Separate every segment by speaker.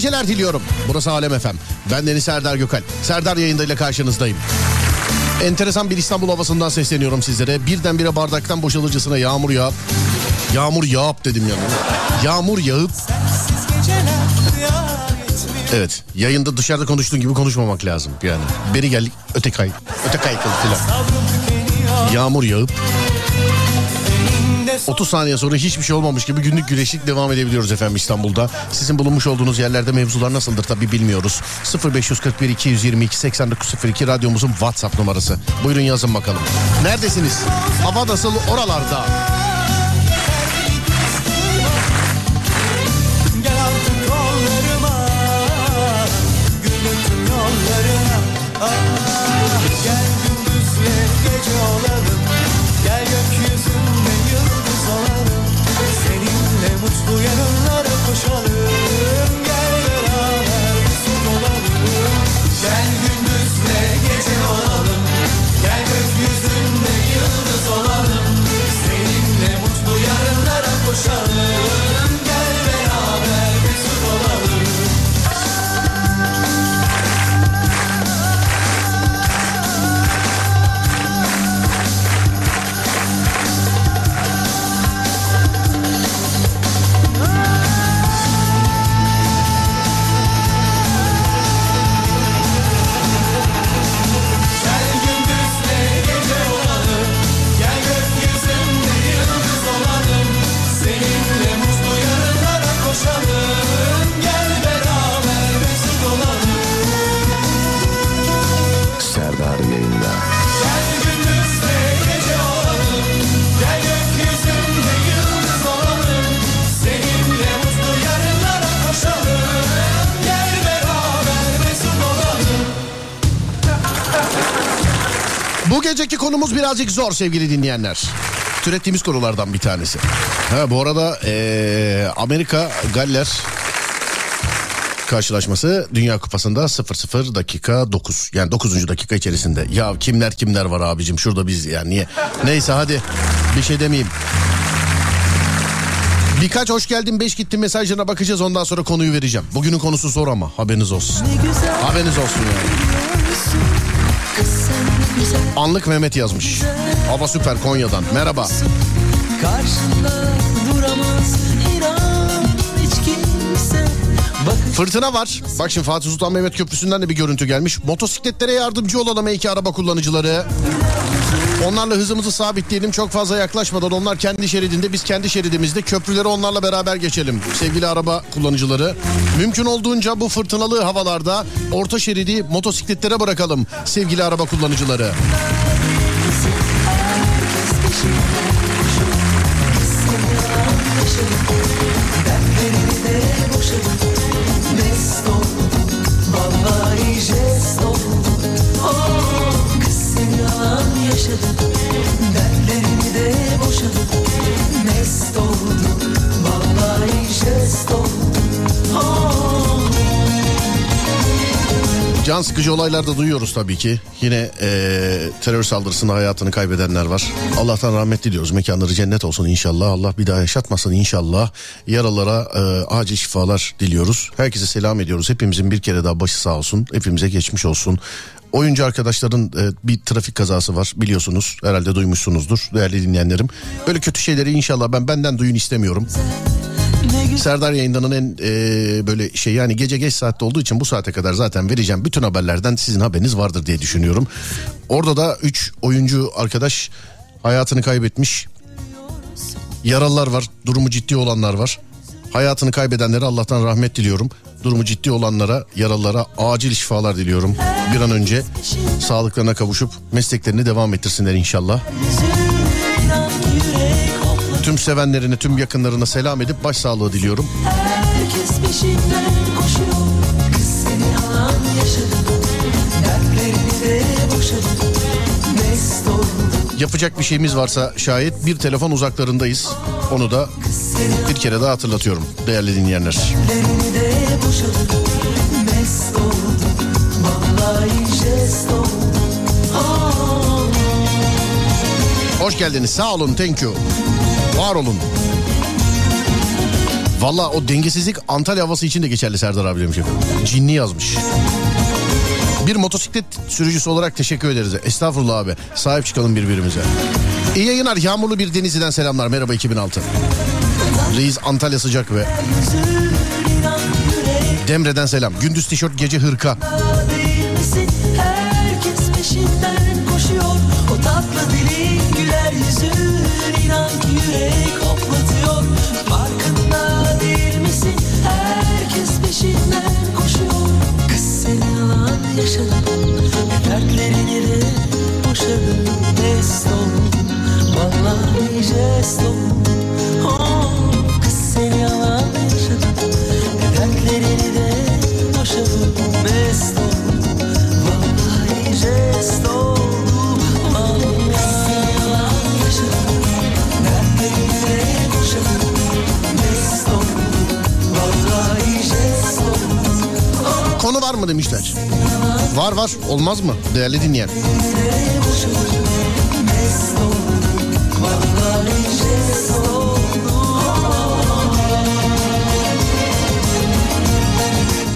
Speaker 1: geceler diliyorum. Burası Alem Efem. Ben Deniz Serdar Gökal. Serdar yayındayla karşınızdayım. Enteresan bir İstanbul havasından sesleniyorum sizlere. Birdenbire bardaktan boşalırcasına yağmur yağıp... Yağmur yağıp dedim yani. Yağmur yağıp... Evet yayında dışarıda konuştuğun gibi konuşmamak lazım yani. Beri geldik öte kay, öte kaykıl filan. Yağmur yağıp 30 saniye sonra hiçbir şey olmamış gibi günlük güneşlik devam edebiliyoruz efendim İstanbul'da. Sizin bulunmuş olduğunuz yerlerde mevzular nasıldır tabi bilmiyoruz. 0541 222 8902 radyomuzun WhatsApp numarası. Buyurun yazın bakalım. Neredesiniz? Hava nasıl oralarda? Geceki konumuz birazcık zor sevgili dinleyenler. Türettiğimiz konulardan bir tanesi. Ha, bu arada eee, Amerika Galler karşılaşması Dünya Kupası'nda 0-0 dakika 9. Yani 9. dakika içerisinde. Ya kimler kimler var abicim şurada biz yani niye? Neyse hadi bir şey demeyeyim. Birkaç hoş geldin beş gittin mesajlarına bakacağız ondan sonra konuyu vereceğim. Bugünün konusu zor ama haberiniz olsun. Haberiniz olsun yani. Anlık Mehmet yazmış. Hava süper Konya'dan. Merhaba. Fırtına var. Bak şimdi Fatih Sultan Mehmet Köprüsü'nden de bir görüntü gelmiş. Motosikletlere yardımcı olalım iki araba kullanıcıları. Onlarla hızımızı sabitleyelim. Çok fazla yaklaşmadan onlar kendi şeridinde biz kendi şeridimizde köprüleri onlarla beraber geçelim. Sevgili araba kullanıcıları. Mümkün olduğunca bu fırtınalı havalarda orta şeridi motosikletlere bırakalım. Sevgili araba kullanıcıları.
Speaker 2: mest yaşadım Dertlerimi de boşadım Mest oldum Vallahi jest oldum oh,
Speaker 1: Can sıkıcı olaylar da duyuyoruz tabii ki. Yine eee, terör saldırısında hayatını kaybedenler var. Allah'tan rahmet diliyoruz. Mekanları cennet olsun inşallah. Allah bir daha yaşatmasın inşallah. Yaralara eee, acil şifalar diliyoruz. Herkese selam ediyoruz. Hepimizin bir kere daha başı sağ olsun. Hepimize geçmiş olsun. Oyuncu arkadaşların e, bir trafik kazası var biliyorsunuz. Herhalde duymuşsunuzdur değerli dinleyenlerim. Böyle kötü şeyleri inşallah ben benden duyun istemiyorum. Serdar yayındanın en e, böyle şey yani gece geç saatte olduğu için bu saate kadar zaten vereceğim bütün haberlerden sizin haberiniz vardır diye düşünüyorum. Orada da 3 oyuncu arkadaş hayatını kaybetmiş. Yaralılar var, durumu ciddi olanlar var. Hayatını kaybedenlere Allah'tan rahmet diliyorum. Durumu ciddi olanlara, yaralılara acil şifalar diliyorum. Bir an önce sağlıklarına kavuşup mesleklerini devam ettirsinler inşallah. Tüm sevenlerine, tüm yakınlarına selam edip başsağlığı diliyorum.
Speaker 2: Herkes peşinden koşuyor Kız seni alan yaşadı Dertlerini de boşadı
Speaker 1: Yapacak bir şeyimiz varsa şayet bir telefon uzaklarındayız. Onu da bir kere daha hatırlatıyorum değerli dinleyenler. Hoş geldiniz sağ olun thank you. Var olun. Valla o dengesizlik Antalya havası için de geçerli Serdar abi demiş efendim. Cinni yazmış. Bir motosiklet sürücüsü olarak teşekkür ederiz. Estağfurullah abi. Sahip çıkalım birbirimize. İyi yayınlar. Yağmurlu bir Denizli'den selamlar. Merhaba 2006. Reis Antalya sıcak ve Demre'den selam. Gündüz tişört gece hırka.
Speaker 2: Alan yaşadı Dertlerini de boşadı Mest oldum Vallahi jest oldum
Speaker 1: var mı demişler. Var var olmaz mı değerli dinleyen.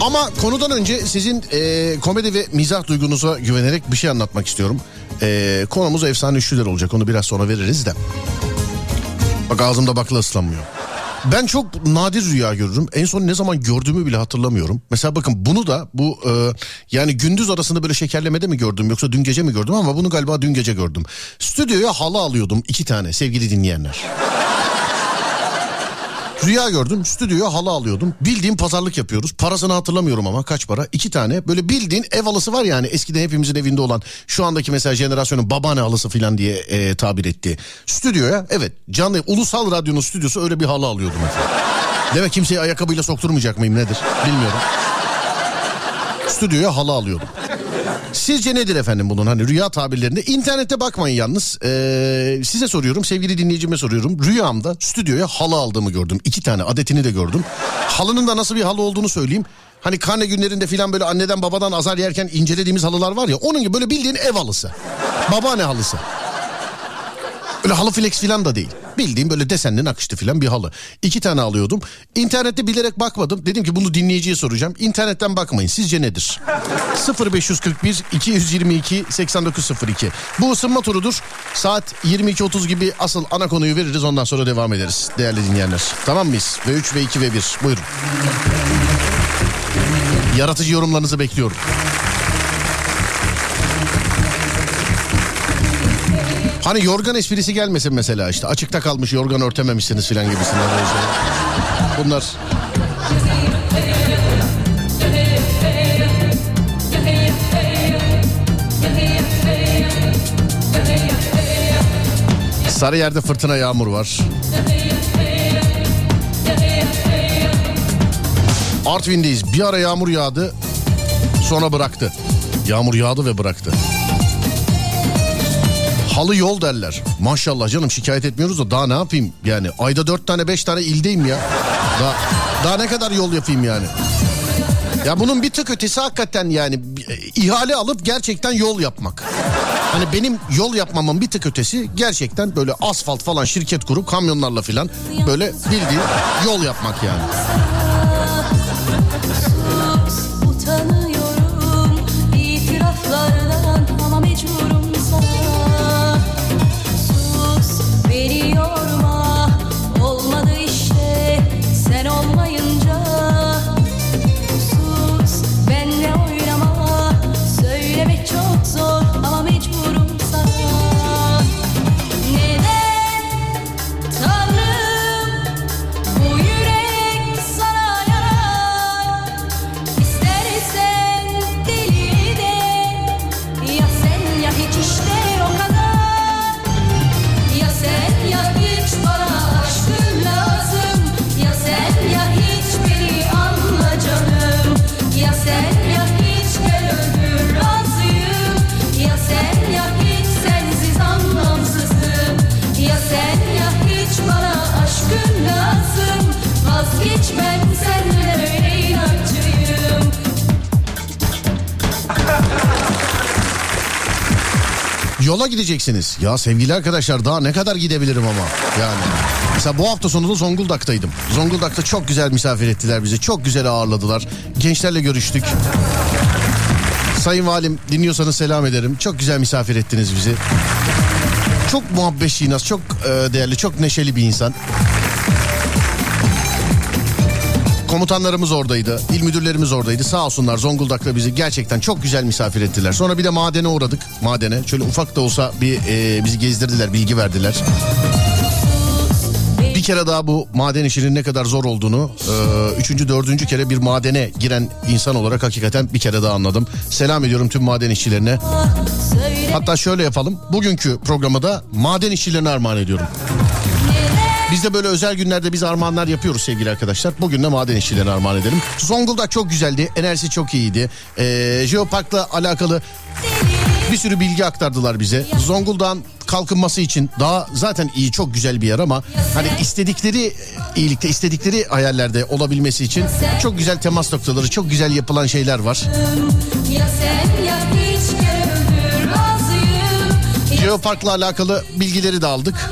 Speaker 1: Ama konudan önce sizin e, komedi ve mizah duygunuza güvenerek bir şey anlatmak istiyorum. E, konumuz efsane üçlüler olacak onu biraz sonra veririz de. Bak ağzımda bakla ıslanmıyor. Ben çok nadir rüya görürüm. En son ne zaman gördüğümü bile hatırlamıyorum. Mesela bakın bunu da bu e, yani gündüz arasında böyle şekerlemede mi gördüm yoksa dün gece mi gördüm ama bunu galiba dün gece gördüm. Stüdyoya halı alıyordum iki tane sevgili dinleyenler. Rüya gördüm stüdyoya halı alıyordum. Bildiğim pazarlık yapıyoruz. Parasını hatırlamıyorum ama kaç para? İki tane böyle bildiğin ev halısı var yani eskiden hepimizin evinde olan şu andaki mesela jenerasyonun babaanne halısı falan diye e, tabir ettiği. Stüdyoya evet canlı ulusal radyonun stüdyosu öyle bir halı alıyordum. Demek kimseyi ayakkabıyla sokturmayacak mıyım nedir bilmiyorum. Stüdyoya halı alıyordum. Sizce nedir efendim bunun hani rüya tabirlerinde? İnternette bakmayın yalnız. Ee, size soruyorum sevgili dinleyicime soruyorum. Rüyamda stüdyoya halı aldığımı gördüm. İki tane adetini de gördüm. Halının da nasıl bir halı olduğunu söyleyeyim. Hani karne günlerinde filan böyle anneden babadan azar yerken incelediğimiz halılar var ya. Onun gibi böyle bildiğin ev halısı. Babaanne halısı. Öyle halı flex filan da değil. Bildiğim böyle desenli nakışlı filan bir halı. İki tane alıyordum. İnternette bilerek bakmadım. Dedim ki bunu dinleyiciye soracağım. İnternetten bakmayın. Sizce nedir? 0541 222 8902. Bu ısınma turudur. Saat 22.30 gibi asıl ana konuyu veririz. Ondan sonra devam ederiz değerli dinleyenler. Tamam mıyız? V3, V2, V1. Buyurun. Yaratıcı yorumlarınızı bekliyorum. Hani yorgan esprisi gelmesin mesela işte açıkta kalmış yorgan örtememişsiniz filan gibisinden. Bunlar Sarıyer'de fırtına yağmur var. Artvin'deyiz. Bir ara yağmur yağdı. Sonra bıraktı. Yağmur yağdı ve bıraktı. Halı yol derler. Maşallah canım şikayet etmiyoruz da daha ne yapayım yani. Ayda dört tane beş tane ildeyim ya. Daha, daha ne kadar yol yapayım yani. Ya bunun bir tık ötesi hakikaten yani ihale alıp gerçekten yol yapmak. Hani benim yol yapmamın bir tık ötesi gerçekten böyle asfalt falan şirket kurup kamyonlarla falan böyle bildiğin yol yapmak yani. Yola gideceksiniz. Ya sevgili arkadaşlar daha ne kadar gidebilirim ama. Yani mesela bu hafta sonu da Zonguldak'taydım. Zonguldak'ta çok güzel misafir ettiler bizi. Çok güzel ağırladılar. Gençlerle görüştük. Sayın Valim dinliyorsanız selam ederim. Çok güzel misafir ettiniz bizi. Çok muhabbet şinas, çok e, değerli, çok neşeli bir insan. Komutanlarımız oradaydı, il müdürlerimiz oradaydı. Sağ olsunlar Zonguldak'ta bizi gerçekten çok güzel misafir ettiler. Sonra bir de madene uğradık. Madene şöyle ufak da olsa bir e, bizi gezdirdiler, bilgi verdiler. Bir kere daha bu maden işinin ne kadar zor olduğunu e, üçüncü, dördüncü kere bir madene giren insan olarak hakikaten bir kere daha anladım. Selam ediyorum tüm maden işçilerine. Hatta şöyle yapalım. Bugünkü programı da maden işçilerine armağan ediyorum. Biz de böyle özel günlerde biz armağanlar yapıyoruz sevgili arkadaşlar. Bugün de maden işçilerine armağan edelim. Zonguldak çok güzeldi. Enerjisi çok iyiydi. Ee, Jeopark'la alakalı bir sürü bilgi aktardılar bize. Zonguldak'ın kalkınması için daha zaten iyi çok güzel bir yer ama hani istedikleri iyilikte istedikleri hayallerde olabilmesi için çok güzel temas noktaları çok güzel yapılan şeyler var.
Speaker 3: ya
Speaker 1: Jeopark'la alakalı bilgileri de aldık.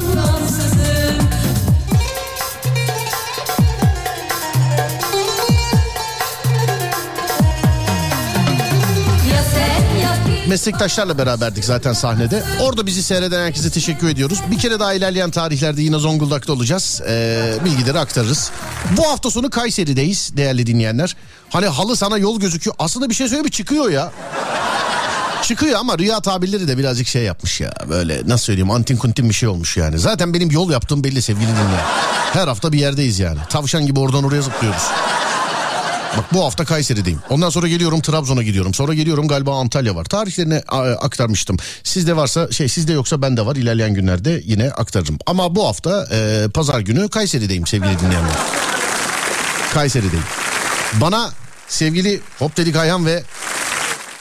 Speaker 1: Meslektaşlarla beraberdik zaten sahnede. Orada bizi seyreden herkese teşekkür ediyoruz. Bir kere daha ilerleyen tarihlerde yine Zonguldak'ta olacağız. Ee, bilgileri aktarırız. Bu hafta sonu Kayseri'deyiz değerli dinleyenler. Hani halı sana yol gözüküyor. Aslında bir şey söyleyeyim çıkıyor ya. Çıkıyor ama rüya tabirleri de birazcık şey yapmış ya. Böyle nasıl söyleyeyim antin kuntin bir şey olmuş yani. Zaten benim yol yaptığım belli sevgili dinleyen. Her hafta bir yerdeyiz yani. Tavşan gibi oradan oraya zıplıyoruz. Bak bu hafta Kayseri'deyim. Ondan sonra geliyorum Trabzon'a gidiyorum. Sonra geliyorum galiba Antalya var. Tarihlerini aktarmıştım. Sizde varsa şey sizde yoksa bende var. İlerleyen günlerde yine aktarırım. Ama bu hafta e, pazar günü Kayseri'deyim sevgili dinleyenler. Kayseri'deyim. Bana sevgili Hop Dedik Ayhan ve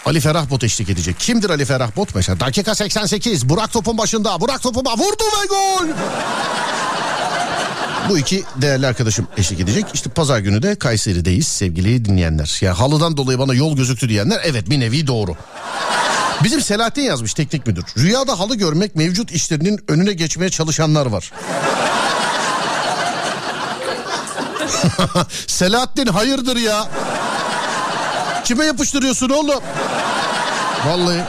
Speaker 1: Ali Ferah Bot eşlik edecek. Kimdir Ali Ferah Bot? Mesela dakika 88 Burak topun başında. Burak topuma vurdu ve gol. Bu iki değerli arkadaşım eşlik edecek. İşte pazar günü de Kayseri'deyiz sevgili dinleyenler. Ya halıdan dolayı bana yol gözüktü diyenler evet bir nevi doğru. Bizim Selahattin yazmış teknik müdür. Rüyada halı görmek mevcut işlerinin önüne geçmeye çalışanlar var. Selahattin hayırdır ya? Kime yapıştırıyorsun oğlum? Vallahi.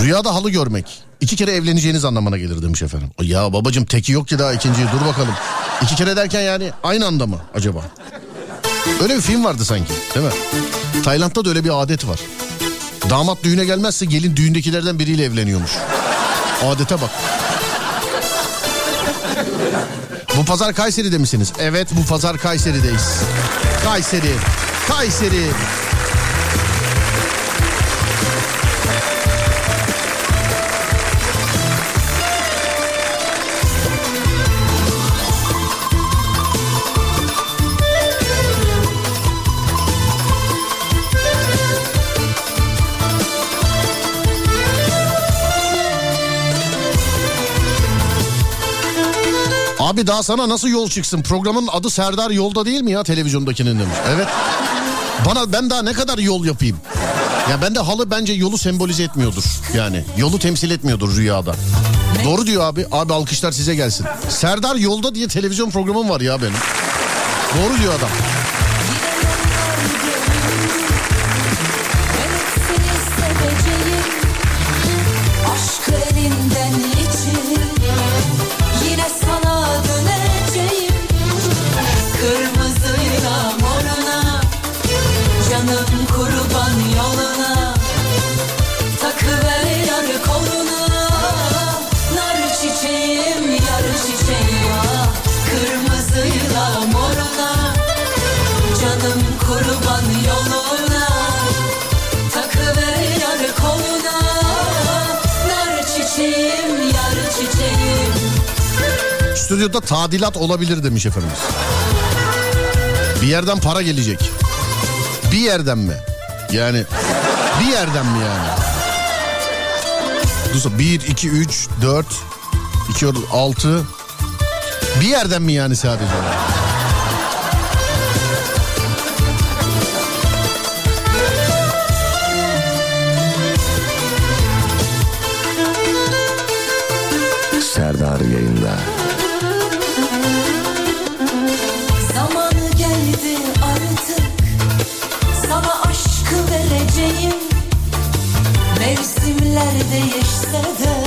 Speaker 1: Rüyada halı görmek. İki kere evleneceğiniz anlamına gelir demiş efendim. Ya babacım teki yok ki daha ikinciyi dur bakalım. İki kere derken yani aynı anda mı acaba? Öyle bir film vardı sanki değil mi? Tayland'da da öyle bir adet var. Damat düğüne gelmezse gelin düğündekilerden biriyle evleniyormuş. Adete bak. Bu pazar Kayseri'de misiniz? Evet bu pazar Kayseri'deyiz. Kayseri. Kayseri. Abi daha sana nasıl yol çıksın? Programın adı Serdar Yolda değil mi ya televizyondakinin demiş. Evet. Bana ben daha ne kadar yol yapayım? Ya bende halı bence yolu sembolize etmiyordur. Yani yolu temsil etmiyordur rüyada. Doğru diyor abi. Abi alkışlar size gelsin. Serdar Yolda diye televizyon programım var ya benim. Doğru diyor adam. Stüdyoda tadilat olabilir demiş efendimiz. Bir yerden para gelecek. Bir yerden mi? Yani bir yerden mi yani? Dursa 1, 2, 3, 4, 2, 6. Bir yerden mi yani sadece?
Speaker 4: Değişse de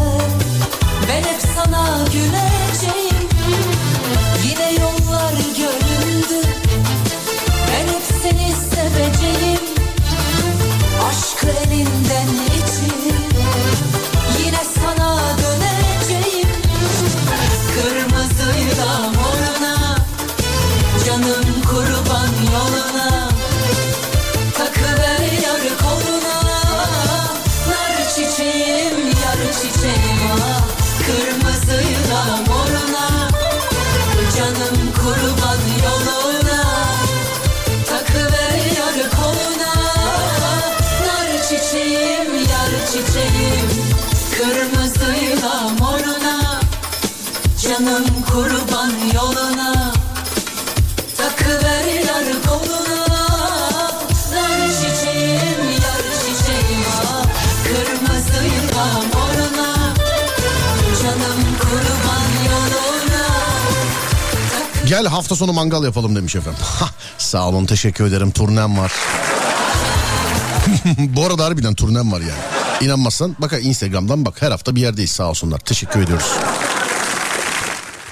Speaker 1: Gel hafta sonu mangal yapalım demiş efendim. Sağ olun teşekkür ederim turnem var. Bu arada harbiden turnem var yani. İnanmazsan bak Instagram'dan bak her hafta bir yerdeyiz sağ olsunlar. Teşekkür ediyoruz.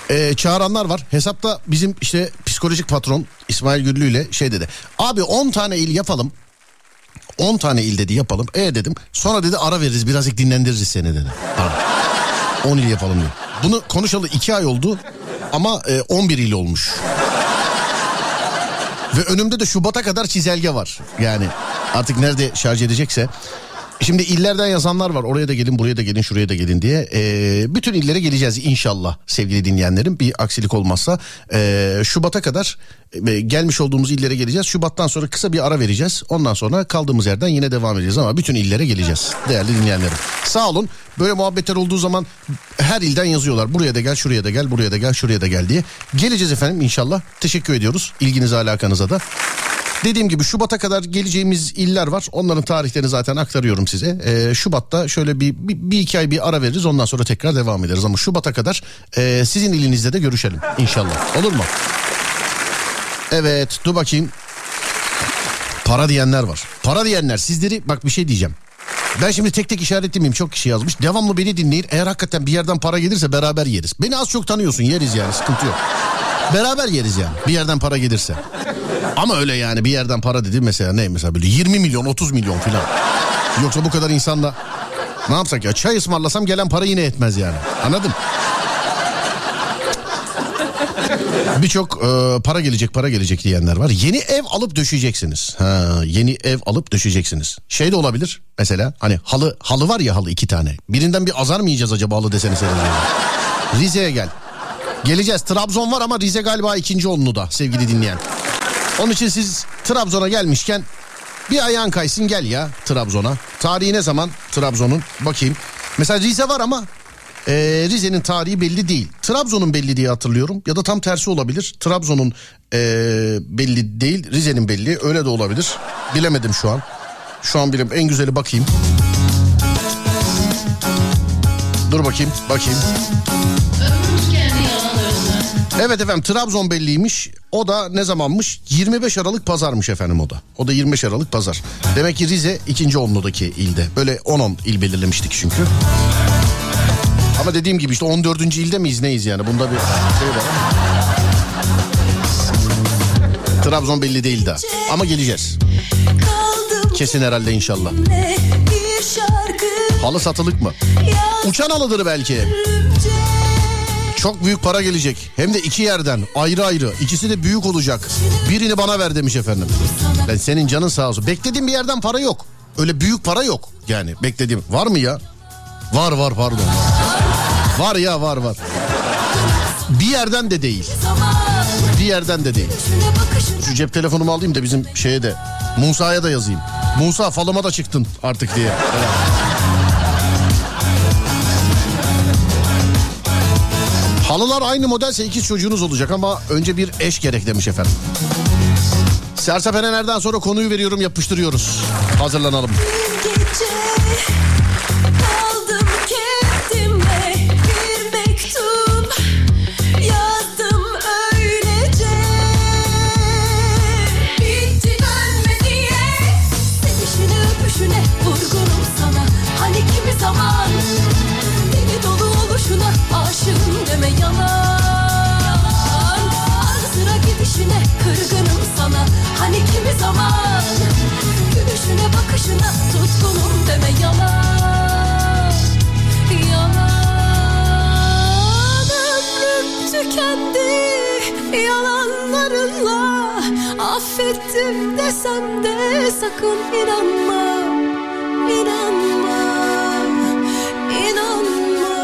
Speaker 1: Ee, çağıranlar var. Hesapta bizim işte psikolojik patron İsmail Güllü ile şey dedi. Abi 10 tane il yapalım. 10 tane il dedi yapalım. E dedim. Sonra dedi ara veririz birazcık dinlendiririz seni dedi. Ara. 10 il yapalım diyor. Bunu konuşalı 2 ay oldu ama e, 11 il olmuş. Ve önümde de Şubat'a kadar çizelge var. Yani artık nerede şarj edecekse. Şimdi illerden yazanlar var. Oraya da gelin, buraya da gelin, şuraya da gelin diye. Ee, bütün illere geleceğiz inşallah sevgili dinleyenlerim. Bir aksilik olmazsa. Ee, Şubat'a kadar e, gelmiş olduğumuz illere geleceğiz. Şubat'tan sonra kısa bir ara vereceğiz. Ondan sonra kaldığımız yerden yine devam edeceğiz. Ama bütün illere geleceğiz değerli dinleyenlerim. Sağ olun. Böyle muhabbetler olduğu zaman her ilden yazıyorlar. Buraya da gel, şuraya da gel, buraya da gel, şuraya da gel diye. Geleceğiz efendim inşallah. Teşekkür ediyoruz ilginize alakanıza da. Dediğim gibi Şubat'a kadar geleceğimiz iller var. Onların tarihlerini zaten aktarıyorum size. Ee, Şubat'ta şöyle bir, bir, bir iki ay bir ara veririz. Ondan sonra tekrar devam ederiz. Ama Şubat'a kadar e, sizin ilinizde de görüşelim inşallah. Olur mu? Evet dur bakayım. Para diyenler var. Para diyenler sizleri bak bir şey diyeceğim. Ben şimdi tek tek işaretlemeyeyim çok kişi yazmış. Devamlı beni dinleyin. Eğer hakikaten bir yerden para gelirse beraber yeriz. Beni az çok tanıyorsun yeriz yani sıkıntı yok. Beraber yeriz yani bir yerden para gelirse. Ama öyle yani bir yerden para dedi mesela ne mesela böyle 20 milyon 30 milyon filan. Yoksa bu kadar insanla ne yapsak ya çay ısmarlasam gelen para yine etmez yani. Anladın? Birçok e, para gelecek para gelecek diyenler var. Yeni ev alıp döşeyeceksiniz. Ha, yeni ev alıp döşeyeceksiniz. Şey de olabilir mesela hani halı halı var ya halı iki tane. Birinden bir azar mı yiyeceğiz acaba halı deseni seninle? Rize'ye gel. Geleceğiz. Trabzon var ama Rize galiba ikinci onlu da sevgili dinleyen. Onun için siz Trabzon'a gelmişken bir ayağın kaysın gel ya Trabzon'a. Tarihi ne zaman Trabzon'un? Bakayım. Mesela Rize var ama e, Rize'nin tarihi belli değil. Trabzon'un belli diye hatırlıyorum. Ya da tam tersi olabilir. Trabzon'un e, belli değil. Rize'nin belli. Öyle de olabilir. Bilemedim şu an. Şu an bilim. En güzeli bakayım. Dur bakayım. Bakayım. Evet efendim Trabzon belliymiş. O da ne zamanmış? 25 Aralık pazarmış efendim o da. O da 25 Aralık pazar. Demek ki Rize ikinci onludaki ilde. Böyle 10-10 il belirlemiştik çünkü. Ama dediğim gibi işte 14. ilde miyiz neyiz yani? Bunda bir şey var. Trabzon belli değil daha. Ama geleceğiz. Kesin herhalde inşallah. Halı satılık mı? Uçan halıdır belki. Çok büyük para gelecek. Hem de iki yerden ayrı ayrı. İkisi de büyük olacak. Birini bana ver demiş efendim. Ben senin canın sağ olsun. Beklediğim bir yerden para yok. Öyle büyük para yok. Yani beklediğim. Var mı ya? Var var pardon. Var ya var var. Bir yerden de değil. Bir yerden de değil. Şu cep telefonumu alayım da bizim şeye de Musa'ya da yazayım. Musa falıma da çıktın artık diye. Evet. Halılar aynı modelse ikiz çocuğunuz olacak ama önce bir eş gerek demiş efendim. Sersep Erener'den sonra konuyu veriyorum yapıştırıyoruz. Hazırlanalım.
Speaker 4: gece Gülüşüne bakışına tutkunum deme yalan. Yalan ömrüm tükendi yalanlarınla Affettim desem de sakın inanma. İnanma İnanma.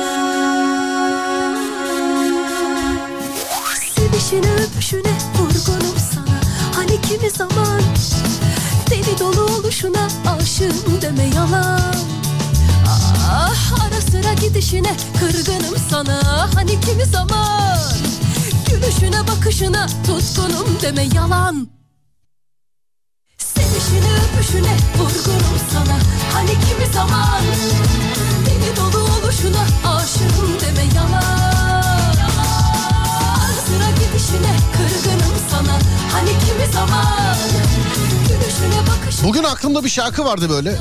Speaker 4: Sevişine öpüşüne vurgunum sana. Hani kimi zaman Deli dolu oluşuna aşığım deme yalan. Ah ara sıra gidişine kırgınım sana. Hani kimi zaman Gülüşüne bakışına tutkunum deme yalan. Sevişine öpüşüne vurgunum sana. Hani kimi zaman Deli dolu oluşuna aşığım deme yalan. Ara sıra gidişine kırgınım sana. Hani kimi zaman
Speaker 1: Bugün aklımda bir şarkı vardı böyle.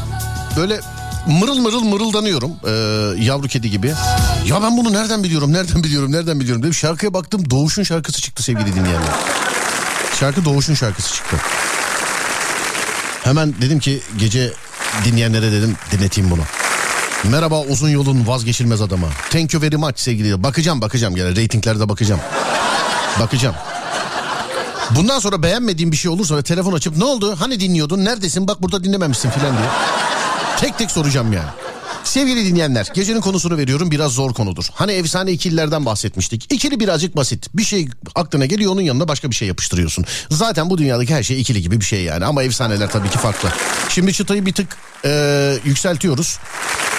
Speaker 1: Böyle mırıl mırıl mırıldanıyorum ee, yavru kedi gibi. Ya ben bunu nereden biliyorum, nereden biliyorum, nereden biliyorum dedim. Şarkıya baktım Doğuş'un şarkısı çıktı sevgili dinleyenler. Şarkı Doğuş'un şarkısı çıktı. Hemen dedim ki gece dinleyenlere dedim dinleteyim bunu. Merhaba uzun yolun vazgeçilmez adamı. Thank you very much sevgili. Bakacağım bakacağım gene reytinglerde bakacağım. Bakacağım. Bundan sonra beğenmediğim bir şey olursa ve telefon açıp ne oldu? Hani dinliyordun? Neredesin? Bak burada dinlememişsin filan diye. Tek tek soracağım yani. Sevgili dinleyenler gecenin konusunu veriyorum biraz zor konudur. Hani efsane ikililerden bahsetmiştik. İkili birazcık basit. Bir şey aklına geliyor onun yanına başka bir şey yapıştırıyorsun. Zaten bu dünyadaki her şey ikili gibi bir şey yani ama efsaneler tabii ki farklı. Şimdi çıtayı bir tık e, yükseltiyoruz.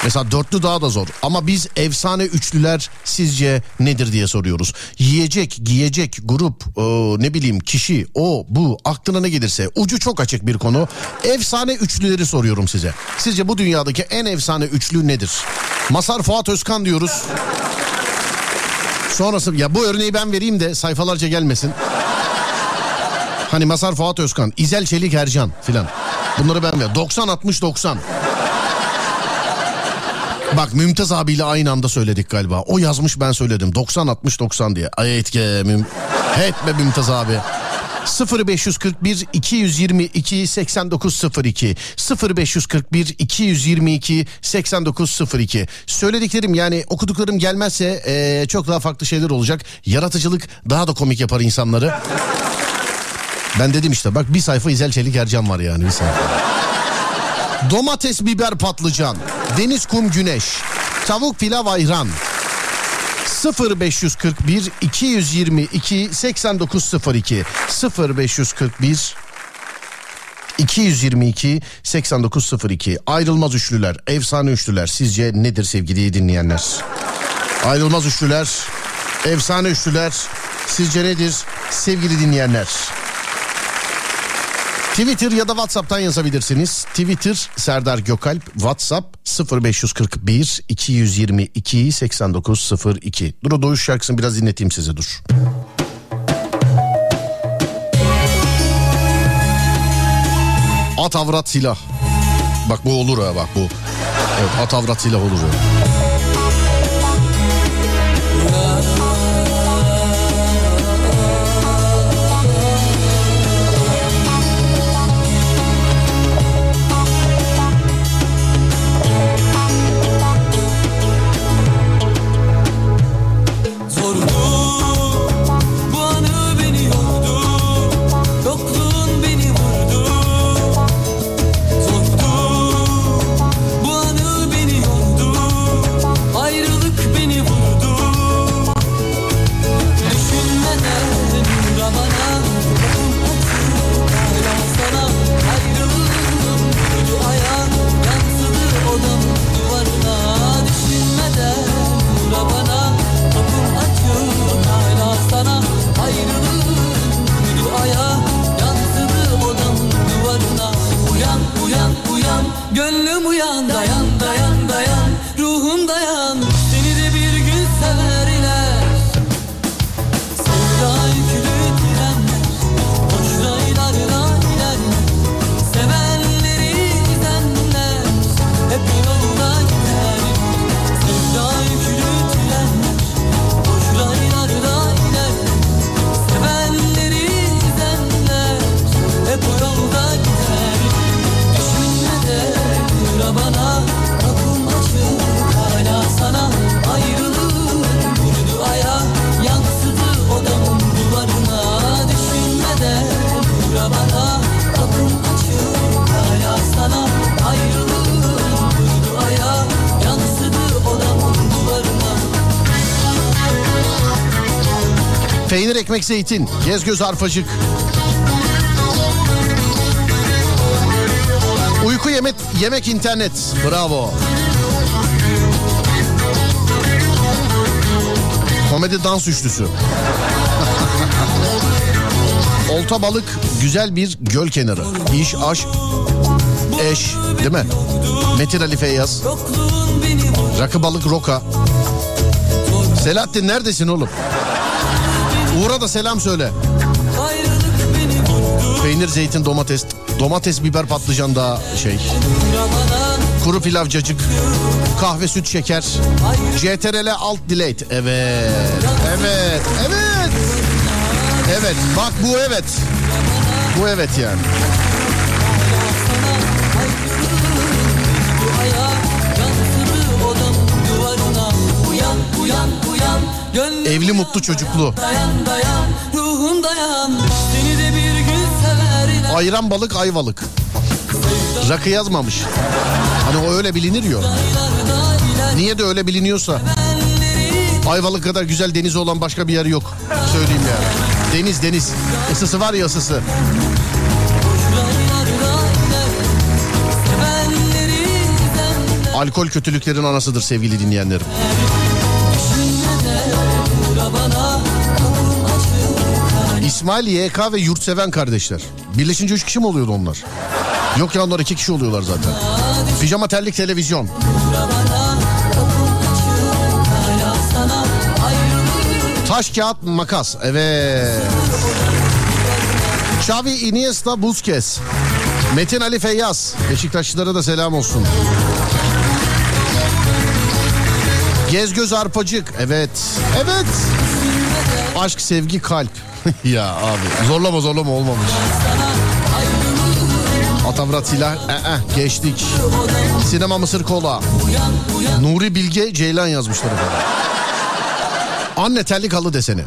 Speaker 1: Mesela dörtlü daha da zor ama biz efsane üçlüler sizce nedir diye soruyoruz. Yiyecek, giyecek, grup, e, ne bileyim kişi, o, bu aklına ne gelirse ucu çok açık bir konu. Efsane üçlüleri soruyorum size. Sizce bu dünyadaki en efsane üçlü nedir? Masar Fuat Özkan diyoruz. Sonrası ya bu örneği ben vereyim de sayfalarca gelmesin. Hani Masar Fuat Özkan, İzel Çelik Ercan filan. Bunları ben ver. 90-60-90. Bak Mümtaz abiyle aynı anda söyledik galiba. O yazmış ben söyledim. 90-60-90 diye. Ay etke müm. Etme Mümtaz abi. 0541 222 8902 0541 222 8902 söylediklerim yani okuduklarım gelmezse eee, çok daha farklı şeyler olacak. Yaratıcılık daha da komik yapar insanları. Ben dedim işte bak bir sayfa İzel Çelik Ercan var yani bir sayfa. Domates, biber, patlıcan, deniz kum, güneş, tavuk, pilav, ayran. 0541 222 8902 0541 222 8902 ayrılmaz üçlüler efsane üçlüler. Sizce nedir sevgili dinleyenler? Ayrılmaz üçlüler efsane üçlüler. Sizce nedir sevgili dinleyenler Twitter ya da WhatsApp'tan yazabilirsiniz. Twitter Serdar Gökalp, WhatsApp 0541 222 8902. Dur o Doğuş şarkısını biraz dinleteyim size dur. At avrat silah. Bak bu olur ha bak bu. Evet at avrat silah olur ya. Ekmek zeytin. Gez göz arpacık. Uyku yemek yemek internet. Bravo. Komedi dans üçlüsü. Olta balık güzel bir göl kenarı. İş, aş, eş değil mi? Metin Ali Feyyaz. Rakı balık roka. Selahattin neredesin oğlum? Uğur'a da selam söyle. Peynir, zeytin, domates. Domates, biber, patlıcan da şey. Kuru pilav, cacık. Kahve, süt, şeker. CTRL alt delete. Evet. Evet. Evet. Evet. Bak bu evet. Bu evet yani. Evli mutlu çocuklu.
Speaker 2: dayan dayan Ruhum dayan Seni de bir gün severler
Speaker 1: Ayran balık ayvalık. Rakı yazmamış. Hani o öyle bilinir ya. Niye de öyle biliniyorsa. Ayvalık kadar güzel denizi olan başka bir yer yok. Söyleyeyim yani. Deniz deniz. Isısı var ya ısısı. Alkol kötülüklerin anasıdır sevgili dinleyenlerim. İsmail YK ve Yurtseven kardeşler. Birleşince üç kişi mi oluyordu onlar? Yok ya onlar iki kişi oluyorlar zaten. Pijama terlik televizyon. Taş kağıt makas. Evet. Xavi Iniesta Busquets. Metin Ali Feyyaz. Beşiktaşlılara da selam olsun. Gez göz arpacık. Evet. Evet. Aşk, sevgi, kalp. ya abi zorlama zorlama olmamış. Atavrat silah. Ee, geçtik. Sinema Mısır Kola. Nuri Bilge Ceylan yazmışlar. Anne terlik halı deseni.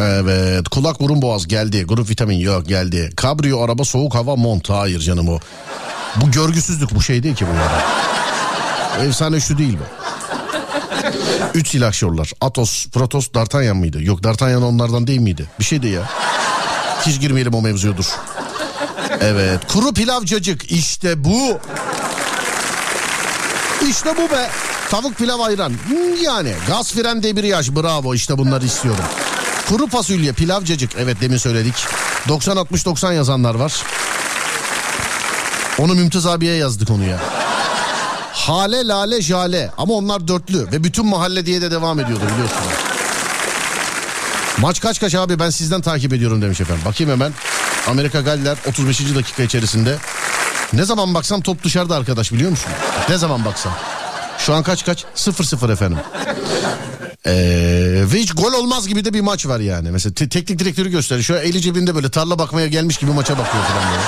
Speaker 1: Evet kulak burun boğaz geldi. Grup vitamin yok geldi. Kabrio araba soğuk hava mont. Hayır canım o. Bu görgüsüzlük bu şey değil ki bu efsane şu değil bu. Üç silahşörler. Atos, Protos, D'Artagnan mıydı? Yok D'Artagnan onlardan değil miydi? Bir şeydi ya. Hiç girmeyelim o mevzuya dur. Evet. Kuru pilav cacık. İşte bu. İşte bu be. Tavuk pilav ayran. Hmm, Yani gaz fren debriyaj. Bravo işte bunları istiyorum. Kuru fasulye pilav cacık. Evet demin söyledik. 90-60-90 yazanlar var. Onu Mümtaz abiye yazdık onu ya. Hale lale jale ama onlar dörtlü ve bütün mahalle diye de devam ediyordu biliyorsunuz. Maç kaç kaç abi ben sizden takip ediyorum demiş efendim. Bakayım hemen. Amerika Galler 35. dakika içerisinde. Ne zaman baksam top dışarıda arkadaş biliyor musun? Ne zaman baksam. Şu an kaç kaç? 0-0 efendim. Ee, ve hiç gol olmaz gibi de bir maç var yani. Mesela te- teknik direktörü gösteriyor. Şu an eli cebinde böyle tarla bakmaya gelmiş gibi maça bakıyor falan böyle.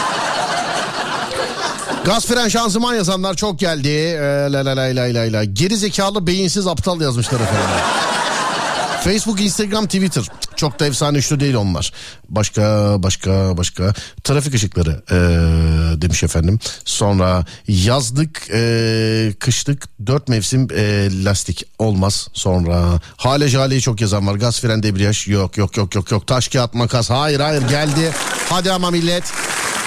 Speaker 1: Gaz fren şanzıman yazanlar çok geldi. Ee, la la la la la la. Geri zekalı beyinsiz aptal yazmışlar efendim. Facebook, Instagram, Twitter. Çok da efsane üçlü değil onlar. Başka, başka, başka. Trafik ışıkları ee, demiş efendim. Sonra yazlık, ee, kışlık, dört mevsim ee, lastik olmaz. Sonra hale jaleyi çok yazan var. Gaz fren debriyaj yok yok yok yok yok. Taş kağıt makas hayır hayır geldi. Hadi ama millet.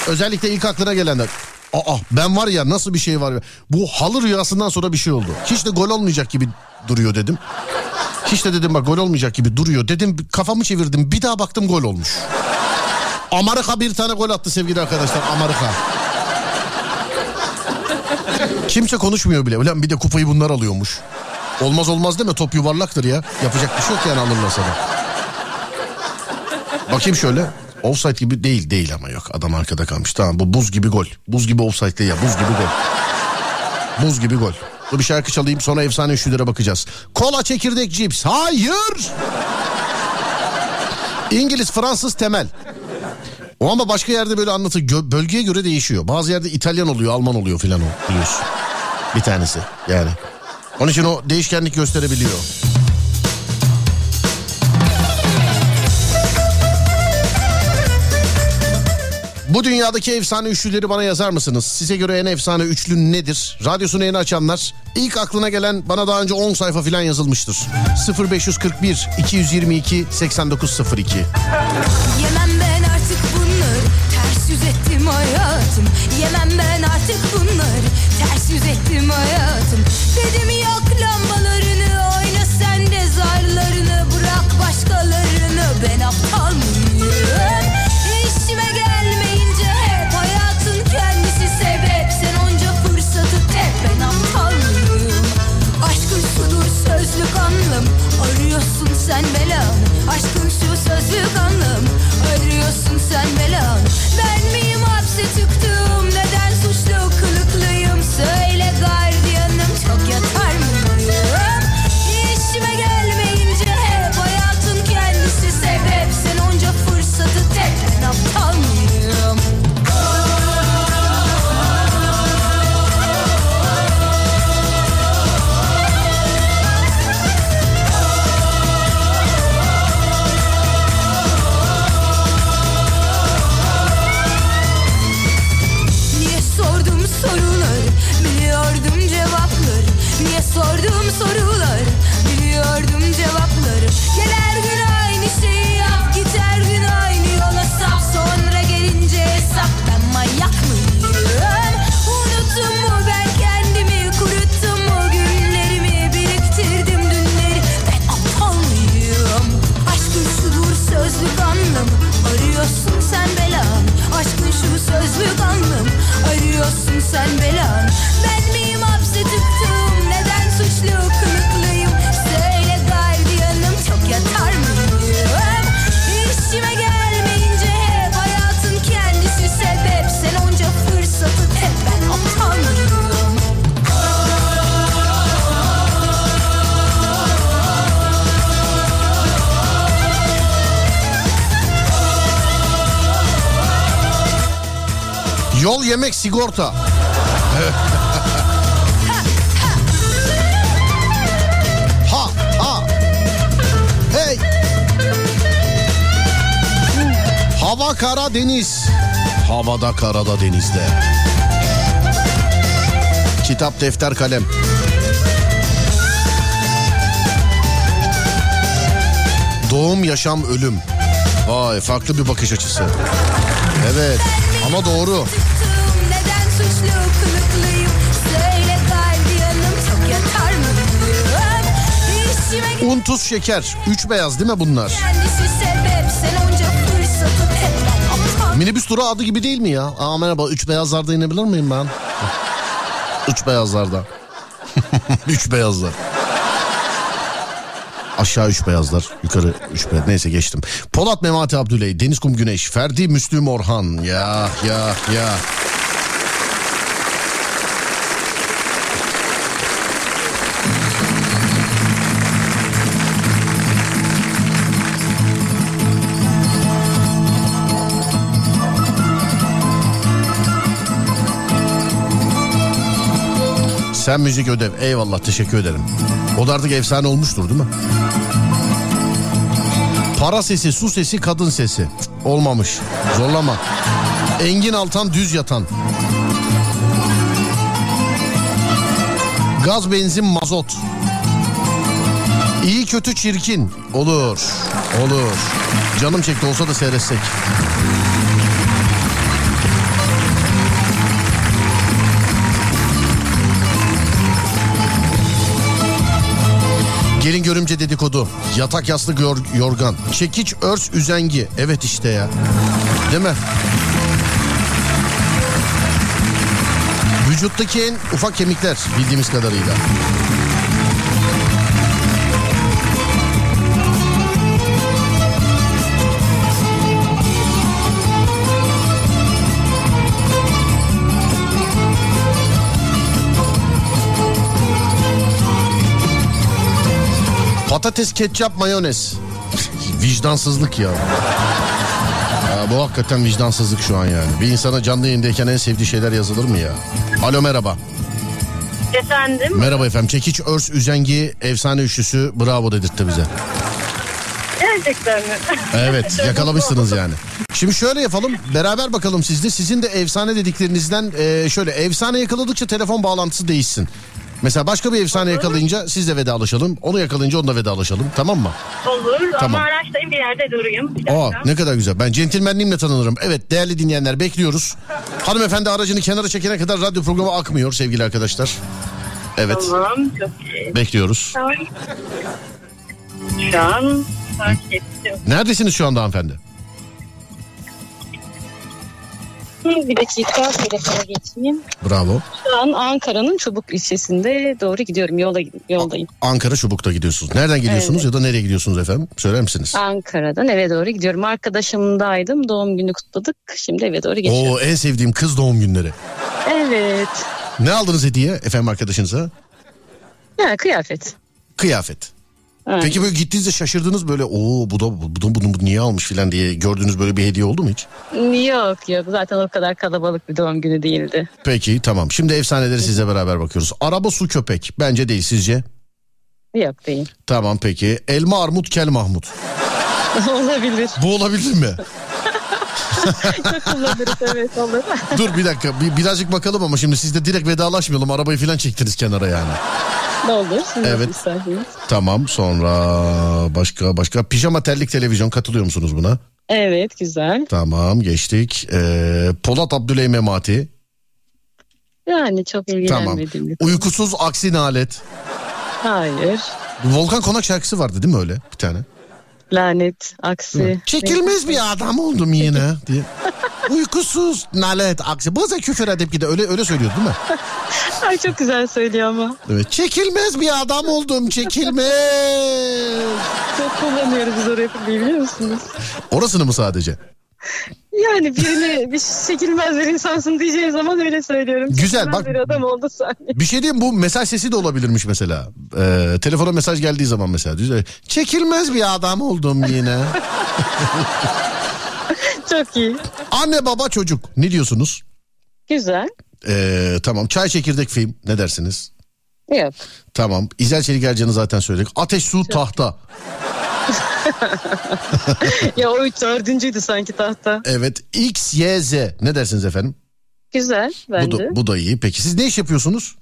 Speaker 1: Özellikle ilk aklına gelenler. Aa ben var ya nasıl bir şey var. Bu halı rüyasından sonra bir şey oldu. Hiç de gol olmayacak gibi duruyor dedim. Hiç de dedim bak gol olmayacak gibi duruyor. Dedim kafamı çevirdim bir daha baktım gol olmuş. Amerika bir tane gol attı sevgili arkadaşlar Amerika. Kimse konuşmuyor bile. Ulan bir de kupayı bunlar alıyormuş. Olmaz olmaz deme top yuvarlaktır ya. Yapacak bir şey yok yani alırlarsa da. Bakayım şöyle. Offside gibi değil değil ama yok. Adam arkada kalmış. Tamam bu buz gibi gol. Buz gibi offside değil ya. Buz gibi gol. Buz gibi gol. Dur bir şarkı çalayım sonra efsane üçlülere bakacağız. Kola çekirdek cips. Hayır. İngiliz Fransız temel. O ama başka yerde böyle anlatı gö- bölgeye göre değişiyor. Bazı yerde İtalyan oluyor, Alman oluyor filan o biliyorsun. Bir tanesi yani. Onun için o değişkenlik gösterebiliyor. Bu dünyadaki efsane üçlüleri bana yazar mısınız? Size göre en efsane üçlü nedir? Radyosunu yeni açanlar ilk aklına gelen bana daha önce 10 sayfa falan yazılmıştır. 0541 222 8902
Speaker 3: Yemem Arıyorsun sen
Speaker 1: sigorta. ha ha. Hey. Hava kara deniz. Havada karada denizde. Kitap defter kalem. Doğum yaşam ölüm. Vay farklı bir bakış açısı. Evet ama doğru. Un tuz şeker. Üç beyaz değil mi bunlar?
Speaker 3: sebep
Speaker 1: Minibüs durağı adı gibi değil mi ya? Aa merhaba üç beyazlarda inebilir miyim ben? üç beyazlarda. üç beyazlar. Aşağı üç beyazlar, yukarı üç beyaz. Neyse geçtim. Polat Memati Abdüley, Deniz Kum Güneş, Ferdi Müslüm Orhan. Ya ya ya. Sen müzik ödev. Eyvallah teşekkür ederim. O da artık efsane olmuştur değil mi? Para sesi, su sesi, kadın sesi. Cık, olmamış. Zorlama. Engin Altan düz yatan. Gaz, benzin, mazot. İyi kötü çirkin. Olur. Olur. Canım çekti olsa da seyretsek. Görümce dedikodu. Yatak yor- yorgan. Çekiç örs üzengi. Evet işte ya. Değil mi? Vücuttaki en ufak kemikler bildiğimiz kadarıyla. Patates, ketçap, mayonez. Vicdansızlık ya. ya. Bu hakikaten vicdansızlık şu an yani. Bir insana canlı yayındayken en sevdiği şeyler yazılır mı ya? Alo merhaba.
Speaker 5: Efendim?
Speaker 1: Merhaba efendim. Çekiç, örs, üzengi, efsane üçlüsü bravo dedirtti bize.
Speaker 5: Gerçekten mi?
Speaker 1: Evet yakalamışsınız yani. Şimdi şöyle yapalım beraber bakalım sizde. Sizin de efsane dediklerinizden e, şöyle efsane yakaladıkça telefon bağlantısı değişsin. Mesela başka bir efsane yakalayınca sizle vedalaşalım. Onu yakalayınca onunla vedalaşalım. Tamam mı?
Speaker 5: Olur
Speaker 1: Tamam.
Speaker 5: ama araçtayım bir yerde durayım. Bir
Speaker 1: Aa ne kadar güzel. Ben centilmenliğimle tanınırım. Evet değerli dinleyenler bekliyoruz. Hanımefendi aracını kenara çekene kadar radyo programı akmıyor sevgili arkadaşlar. Evet
Speaker 5: Tamam çok iyi.
Speaker 1: bekliyoruz.
Speaker 5: Tamam. Şu an fark ettim.
Speaker 1: Neredesiniz şu anda hanımefendi?
Speaker 5: Hı, Bir dakika telefona geçeyim.
Speaker 1: Bravo.
Speaker 5: Şu an Ankara'nın Çubuk ilçesinde doğru gidiyorum. Yola, yoldayım.
Speaker 1: Ankara Çubuk'ta gidiyorsunuz. Nereden geliyorsunuz ya da nereye gidiyorsunuz efendim? Söyler misiniz?
Speaker 5: Ankara'dan eve doğru gidiyorum. Arkadaşımdaydım. Doğum günü kutladık. Şimdi eve doğru geçiyorum.
Speaker 1: Oo en sevdiğim kız doğum günleri.
Speaker 5: Evet.
Speaker 1: Ne aldınız hediye efendim arkadaşınıza?
Speaker 5: Ha, kıyafet.
Speaker 1: Kıyafet.
Speaker 5: Ha.
Speaker 1: Peki böyle gittiğinizde şaşırdınız böyle o bu da bu da bunu niye almış filan diye gördüğünüz böyle bir hediye oldu mu hiç?
Speaker 5: Yok yok zaten o kadar kalabalık bir doğum günü değildi.
Speaker 1: Peki tamam. Şimdi efsaneleri sizle beraber bakıyoruz. Araba su köpek. Bence değil sizce?
Speaker 5: Yok değil.
Speaker 1: Tamam peki. Elma armut kel Mahmut.
Speaker 5: Olabilir.
Speaker 1: Bu olabilir mi?
Speaker 5: Çok kullanırız evet olur.
Speaker 1: Dur bir dakika bir, birazcık bakalım ama şimdi siz de direkt vedalaşmayalım. Arabayı filan çektiniz kenara yani.
Speaker 5: Ne olur siz
Speaker 1: Evet. Tamam sonra başka başka pijama terlik televizyon katılıyor musunuz buna?
Speaker 5: Evet güzel.
Speaker 1: Tamam geçtik. Ee, Polat Abdüley Memati.
Speaker 5: Yani çok
Speaker 1: Tamam.
Speaker 5: bir konu.
Speaker 1: Uykusuz aksi nalet.
Speaker 5: Hayır.
Speaker 1: Volkan Konak şarkısı vardı değil mi öyle bir tane?
Speaker 5: Lanet, aksi.
Speaker 1: Çekilmez bir adam oldum yine diye. Uykusuz nalet aksi. Bazen küfür edip gidiyor. Öyle öyle söylüyor değil mi?
Speaker 5: Ay çok güzel söylüyor ama.
Speaker 1: Evet. Çekilmez bir adam oldum. Çekilmez.
Speaker 5: Çok kullanıyoruz biz o repliği biliyor musunuz?
Speaker 1: Orasını mı sadece?
Speaker 5: Yani birine bir çekilmez bir insansın diyeceği zaman öyle söylüyorum.
Speaker 1: Güzel,
Speaker 5: Çekilmez
Speaker 1: bak-
Speaker 5: bir adam oldu sen.
Speaker 1: Bir şey diyeyim bu mesaj sesi de olabilirmiş mesela. Ee, telefona mesaj geldiği zaman mesela. Çekilmez bir adam oldum yine.
Speaker 5: Çok iyi.
Speaker 1: Anne baba çocuk. Ne diyorsunuz?
Speaker 5: Güzel.
Speaker 1: Ee, tamam. Çay çekirdek film. Ne dersiniz?
Speaker 5: Yok.
Speaker 1: Tamam. İzel Çelik Ercan'ı zaten söyledik. Ateş su tahta.
Speaker 5: ya o üç dördüncüydü sanki tahta.
Speaker 1: Evet. X, Y, Z. Ne dersiniz efendim?
Speaker 5: Güzel
Speaker 1: Bu
Speaker 5: bence.
Speaker 1: da, bu da iyi. Peki siz ne iş yapıyorsunuz?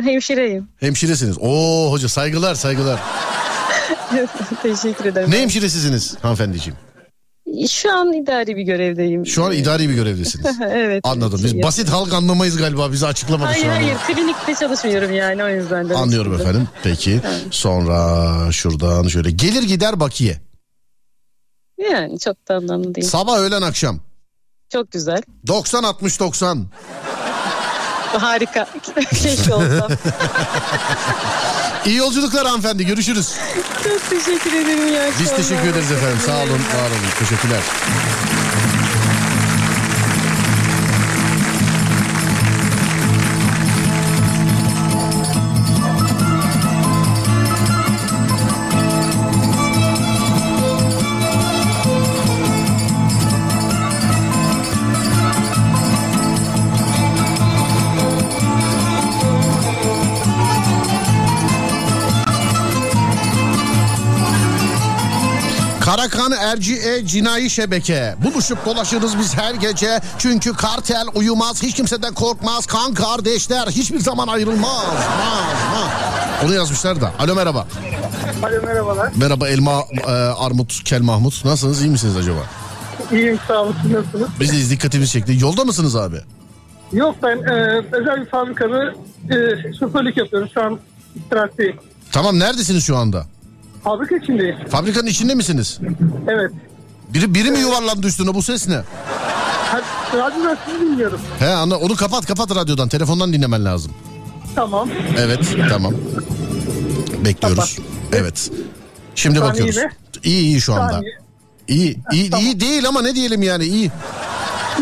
Speaker 5: Hemşireyim.
Speaker 1: Hemşiresiniz. Oo hoca saygılar saygılar.
Speaker 5: Teşekkür ederim.
Speaker 1: Ne hemşiresisiniz hanımefendiciğim?
Speaker 5: Şu an idari bir görevdeyim.
Speaker 1: Şu an idari bir görevdesiniz.
Speaker 5: evet.
Speaker 1: Anladım. Biz basit halk anlamayız galiba. Bizi açıklamadı
Speaker 5: Hayır
Speaker 1: şu anda.
Speaker 5: hayır klinikte çalışmıyorum yani o yüzden de.
Speaker 1: Anlıyorum efendim. Peki. Sonra şuradan şöyle. Gelir gider bakiye.
Speaker 5: Yani çok da anlamlı değil.
Speaker 1: Sabah öğlen akşam.
Speaker 5: Çok güzel.
Speaker 1: 90 60 90.
Speaker 5: Harika. Keşke olsam.
Speaker 1: İyi yolculuklar hanımefendi. Görüşürüz.
Speaker 5: çok teşekkür ederim. iyi
Speaker 1: Biz teşekkür ederiz efendim. Sağ olun, var olun. Teşekkürler. Karakan Erciye cinayi şebeke. Buluşup dolaşırız biz her gece. Çünkü kartel uyumaz, hiç kimseden korkmaz. Kan kardeşler hiçbir zaman ayrılmaz. Ma, ma. Onu yazmışlar da. Alo merhaba.
Speaker 6: Alo merhabalar.
Speaker 1: Merhaba Elma e, Armut Kel Mahmut. Nasılsınız? iyi misiniz acaba?
Speaker 6: İyiyim sağ olun. Nasılsınız?
Speaker 1: Biz de dikkatimizi çekti. Yolda mısınız abi?
Speaker 6: Yok ben e, özel bir fabrikada e, şoförlük yapıyorum. Şu an istirahatteyim.
Speaker 1: Tamam neredesiniz şu anda?
Speaker 6: Fabrika içindeyim.
Speaker 1: Fabrikanın içinde misiniz?
Speaker 6: Evet.
Speaker 1: Biri, biri mi yuvarlandı üstüne bu ses ne?
Speaker 6: Radyodan sizi dinliyorum.
Speaker 1: He anla onu kapat kapat radyodan telefondan dinlemen lazım.
Speaker 6: Tamam.
Speaker 1: Evet tamam. Bekliyoruz. Evet. Şimdi
Speaker 6: an
Speaker 1: bakıyoruz.
Speaker 6: iyi mi?
Speaker 1: İyi iyi şu anda.
Speaker 6: Saniye.
Speaker 1: İyi iyi
Speaker 6: Tamam.
Speaker 1: iyi değil ama ne diyelim yani iyi.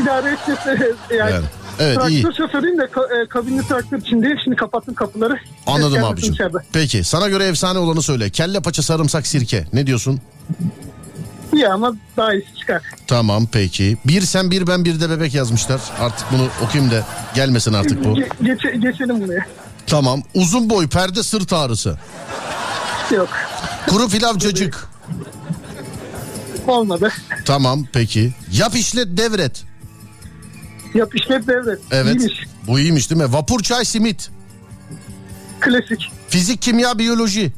Speaker 6: İdare edeceğiz. Yani,
Speaker 1: Yani. Evet
Speaker 6: traktör
Speaker 1: iyi.
Speaker 6: şoförüyüm de ka- e, kabinli traktör içindeyim. Şimdi kapattım kapıları.
Speaker 1: Anladım abicim.
Speaker 6: dışarıda.
Speaker 1: Peki sana göre efsane olanı söyle. Kelle paça sarımsak sirke. Ne diyorsun?
Speaker 6: İyi ama daha iyisi çıkar.
Speaker 1: Tamam peki. Bir sen bir ben bir de bebek yazmışlar. Artık bunu okuyayım da gelmesin artık bu.
Speaker 6: Ge- geçe- geçelim buraya.
Speaker 1: Tamam. Uzun boy perde sırt ağrısı.
Speaker 6: Yok.
Speaker 1: Kuru pilav cacık.
Speaker 7: Olmadı.
Speaker 1: Tamam peki. Yap işlet devret.
Speaker 7: Yap işlet devlet.
Speaker 1: Evet.
Speaker 7: İyiymiş.
Speaker 1: Bu iyiymiş değil mi? Vapur çay simit.
Speaker 7: Klasik.
Speaker 1: Fizik kimya biyoloji.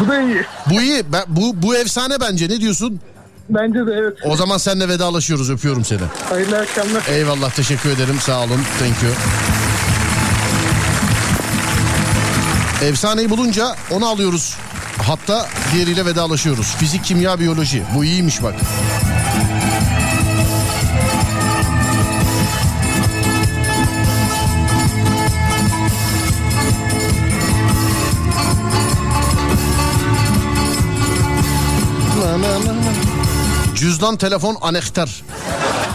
Speaker 7: Bu da iyi.
Speaker 1: Bu iyi. Ben, bu, bu efsane bence ne diyorsun?
Speaker 7: Bence de evet.
Speaker 1: O zaman seninle vedalaşıyoruz öpüyorum seni.
Speaker 7: Hayırlı akşamlar.
Speaker 1: Eyvallah teşekkür ederim sağ olun thank you. Efsaneyi bulunca onu alıyoruz. Hatta diğeriyle vedalaşıyoruz. Fizik, kimya, biyoloji. Bu iyiymiş bak. Cüzdan, telefon, anahtar.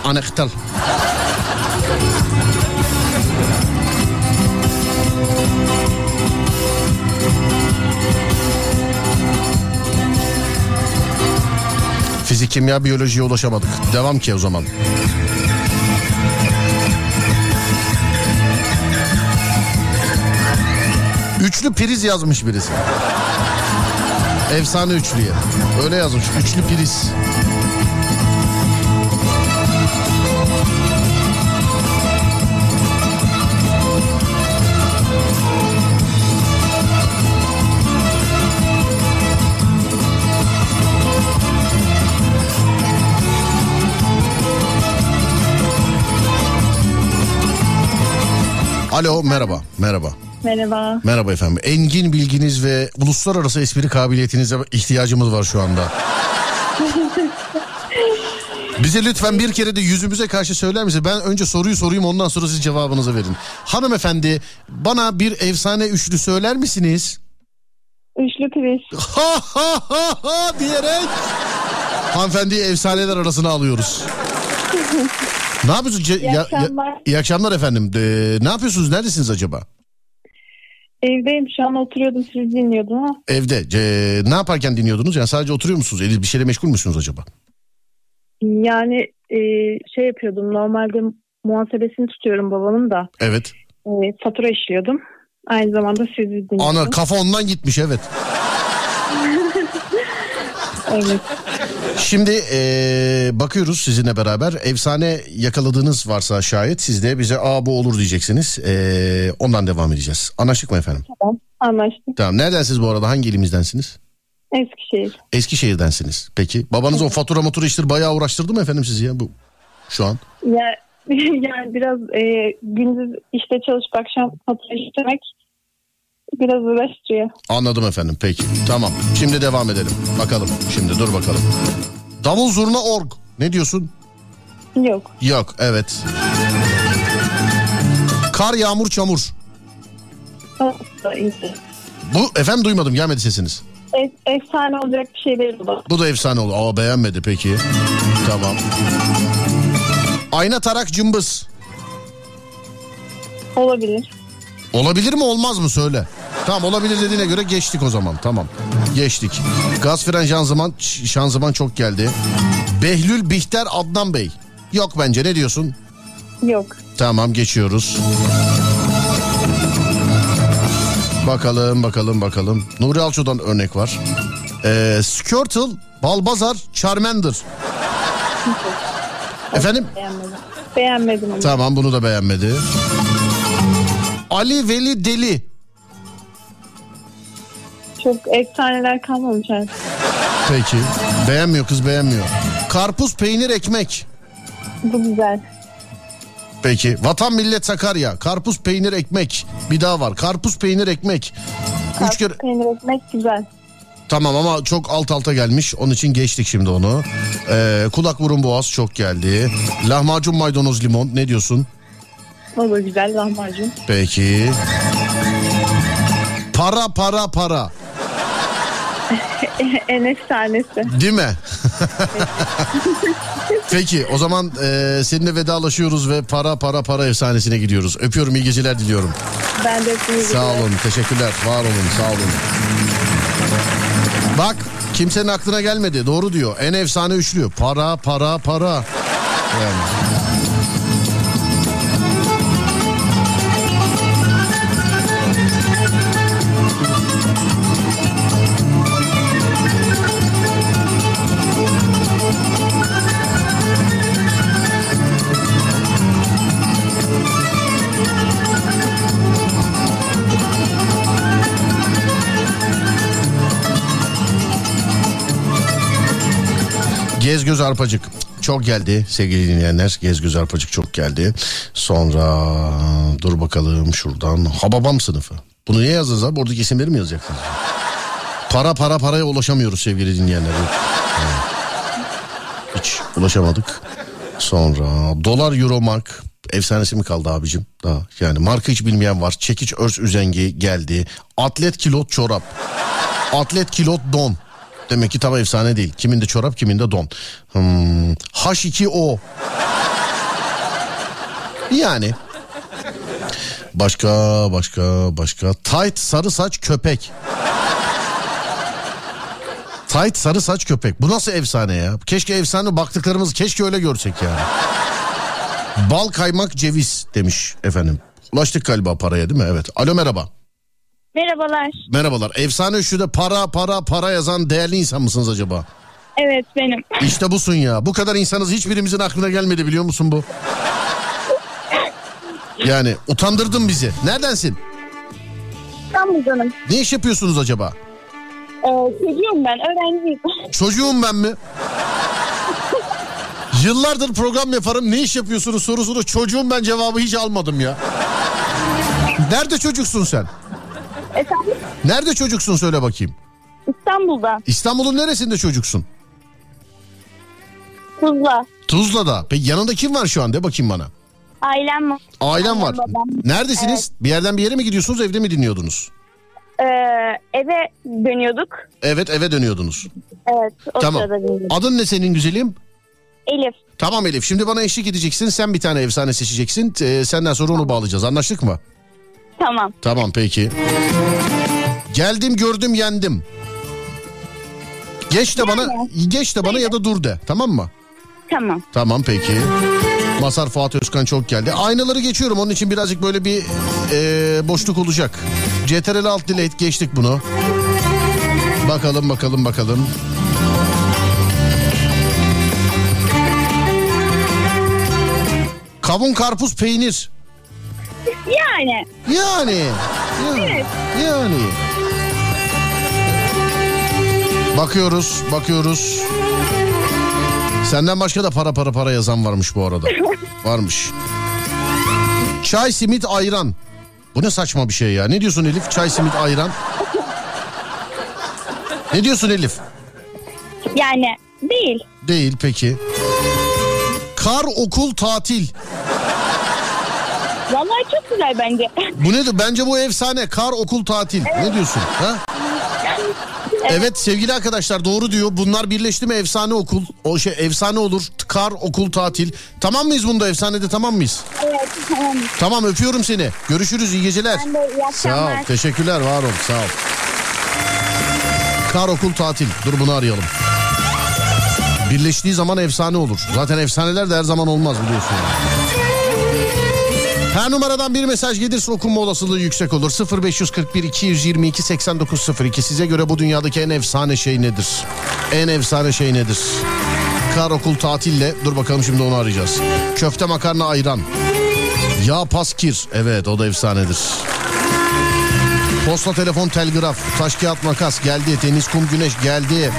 Speaker 1: Anahtar. Fizik, kimya, biyolojiye ulaşamadık. Devam ki o zaman. Üçlü priz yazmış birisi. Efsane üçlüye. Öyle yazmış. Üçlü priz. Alo merhaba merhaba.
Speaker 8: Merhaba.
Speaker 1: Merhaba efendim. Engin bilginiz ve uluslararası espri kabiliyetinize ihtiyacımız var şu anda. Bize lütfen bir kere de yüzümüze karşı söyler misiniz? Ben önce soruyu sorayım ondan sonra siz cevabınızı verin. Hanımefendi bana bir efsane üçlü söyler misiniz?
Speaker 8: Üçlü priz.
Speaker 1: Ha ha ha ha diyerek hanımefendiyi efsaneler arasına alıyoruz. ne yapıyorsunuz? Ce-
Speaker 8: İyi akşamlar.
Speaker 1: iyi akşamlar efendim. Ee, ne yapıyorsunuz? Neredesiniz acaba?
Speaker 8: Evdeyim şu an oturuyordum sizi dinliyordum ama
Speaker 1: Evde. Ee, ne yaparken dinliyordunuz? Yani sadece oturuyor musunuz? Eliniz bir şeyle meşgul müsünüz acaba?
Speaker 8: yani e, şey yapıyordum normalde muhasebesini tutuyorum babamın da
Speaker 1: Evet.
Speaker 8: e, fatura işliyordum. Aynı zamanda sizi dinliyordum.
Speaker 1: Ana kafa ondan gitmiş evet.
Speaker 8: Evet.
Speaker 1: Şimdi ee, bakıyoruz sizinle beraber. Efsane yakaladığınız varsa şayet siz de bize aa bu olur diyeceksiniz. Ee, ondan devam edeceğiz. Anlaştık mı efendim?
Speaker 8: Tamam anlaştık.
Speaker 1: Tamam. Neredensiniz bu arada? Hangi ilimizdensiniz?
Speaker 8: Eskişehir.
Speaker 1: Eskişehir'densiniz. Peki. Babanız o fatura motor işleri bayağı uğraştırdı mı efendim sizi ya bu şu an?
Speaker 8: Ya, yani biraz e, gündüz işte çalışıp akşam fatura işlemek biraz uğraştırıyor.
Speaker 1: Anladım efendim. Peki. Tamam. Şimdi devam edelim. Bakalım. Şimdi dur bakalım. Davul zurna org. Ne diyorsun?
Speaker 8: Yok.
Speaker 1: Yok. Evet. Kar yağmur çamur. Bu efendim duymadım gelmedi sesiniz.
Speaker 8: E, efsane olacak bir şey değil bu.
Speaker 1: Bu da efsane oldu. Aa beğenmedi peki. Tamam. Ayna tarak cımbız.
Speaker 8: Olabilir.
Speaker 1: Olabilir mi olmaz mı söyle. Tamam olabilir dediğine göre geçtik o zaman. Tamam. Geçtik. Gaz fren şanzıman, şanzıman çok geldi. Behlül Bihter Adnan Bey. Yok bence ne diyorsun?
Speaker 8: Yok.
Speaker 1: Tamam geçiyoruz. Bakalım bakalım bakalım. Nuri Alço'dan örnek var. Ee, Skirtle, Balbazar, Charmander. Efendim?
Speaker 8: Beğenmedim. Beğenmedim onu.
Speaker 1: Tamam bunu da beğenmedi. Ali Veli Deli.
Speaker 8: Çok efsaneler kalmamış artık.
Speaker 1: Peki. Beğenmiyor kız beğenmiyor. Karpuz, peynir, ekmek.
Speaker 8: Bu güzel.
Speaker 1: Peki. Vatan Millet Sakarya. Karpuz, peynir, ekmek. Bir daha var. Karpuz, peynir, ekmek. Üç
Speaker 8: Karpuz
Speaker 1: kere...
Speaker 8: peynir ekmek güzel.
Speaker 1: Tamam ama çok alt alta gelmiş. Onun için geçtik şimdi onu. Ee, kulak burun boğaz çok geldi. Lahmacun maydanoz limon ne diyorsun?
Speaker 8: Da güzel lahmacun.
Speaker 1: Peki. Para para para.
Speaker 8: en efsanesi.
Speaker 1: Değil mi? Peki o zaman e, seninle vedalaşıyoruz ve para para para efsanesine gidiyoruz. Öpüyorum iyi geceler diliyorum.
Speaker 8: Ben de hepinizi
Speaker 1: Sağ olun teşekkürler var olun sağ olun. Bak kimsenin aklına gelmedi doğru diyor. En efsane üçlü para para para. Yani. Gez göz arpacık çok geldi sevgili dinleyenler. Gez göz arpacık çok geldi. Sonra dur bakalım şuradan Hababam sınıfı. Bunu niye yazdınız abi? Oradaki isimleri mi yazacaksınız? Para para paraya ulaşamıyoruz sevgili dinleyenler. Hiç ulaşamadık. Sonra dolar euro mark efsanesi mi kaldı abicim? Daha yani marka hiç bilmeyen var. Çekiç örs üzengi geldi. Atlet kilot çorap. Atlet kilot don. Demek ki tam efsane değil. Kiminde çorap kiminde don. Hmm. H2O. Yani. Başka başka başka. Tight sarı saç köpek. Tight sarı saç köpek. Bu nasıl efsane ya? Keşke efsane baktıklarımızı keşke öyle görsek yani. Bal kaymak ceviz demiş efendim. Ulaştık galiba paraya değil mi? Evet. Alo merhaba.
Speaker 9: Merhabalar.
Speaker 1: Merhabalar. Efsane şurada para para para yazan değerli insan mısınız acaba?
Speaker 9: Evet benim.
Speaker 1: İşte busun ya. Bu kadar insanız hiçbirimizin aklına gelmedi biliyor musun bu? Yani utandırdın bizi. Neredensin?
Speaker 9: İstanbul'danım.
Speaker 1: Ne iş yapıyorsunuz acaba?
Speaker 9: Ee, çocuğum ben. Öğrenciyim.
Speaker 1: Çocuğum ben mi? Yıllardır program yaparım. Ne iş yapıyorsunuz sorusunu çocuğum ben cevabı hiç almadım ya. Nerede çocuksun sen?
Speaker 9: Efendim?
Speaker 1: Nerede çocuksun söyle bakayım.
Speaker 9: İstanbul'da.
Speaker 1: İstanbul'un neresinde çocuksun?
Speaker 9: Tuzla.
Speaker 1: Tuzla'da. Peki yanında kim var şu an de bakayım bana.
Speaker 9: Ailem var.
Speaker 1: Ailem var.
Speaker 9: babam.
Speaker 1: Neredesiniz? Bir yerden bir yere mi gidiyorsunuz evde mi dinliyordunuz?
Speaker 9: Ee, eve dönüyorduk.
Speaker 1: Evet eve dönüyordunuz.
Speaker 9: Evet. O
Speaker 1: Tamam.
Speaker 9: sırada.
Speaker 1: Adın ne senin güzelim?
Speaker 9: Elif.
Speaker 1: Tamam Elif şimdi bana eşlik edeceksin. Sen bir tane efsane seçeceksin. Ee, senden sonra onu bağlayacağız. Anlaştık mı?
Speaker 9: Tamam.
Speaker 1: Tamam peki. Geldim gördüm yendim. Geç de bana geç de bana ya da dur de. Tamam mı?
Speaker 9: Tamam.
Speaker 1: Tamam peki. Masar Fuat Özkan çok geldi. Aynaları geçiyorum onun için birazcık böyle bir e, boşluk olacak. CTRL alt delete geçtik bunu. Bakalım bakalım bakalım. Kavun karpuz peynir.
Speaker 9: Yani.
Speaker 1: Yani. Yani. yani. Bakıyoruz, bakıyoruz. Senden başka da para para para yazan varmış bu arada. Varmış. Çay, simit, ayran. Bu ne saçma bir şey ya. Ne diyorsun Elif? Çay, simit, ayran. Ne diyorsun Elif?
Speaker 9: Yani değil.
Speaker 1: Değil peki. Kar, okul, tatil.
Speaker 9: Vallahi çok güzel bence.
Speaker 1: Bu nedir? Bence bu efsane. Kar, okul, tatil. Ne diyorsun? Ha? Evet sevgili arkadaşlar doğru diyor. Bunlar birleşti mi efsane okul. O şey efsane olur. Kar, okul, tatil. Tamam mıyız bunda efsanede tamam mıyız?
Speaker 9: Evet. Tamam.
Speaker 1: Tamam öpüyorum seni. Görüşürüz iyi geceler.
Speaker 9: Ben de iyi
Speaker 1: Sağ ol. Teşekkürler var ol. Sağ ol. Kar, okul, tatil. Dur bunu arayalım. Birleştiği zaman efsane olur. Zaten efsaneler de her zaman olmaz biliyorsun. Her numaradan bir mesaj gelirse okunma olasılığı yüksek olur. 0541 222 8902 size göre bu dünyadaki en efsane şey nedir? En efsane şey nedir? Kar okul tatille dur bakalım şimdi onu arayacağız. Köfte makarna ayran. Yağ paskir evet o da efsanedir. Posta telefon telgraf. Taş kağıt makas geldi. Deniz kum güneş geldi.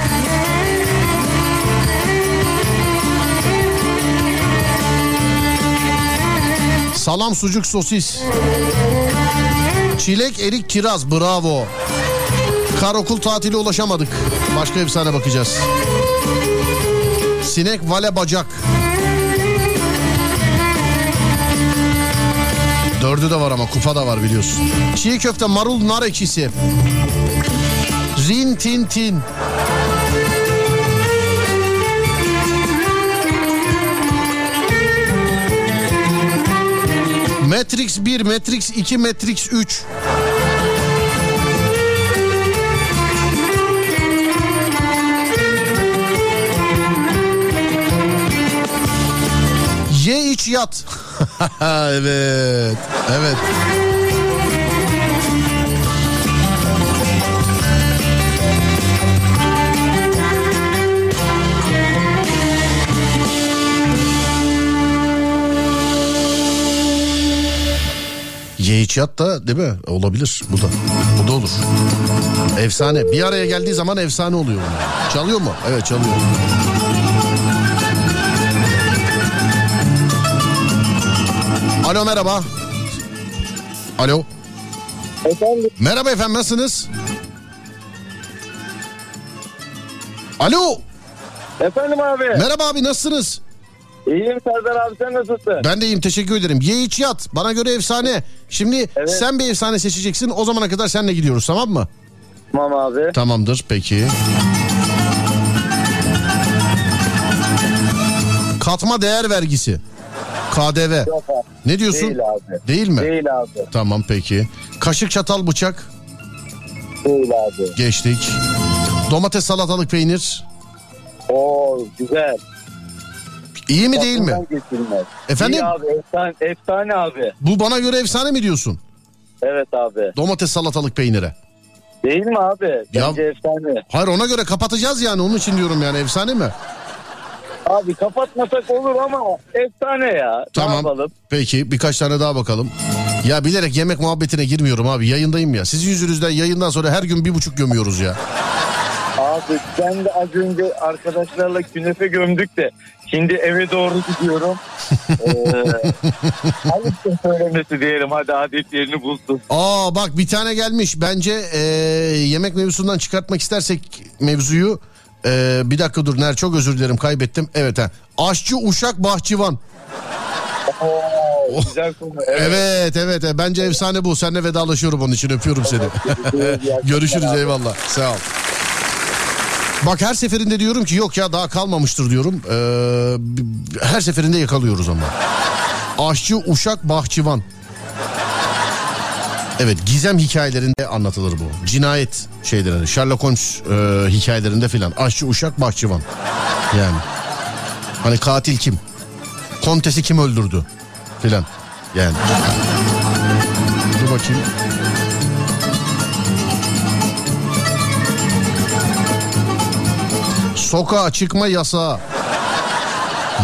Speaker 1: Salam sucuk sosis. Çilek erik kiraz bravo. Kar okul tatili ulaşamadık. Başka efsane bakacağız. Sinek vale bacak. Dördü de var ama kupa da var biliyorsun. Çiğ köfte marul nar ekşisi. Rin tin tin. Matrix 1, Matrix 2, Matrix 3. Ye iç yat. evet. Evet. Yat da değil mi? Olabilir bu da. Bu da olur. Efsane. Bir araya geldiği zaman efsane oluyor. bunlar. Çalıyor mu? Evet çalıyor. Alo merhaba. Alo.
Speaker 6: Efendim
Speaker 1: Merhaba efendim nasılsınız? Alo.
Speaker 6: Efendim abi.
Speaker 1: Merhaba abi nasılsınız?
Speaker 6: İyiyim Serdar abi sen nasılsın?
Speaker 1: Ben de iyiyim teşekkür ederim. Ye iç yat. Bana göre efsane. Şimdi sen bir efsane seçeceksin. O zamana kadar seninle gidiyoruz tamam mı?
Speaker 6: Tamam abi.
Speaker 1: Tamamdır peki. Katma değer vergisi. KDV.
Speaker 6: Yok abi.
Speaker 1: Ne diyorsun?
Speaker 6: Değil abi.
Speaker 1: Değil mi?
Speaker 6: Değil abi.
Speaker 1: Tamam peki. Kaşık çatal bıçak
Speaker 6: Değil abi.
Speaker 1: geçtik. Domates salatalık peynir.
Speaker 6: Oo güzel.
Speaker 1: İyi mi değil mi?
Speaker 6: Geçirmez.
Speaker 1: Efendim?
Speaker 6: İyi abi efsane, efsane abi.
Speaker 1: Bu bana göre efsane mi diyorsun?
Speaker 6: Evet abi.
Speaker 1: Domates salatalık peynire.
Speaker 6: Değil mi abi?
Speaker 1: Ya-
Speaker 6: Bence efsane.
Speaker 1: Hayır ona göre kapatacağız yani onun için diyorum yani efsane mi?
Speaker 6: Abi kapatmasak olur ama efsane ya.
Speaker 1: Tamam. Peki birkaç tane daha bakalım. Ya bilerek yemek muhabbetine girmiyorum abi yayındayım ya. Sizin yüzünüzden yayından sonra her gün bir buçuk gömüyoruz ya.
Speaker 6: Abi ben de az önce arkadaşlarla künefe gömdük de şimdi eve doğru gidiyorum. ee, ayıptır söylemesi diyelim hadi adetlerini bulsun.
Speaker 1: Aa bak bir tane gelmiş. Bence eee, yemek mevzusundan çıkartmak istersek mevzuyu. eee, bir dakika dur Ner çok özür dilerim kaybettim. Evet ha. Aşçı Uşak Bahçıvan.
Speaker 6: Oo, güzel konu. Evet.
Speaker 1: Evet evet, evet. bence efsane bu. Seninle vedalaşıyorum onun için öpüyorum seni. Görüşürüz eyvallah sağ ol. Bak her seferinde diyorum ki yok ya daha kalmamıştır diyorum. Ee, her seferinde yakalıyoruz ama. Aşçı Uşak Bahçıvan. Evet gizem hikayelerinde anlatılır bu. Cinayet şeylerinde Sherlock Holmes e, hikayelerinde filan. Aşçı Uşak Bahçıvan. Yani. Hani katil kim? Kontesi kim öldürdü? Filan. Yani. Dur bakayım. Sokağa çıkma yasağı.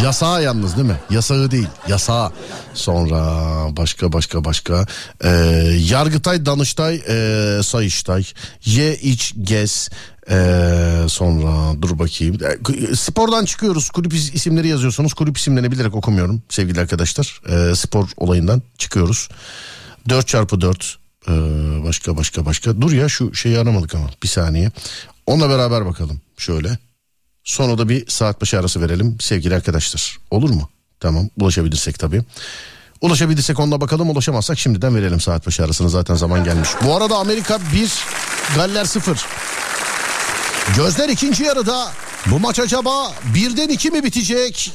Speaker 1: Yasağı yalnız değil mi? Yasağı değil. Yasağı. Sonra başka başka başka. Ee, Yargıtay, Danıştay, ee, Sayıştay. Ye, iç, gez. Ee, sonra dur bakayım. Ee, spordan çıkıyoruz. Kulüp is- isimleri yazıyorsunuz. Kulüp isimlerini bilerek okumuyorum sevgili arkadaşlar. Ee, spor olayından çıkıyoruz. 4 çarpı 4 ee, başka başka başka. Dur ya şu şeyi aramadık ama bir saniye. Onunla beraber bakalım şöyle. Sonra da bir saat başı arası verelim sevgili arkadaşlar. Olur mu? Tamam ulaşabilirsek tabii. Ulaşabilirsek onunla bakalım ulaşamazsak şimdiden verelim saat başı arasını zaten zaman gelmiş. Bu arada Amerika 1 Galler 0. Gözler ikinci yarıda bu maç acaba birden iki mi bitecek?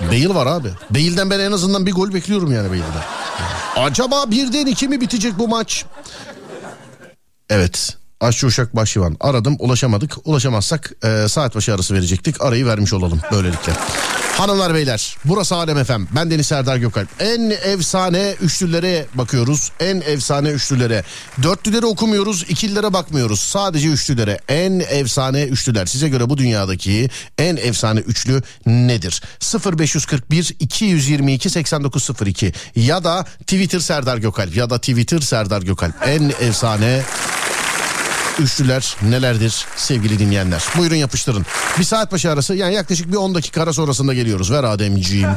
Speaker 1: Bale var abi. Bale'den ben en azından bir gol bekliyorum yani Bale'den. Acaba birden iki mi bitecek bu maç? Evet. Aşçı Uşak Başşivan aradım ulaşamadık. Ulaşamazsak e, saat başı arası verecektik. Arayı vermiş olalım böylelikle. Hanımlar beyler burası Alem FM. Ben Deniz Serdar Gökalp. En efsane üçlülere bakıyoruz. En efsane üçlülere. Dörtlülere okumuyoruz. ikililere bakmıyoruz. Sadece üçlülere. En efsane üçlüler. Size göre bu dünyadaki en efsane üçlü nedir? 0541 222 8902 ya da Twitter Serdar Gökalp ya da Twitter Serdar Gökalp. En efsane üçlüler nelerdir sevgili dinleyenler? Buyurun yapıştırın. Bir saat başı arası yani yaklaşık bir 10 dakika ara sonrasında geliyoruz. Ver Ademciğim.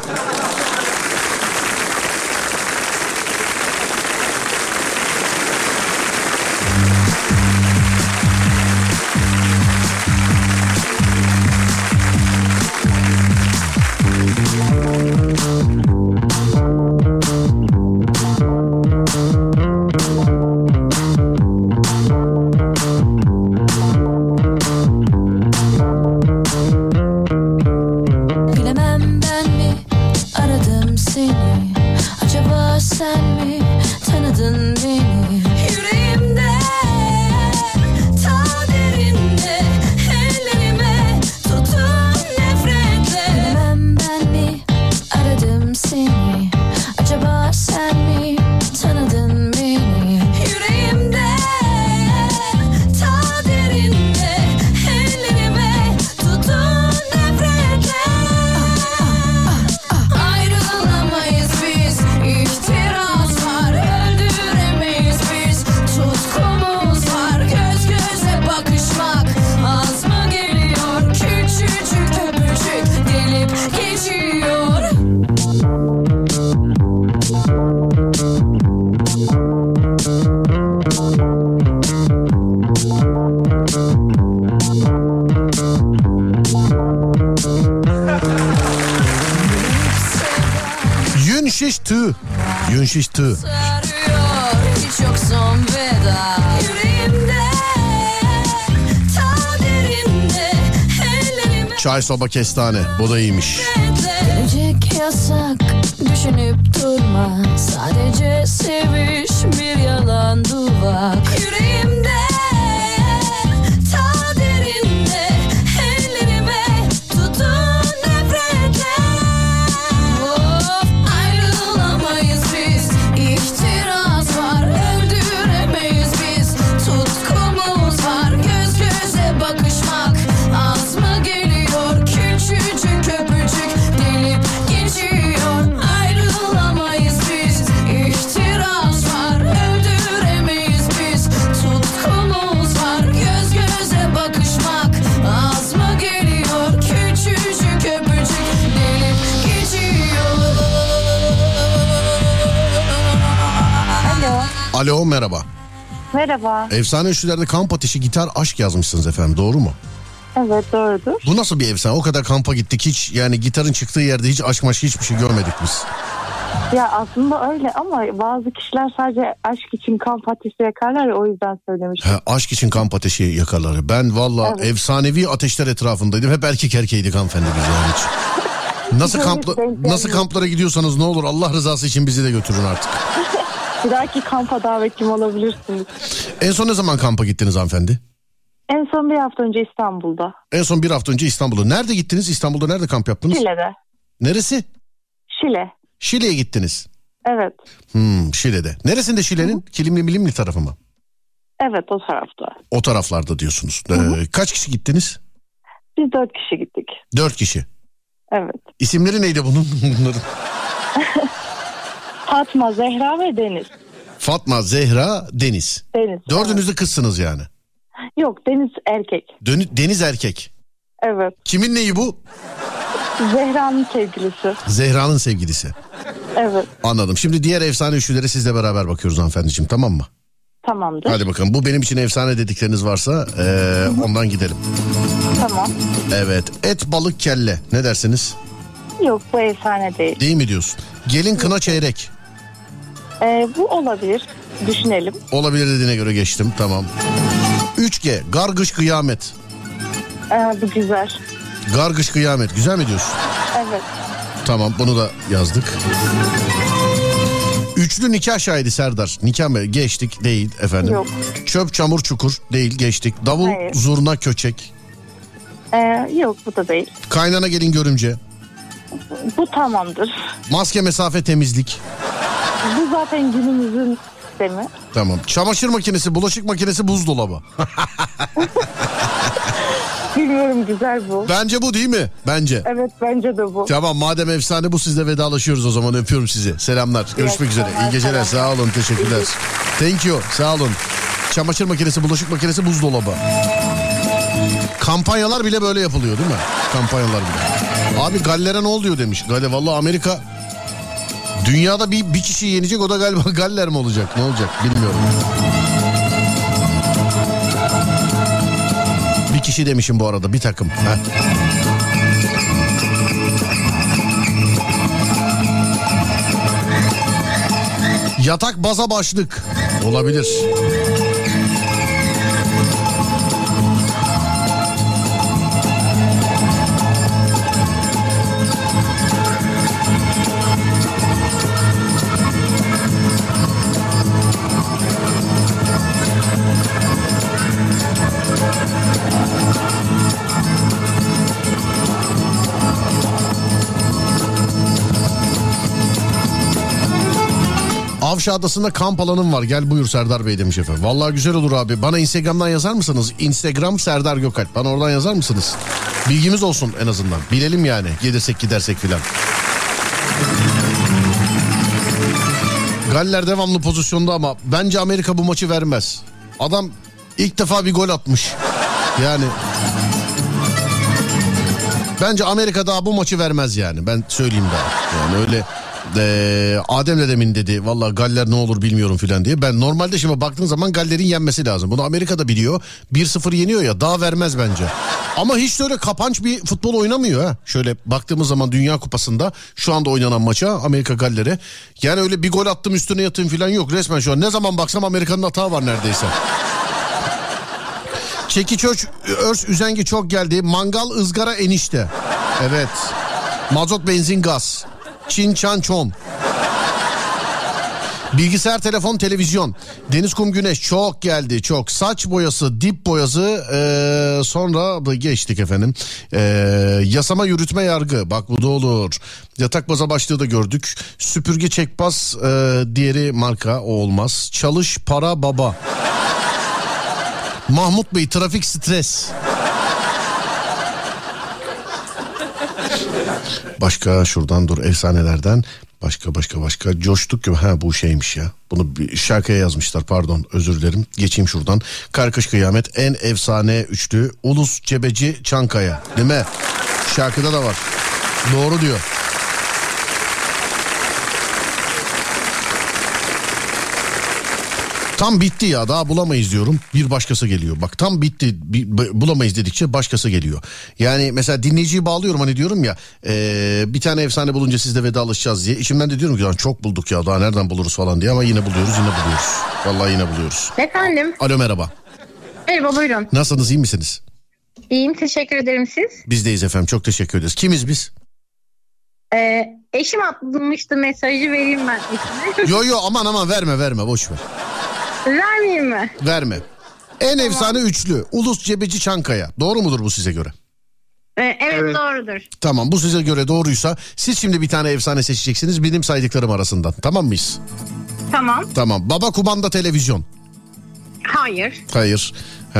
Speaker 1: Soba kestane. Bu da iyiymiş.
Speaker 3: Gelecek yasak düşünüp durma Sadece seviş bir yalan duvak Yüreğimde
Speaker 1: merhaba.
Speaker 9: Merhaba.
Speaker 1: Efsane üçlülerde kamp ateşi gitar aşk yazmışsınız efendim doğru mu?
Speaker 9: Evet doğrudur.
Speaker 1: Bu nasıl bir efsane? O kadar kampa gittik hiç yani gitarın çıktığı yerde hiç aşk maşk hiçbir şey görmedik biz.
Speaker 9: Ya aslında öyle ama bazı kişiler sadece aşk için kamp ateşi yakarlar ya o yüzden söylemiştim.
Speaker 1: Ha, aşk için kamp ateşi yakarlar. Ben valla
Speaker 9: Evet.
Speaker 1: efsanevi ateşler etrafındaydım. Hep erkek erkeğiydik hanımefendi biz yani hiç. Nasıl,
Speaker 9: gelmiyor.
Speaker 1: nasıl kamplara gidiyorsanız ne olur Allah rızası için bizi de götürün artık.
Speaker 9: Dahaki kampa davetlim olabilirsiniz.
Speaker 1: En son ne zaman kampa gittiniz hanımefendi?
Speaker 9: En son bir hafta önce İstanbul'da.
Speaker 1: En son bir hafta önce İstanbul'da. Nerede gittiniz? İstanbul'da nerede kamp yaptınız?
Speaker 9: Şile'de.
Speaker 1: Neresi?
Speaker 9: Şile.
Speaker 1: Şile'ye gittiniz.
Speaker 9: Evet.
Speaker 1: Hmm, Şile'de. Neresinde Şile'nin? Kilimli milimli tarafı mı?
Speaker 9: Evet o tarafta.
Speaker 1: O taraflarda diyorsunuz. Ee, kaç kişi gittiniz?
Speaker 9: Biz dört kişi gittik.
Speaker 1: Dört kişi.
Speaker 9: Evet.
Speaker 1: İsimleri neydi bunun? Bunların.
Speaker 9: Fatma, Zehra ve Deniz.
Speaker 1: Fatma, Zehra, Deniz.
Speaker 9: Deniz.
Speaker 1: Dördünüz de kızsınız yani.
Speaker 9: Yok Deniz erkek.
Speaker 1: Dön- Deniz erkek.
Speaker 9: Evet.
Speaker 1: Kimin neyi bu?
Speaker 9: Zehra'nın sevgilisi.
Speaker 1: Zehra'nın sevgilisi.
Speaker 9: Evet.
Speaker 1: Anladım. Şimdi diğer efsane üçlülere sizle beraber bakıyoruz hanımefendiciğim tamam mı?
Speaker 9: Tamamdır.
Speaker 1: Hadi bakalım bu benim için efsane dedikleriniz varsa eee, ondan gidelim.
Speaker 9: Tamam.
Speaker 1: Evet et balık kelle ne dersiniz?
Speaker 9: Yok bu efsane değil.
Speaker 1: Değil mi diyorsun? Gelin kına çeyrek.
Speaker 9: Ee, bu olabilir. Düşünelim.
Speaker 1: Olabilir dediğine göre geçtim tamam. 3G gargış kıyamet.
Speaker 9: Ee, bu güzel.
Speaker 1: Gargış kıyamet güzel mi diyorsun?
Speaker 9: Evet.
Speaker 1: Tamam bunu da yazdık. Üçlü nikah şahidi Serdar. Nikah mı? Geçtik değil efendim.
Speaker 9: Yok.
Speaker 1: Çöp çamur çukur değil geçtik. Davul
Speaker 9: Hayır.
Speaker 1: zurna köçek.
Speaker 9: Ee, yok bu da değil.
Speaker 1: Kaynana gelin görümce.
Speaker 9: Bu tamamdır.
Speaker 1: Maske mesafe temizlik.
Speaker 9: Bu zaten günümüzün sistemi.
Speaker 1: Tamam. Çamaşır makinesi, bulaşık makinesi, buzdolabı.
Speaker 9: Bilmiyorum güzel bu.
Speaker 1: Bence bu değil mi? Bence.
Speaker 9: Evet bence de bu.
Speaker 1: Tamam madem efsane bu sizle vedalaşıyoruz o zaman öpüyorum sizi. Selamlar. Görüşmek üzere. İyi geceler. Sağ olun. Teşekkürler. Thank you. Sağ olun. Çamaşır makinesi, bulaşık makinesi, buzdolabı. Kampanyalar bile böyle yapılıyor değil mi? Kampanyalar bile. Abi Galler'e ne oluyor demiş. Galler valla Amerika dünyada bir, bir kişi yenecek o da galiba Galler mi olacak? Ne olacak bilmiyorum. Bir kişi demişim bu arada bir takım. Heh. Yatak baza başlık. Olabilir. Avşa Adası'nda kamp alanım var. Gel buyur Serdar Bey demiş efendim. Vallahi güzel olur abi. Bana Instagram'dan yazar mısınız? Instagram Serdar Gökalp. Bana oradan yazar mısınız? Bilgimiz olsun en azından. Bilelim yani. Gelirsek gidersek filan. Galler devamlı pozisyonda ama bence Amerika bu maçı vermez. Adam ilk defa bir gol atmış. Yani bence Amerika daha bu maçı vermez yani. Ben söyleyeyim daha. Yani öyle Ee, Adem de demin dedi valla Galler ne olur bilmiyorum filan diye. Ben normalde şimdi baktığın zaman Galler'in yenmesi lazım. Bunu Amerika'da biliyor. 1-0 yeniyor ya daha vermez bence. Ama hiç de öyle kapanç bir futbol oynamıyor ha. Şöyle baktığımız zaman Dünya Kupası'nda şu anda oynanan maça Amerika Galler'e. Yani öyle bir gol attım üstüne yatayım filan yok. Resmen şu an ne zaman baksam Amerika'nın hata var neredeyse. Çekiç örs, örs üzengi çok geldi. Mangal ızgara enişte. Evet. Mazot benzin gaz. Çin çan çon. Bilgisayar, telefon, televizyon. Deniz, kum, güneş çok geldi çok. Saç boyası, dip boyası ee, sonra da geçtik efendim. Ee, yasama, yürütme, yargı. Bak bu da olur. Yatak baza başlığı da gördük. Süpürge, çekbaz, ee, diğeri marka o olmaz. Çalış, para, baba. Mahmut Bey trafik stres. Başka şuradan dur efsanelerden. Başka başka başka coştuk ki ha bu şeymiş ya. Bunu bir şarkıya yazmışlar pardon özür dilerim. Geçeyim şuradan. Karkış Kıyamet en efsane üçlü Ulus Cebeci Çankaya değil mi? Şarkıda da var. Doğru diyor. Tam bitti ya daha bulamayız diyorum. Bir başkası geliyor. Bak tam bitti bulamayız dedikçe başkası geliyor. Yani mesela dinleyiciyi bağlıyorum hani diyorum ya eee, bir tane efsane bulunca sizle vedalaşacağız diye. İçimden de diyorum ki "Lan çok bulduk ya daha nereden buluruz falan diye ama yine buluyoruz yine buluyoruz. Vallahi yine buluyoruz.
Speaker 10: Efendim.
Speaker 1: Alo merhaba.
Speaker 10: Merhaba buyurun.
Speaker 1: Nasılsınız iyi misiniz?
Speaker 10: İyiyim teşekkür ederim siz.
Speaker 1: Bizdeyiz efendim çok teşekkür ederiz. Kimiz biz?
Speaker 10: Ee, eşim atlamıştı mesajı vereyim ben.
Speaker 1: Yo yo aman aman verme verme boş ver.
Speaker 10: Vermeyeyim mi?
Speaker 1: Verme. En efsane üçlü Ulus Cebeci Çankaya. Doğru mudur bu size göre?
Speaker 10: Ee, evet, doğrudur.
Speaker 1: Tamam bu size göre doğruysa siz şimdi bir tane efsane seçeceksiniz benim saydıklarım arasından. Tamam mıyız?
Speaker 10: Tamam.
Speaker 1: Tamam. Baba kumanda televizyon.
Speaker 10: Hayır.
Speaker 1: Hayır. Ee,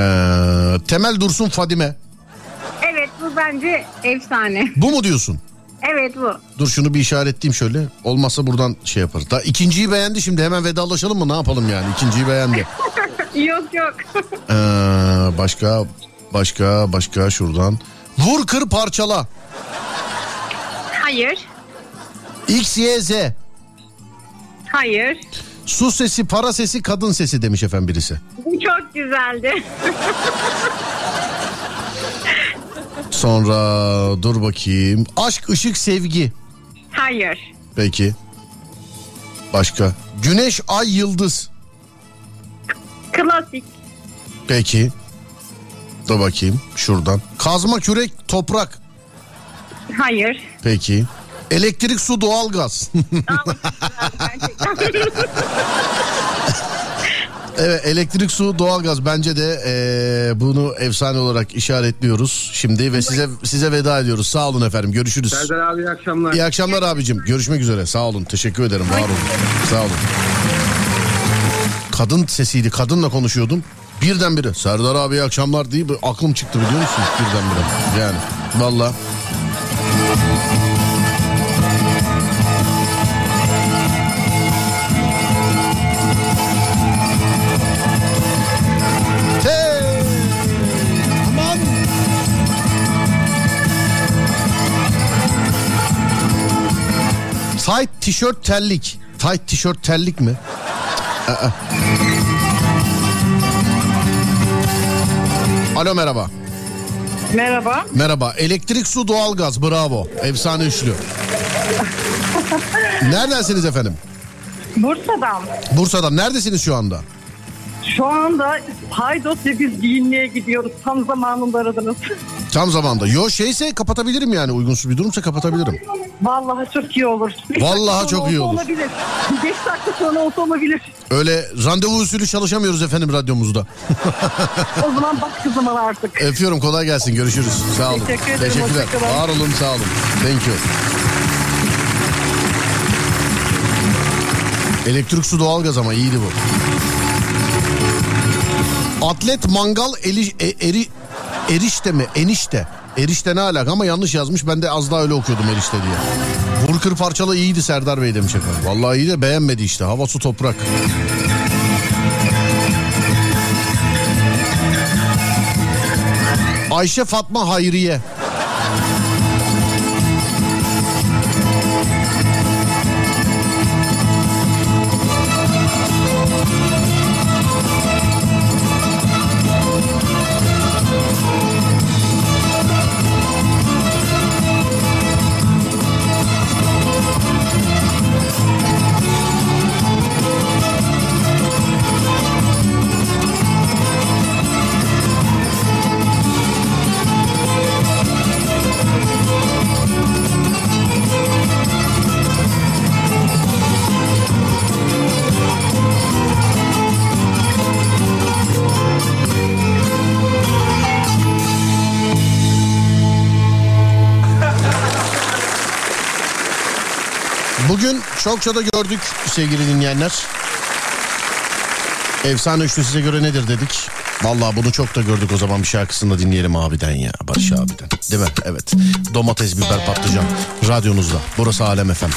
Speaker 1: Temel Dursun Fadime.
Speaker 10: Evet bu bence efsane.
Speaker 1: Bu mu diyorsun?
Speaker 10: Evet bu.
Speaker 1: Dur şunu bir işaretleyeyim şöyle. Olmazsa buradan şey yaparız. Daha ikinciyi beğendi şimdi hemen vedalaşalım mı? Ne yapalım yani? İkinciyi beğendi.
Speaker 10: yok yok.
Speaker 1: Ee, başka başka başka şuradan. Vur kır parçala.
Speaker 10: Hayır.
Speaker 1: X, Y, Z.
Speaker 10: Hayır.
Speaker 1: Su sesi, para sesi, kadın sesi demiş efendim birisi.
Speaker 10: Bu çok güzeldi.
Speaker 1: Sonra dur bakayım. Aşk, ışık, sevgi.
Speaker 10: Hayır.
Speaker 1: Peki. Başka. Güneş, ay, yıldız.
Speaker 10: Klasik.
Speaker 1: Peki. Dur bakayım şuradan. Kazma, kürek, toprak.
Speaker 10: Hayır.
Speaker 1: Peki. Elektrik, su, doğalgaz. evet elektrik, su, doğalgaz bence de eee, bunu efsane olarak işaretliyoruz şimdi ve size size veda ediyoruz. Sağ olun efendim. Görüşürüz.
Speaker 11: Serdar abi iyi akşamlar.
Speaker 1: İyi akşamlar abicim. Görüşmek üzere. Sağ olun. Teşekkür ederim. Var olun. Sağ olun. Kadın sesiydi. Kadınla konuşuyordum. Birdenbire Serdar abi iyi akşamlar diye aklım çıktı biliyor musun? Birdenbire. Yani valla. Tight tişört terlik. Tight tişört terlik mi? Aa. Alo merhaba.
Speaker 12: Merhaba.
Speaker 1: Merhaba. Elektrik, su, doğalgaz. Bravo. Efsane üçlü. Neredensiniz efendim?
Speaker 12: Bursa'dan.
Speaker 1: Bursa'dan. Neredesiniz şu anda?
Speaker 12: Şu anda Paydos ve biz giyinmeye gidiyoruz. Tam zamanında aradınız.
Speaker 1: Tam zamanda. Yo şeyse kapatabilirim yani. Uygunsuz bir durumsa kapatabilirim.
Speaker 12: Vallahi çok iyi olur. Beş
Speaker 1: Vallahi
Speaker 12: dakika
Speaker 1: çok
Speaker 12: sonra
Speaker 1: iyi
Speaker 12: olsa
Speaker 1: olur.
Speaker 12: Olabilir. 5 dakika sonra olsa olabilir.
Speaker 1: Öyle randevu usulü çalışamıyoruz efendim radyomuzda.
Speaker 12: O zaman başka zaman artık.
Speaker 1: Öpüyorum kolay gelsin görüşürüz. Sağ olun.
Speaker 12: Teşekkür ederim,
Speaker 1: Teşekkürler.
Speaker 12: hoşçakalın.
Speaker 1: Var olun sağ olun. Thank you. Elektrik su doğalgaz ama iyiydi bu. Atlet mangal eli, e- eri, erişte mi? Enişte. Erişte ne alaka ama yanlış yazmış. Ben de az daha öyle okuyordum erişte diye. Vur kır parçalı iyiydi Serdar Bey demiş efendim. Vallahi iyi de beğenmedi işte. Hava su toprak. Ayşe Fatma Hayriye. Çokça da gördük sevgili dinleyenler. Efsane üçlü size göre nedir dedik. Vallahi bunu çok da gördük o zaman bir şarkısını dinleyelim abiden ya. Barış abiden. Değil mi? Evet. Domates, biber, patlıcan. Radyonuzda. Burası Alem Efem.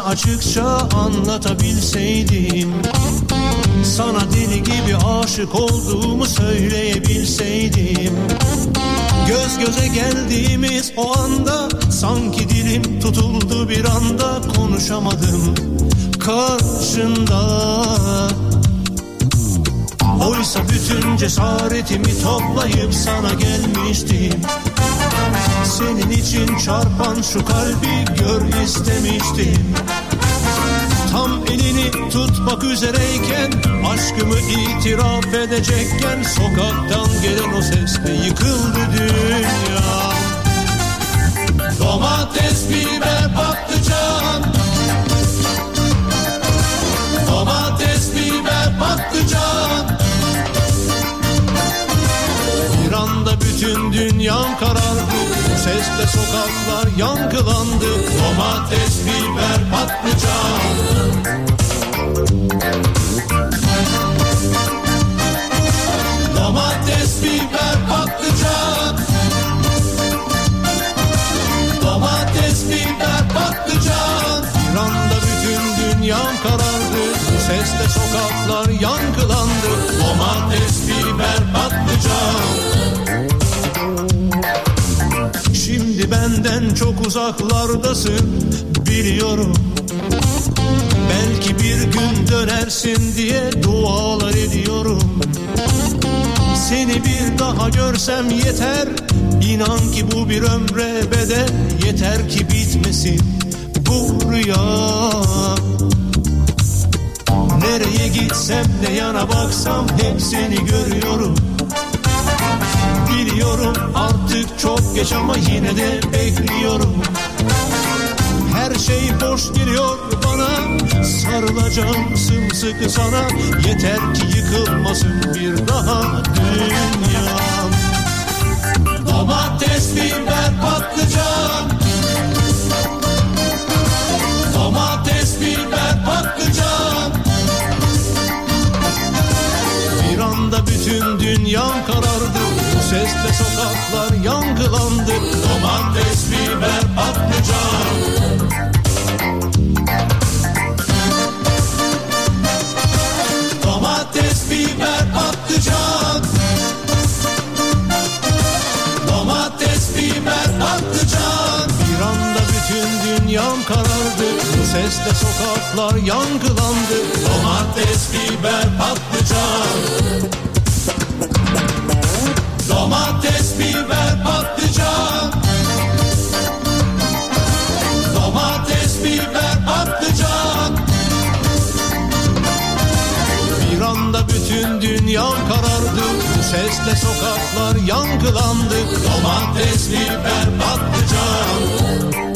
Speaker 13: Açıkça anlatabilseydim Sana deli gibi aşık olduğumu söyleyebilseydim. Göz göze geldiğimiz o anda Sanki dilim tutuldu bir anda Konuşamadım karşında. Oysa bütün cesaretimi toplayıp sana gelmiştim senin için çarpan şu kalbi gör istemiştim. Tam elini tutmak üzereyken Aşkımı itiraf edecekken Sokaktan gelen o sesle yıkıldı dünya. Domates, biber, patlıcan. Domates, biber, patlıcan. Bir anda bütün dünyam karardı sesle sokaklar yankılandı. Domates, biber, patlıcan. Domates, biber, patlıcan. Domates, biber, patlıcan. Bir anda bütün dünyam karardı. Sesle sokaklar yankılandı. Domates, çok uzaklardasın biliyorum. Belki bir gün dönersin diye dualar ediyorum. Seni bir daha görsem yeter. İnan ki bu bir ömre bedel. Yeter ki bitmesin bu rüya. Nereye gitsem ne yana baksam hep seni görüyorum Biliyorum artık çok geç ama yine de bekliyorum. Her şey boş geliyor bana. Sarılacağım sımsıkı sana. Yeter ki yıkılmasın bir daha dünyam Domates, biber, patlıcan sesle sokaklar yankılandı Domates, biber, patlıcan Domates, biber, patlıcan Domates, biber, patlıcan Bir anda bütün dünyam karardı. Sesle sokaklar yankılandı Domates, biber, patlıcan Domates, biber, patlıcan. Domates, biber, patlıcan. Bir anda bütün dünyam karardı. Bu sesle sokaklar yankılandı. Domates, biber, patlıcan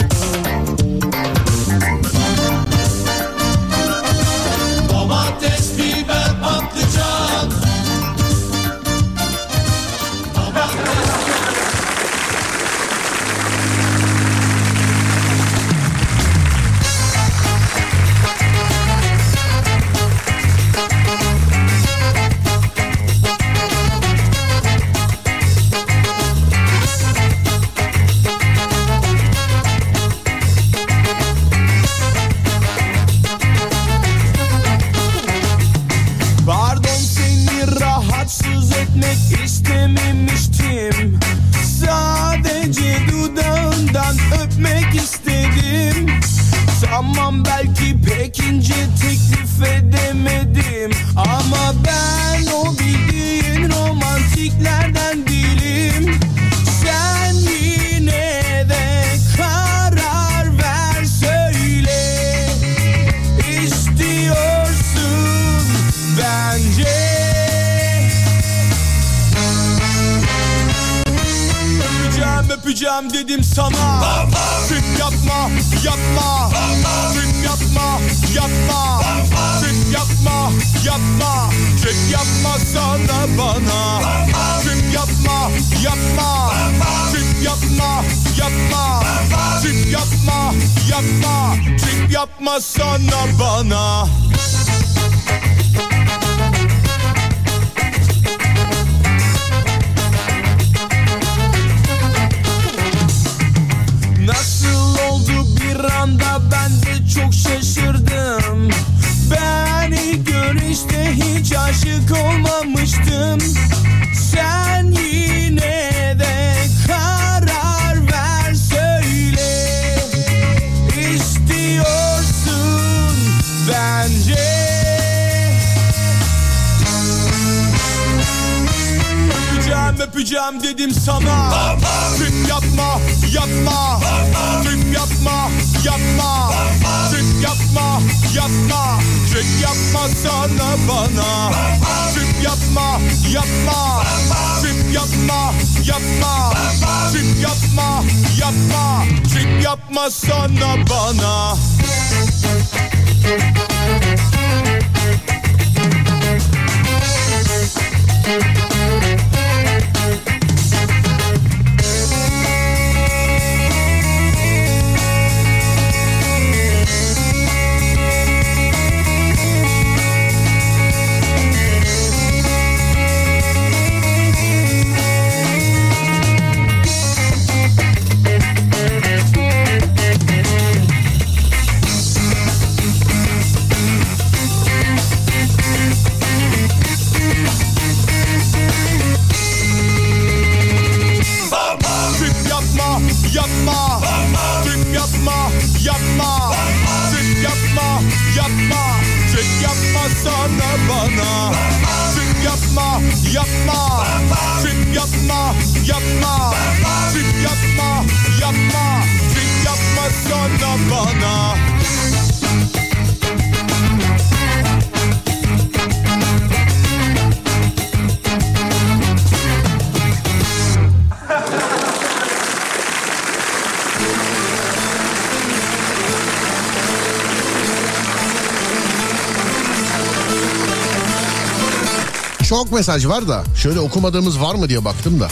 Speaker 14: Çok
Speaker 1: mesaj var da şöyle okumadığımız var mı diye baktım da.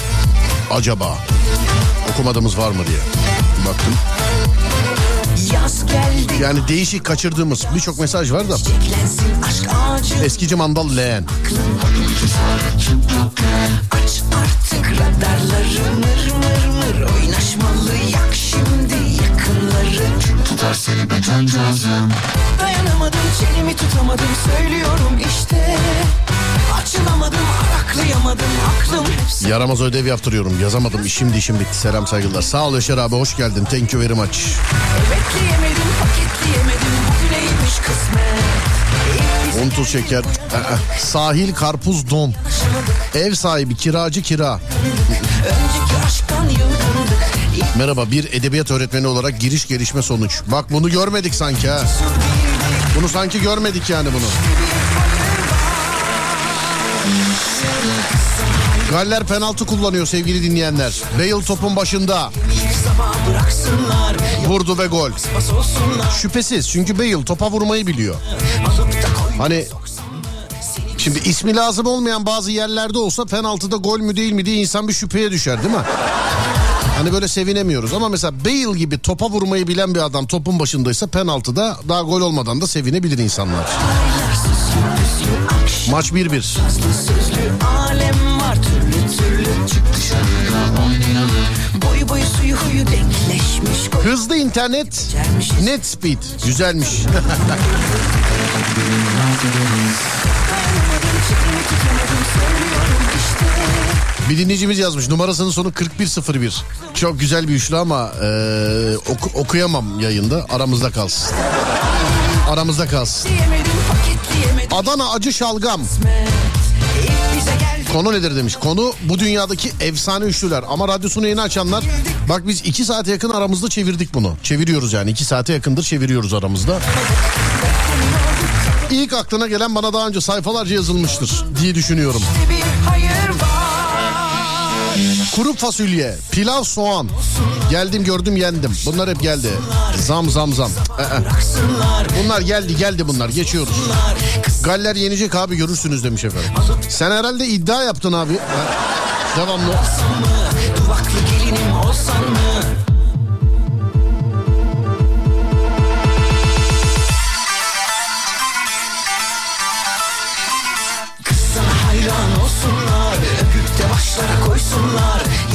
Speaker 1: Acaba okumadığımız var mı diye baktım. Yani değişik kaçırdığımız birçok mesaj var da. Eskici mandal leğen.
Speaker 2: Aç artık radarları mır mır mır Oynaşmalı yak şimdi yakınları Tutar seni bir cancağızım Dayanamadım çenemi tutamadım söylüyorum işte Açılamadım araklayamadım aklım hepsi
Speaker 1: Yaramaz ödev yaptırıyorum. Yazamadım. İşim dişim bitti. Selam saygılar. Sağ ol Yaşar abi. Hoş geldin. Thank you very much.
Speaker 2: Bekleyemedim paketleyemedim bugüneymiş kısmet
Speaker 1: Un tuz şeker. Sahil karpuz don. Ev sahibi kiracı kira.
Speaker 2: Önceki aşktan yılgındık
Speaker 1: Merhaba bir edebiyat öğretmeni olarak giriş gelişme sonuç. Bak bunu görmedik sanki ha. Bunu sanki görmedik yani bunu. Galler penaltı kullanıyor sevgili dinleyenler. Bale topun başında. Vurdu ve gol. Şüphesiz çünkü Bale topa vurmayı biliyor. Hani şimdi ismi lazım olmayan bazı yerlerde olsa penaltıda gol mü değil mi diye insan bir şüpheye düşer değil mi? Hani böyle sevinemiyoruz ama mesela Bale gibi topa vurmayı bilen bir adam topun başındaysa penaltıda daha gol olmadan da sevinebilir insanlar. Maç 1-1.
Speaker 2: Sazlı sözlü alem var türlü türlü Çık dışarıya oynayalım Boyu boyu suyu huyu denkleşmiş Koy
Speaker 1: Hızlı internet, net speed. Güzelmiş. bir dinleyicimiz yazmış numarasının sonu 4101. Çok güzel bir üçlü ama e, oku- okuyamam yayında aramızda kalsın. Aramızda kalsın.
Speaker 4: Diyemedim
Speaker 1: Adana acı şalgam. Konu nedir demiş. Konu bu dünyadaki efsane üçlüler. Ama radyosunu yeni açanlar bak biz iki saate yakın aramızda çevirdik bunu. Çeviriyoruz yani iki saate yakındır çeviriyoruz aramızda. İlk aklına gelen bana daha önce sayfalarca yazılmıştır diye düşünüyorum.
Speaker 4: var
Speaker 1: Kuru fasulye, pilav, soğan. Geldim gördüm yendim. Bunlar hep geldi. Zam zam zam. Ee, e. Bunlar geldi geldi bunlar geçiyoruz. Galler yenecek abi görürsünüz demiş efendim. Sen herhalde iddia yaptın abi. Devamlı.
Speaker 4: Duvaklı gelinim olsan mı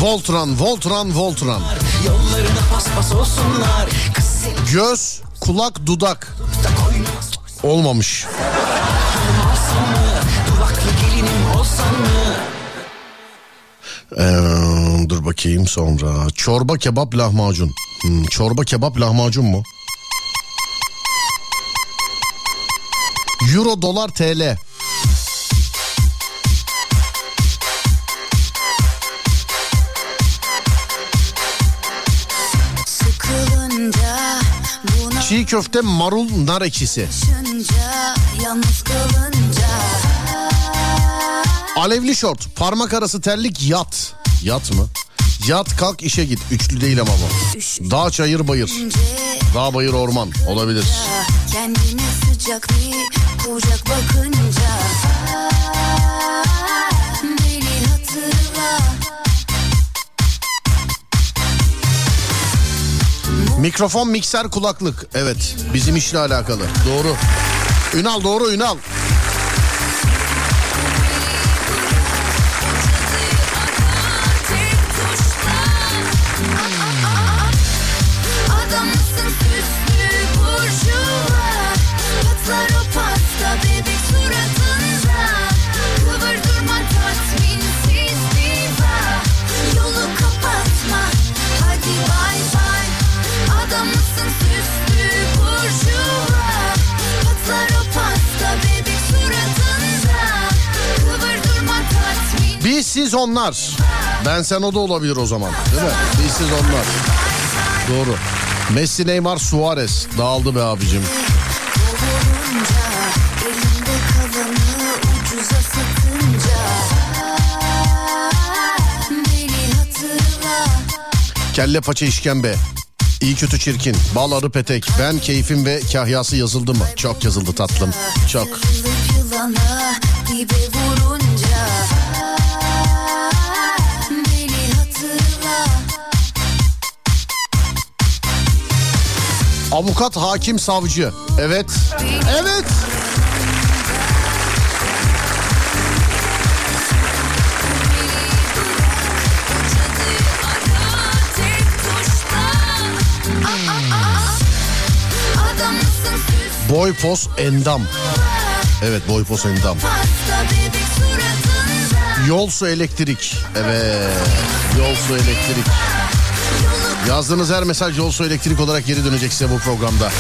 Speaker 1: Voltran, Voltran, Voltran. Göz, kulak, dudak. Olmamış. Ee, dur bakayım sonra. Çorba, kebap, lahmacun. Hmm, çorba, kebap, lahmacun mu? Euro, dolar, TL. Çiğ köfte, marul, nar ekşisi. Alevli şort, parmak arası terlik, yat. Yat mı? Yat kalk işe git. Üçlü değil ama bu. Dağ çayır bayır. Dağ bayır orman olabilir.
Speaker 3: Kendine sıcak bir kucak bakınca Beni hatırla
Speaker 1: Mikrofon, mikser, kulaklık. Evet bizim işle alakalı. Doğru. Ünal doğru Ünal.
Speaker 3: Tatmin
Speaker 1: Biz siz onlar. Ben sen o da olabilir o zaman. Değil mi? Biz siz onlar. Doğru. Messi, Neymar, Suarez. Dağıldı be abicim. Kelle paça işkembe. İyi kötü çirkin. Bal arı petek. Ben keyfim ve kahyası yazıldı mı? Çok yazıldı tatlım. Çok.
Speaker 3: Yılana
Speaker 1: Avukat, hakim, savcı. Evet. Evet. Boy, pos, endam. Evet boy, pos, endam. Yol, su, elektrik. Evet. Yol, su, elektrik. Yazdığınız her mesaj yol, su, elektrik olarak geri dönecek size bu programda.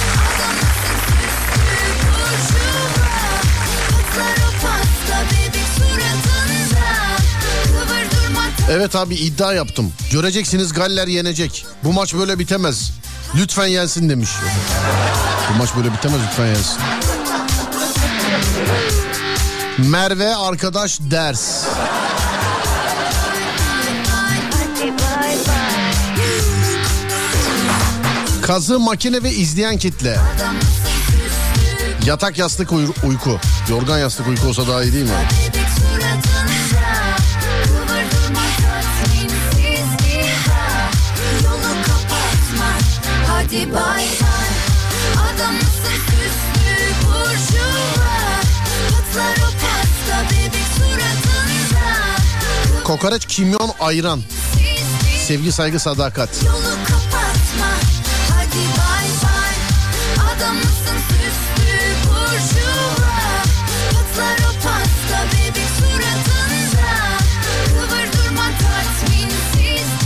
Speaker 1: Evet abi iddia yaptım. Göreceksiniz Galler yenecek. Bu maç böyle bitemez. Lütfen yensin demiş. Bu maç böyle bitemez lütfen yensin. Merve arkadaş ders. Kazı makine ve izleyen kitle. Yatak yastık uy- uyku. Yorgan yastık uyku olsa daha iyi değil mi?
Speaker 3: hadi
Speaker 1: Kokoreç, kimyon, ayran. Sevgi, saygı, sadakat.
Speaker 3: Yolu kapatma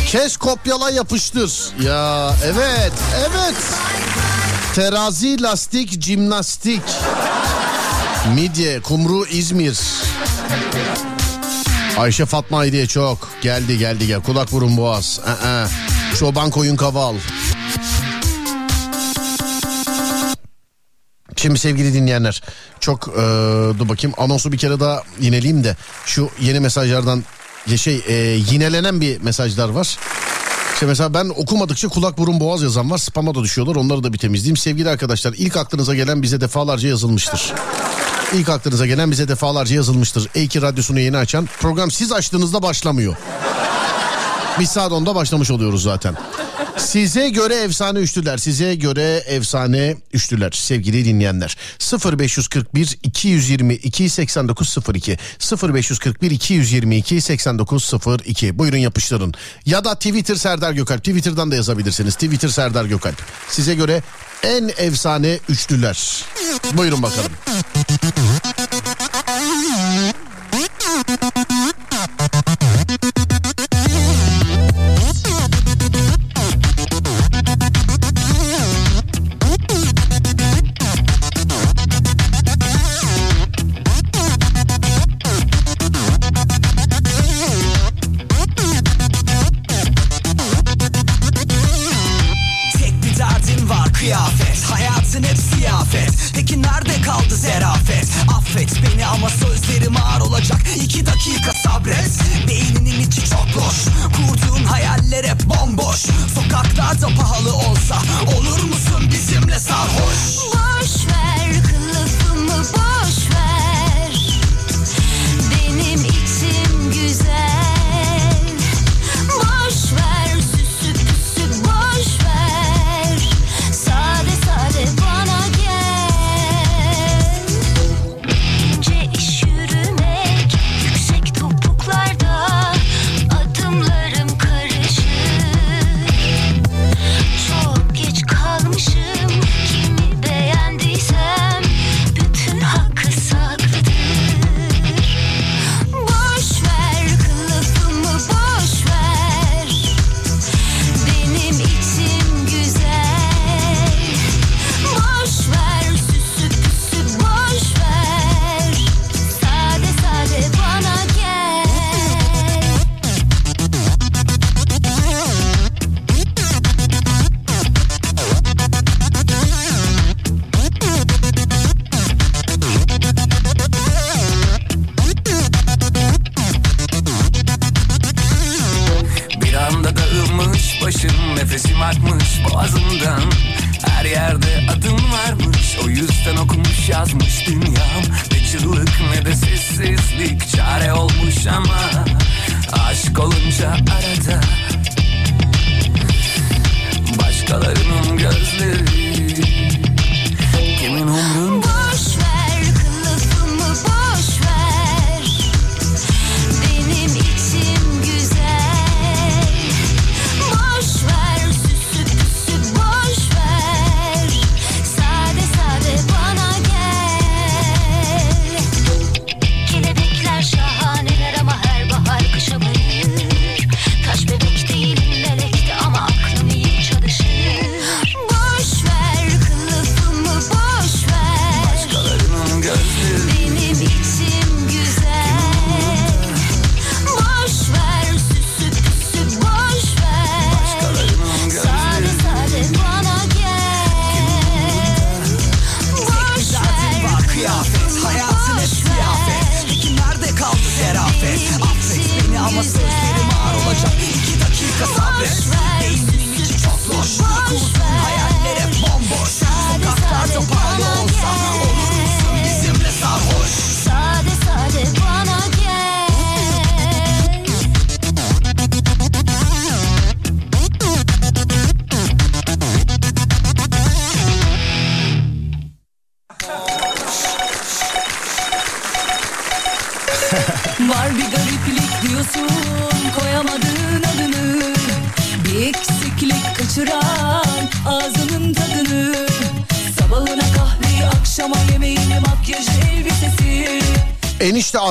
Speaker 1: Kes kopyala yapıştır. Ya evet evet. Terazi, lastik, jimnastik. Midye, kumru, İzmir. Ayşe Fatma Aydiye çok. Geldi geldi gel. Kulak burun boğaz. Aa, çoban koyun kaval. Şimdi sevgili dinleyenler çok e, dur bakayım anonsu bir kere daha yineleyeyim de şu yeni mesajlardan ya şey e, yinelenen bir mesajlar var. İşte mesela ben okumadıkça kulak burun boğaz yazan var spama da düşüyorlar onları da bir temizleyeyim. Sevgili arkadaşlar ilk aklınıza gelen bize defalarca yazılmıştır. İlk aklınıza gelen bize defalarca yazılmıştır. E2 radyosunu yeni açan program siz açtığınızda başlamıyor. Biz saat 10'da başlamış oluyoruz zaten. Size göre efsane üçlüler. Size göre efsane üçlüler sevgili dinleyenler. 0541 222 8902 0541 222 8902 buyurun yapıştırın. Ya da Twitter Serdar Gökalp. Twitter'dan da yazabilirsiniz. Twitter Serdar Gökalp. Size göre en efsane üçlüler. Buyurun bakalım.
Speaker 3: Ama sözlerim ağır olacak. İki dakika sabret Beyninin içi çok boş. Kurduğun hayaller hep bomboş. Sokaklarda pahalı olsa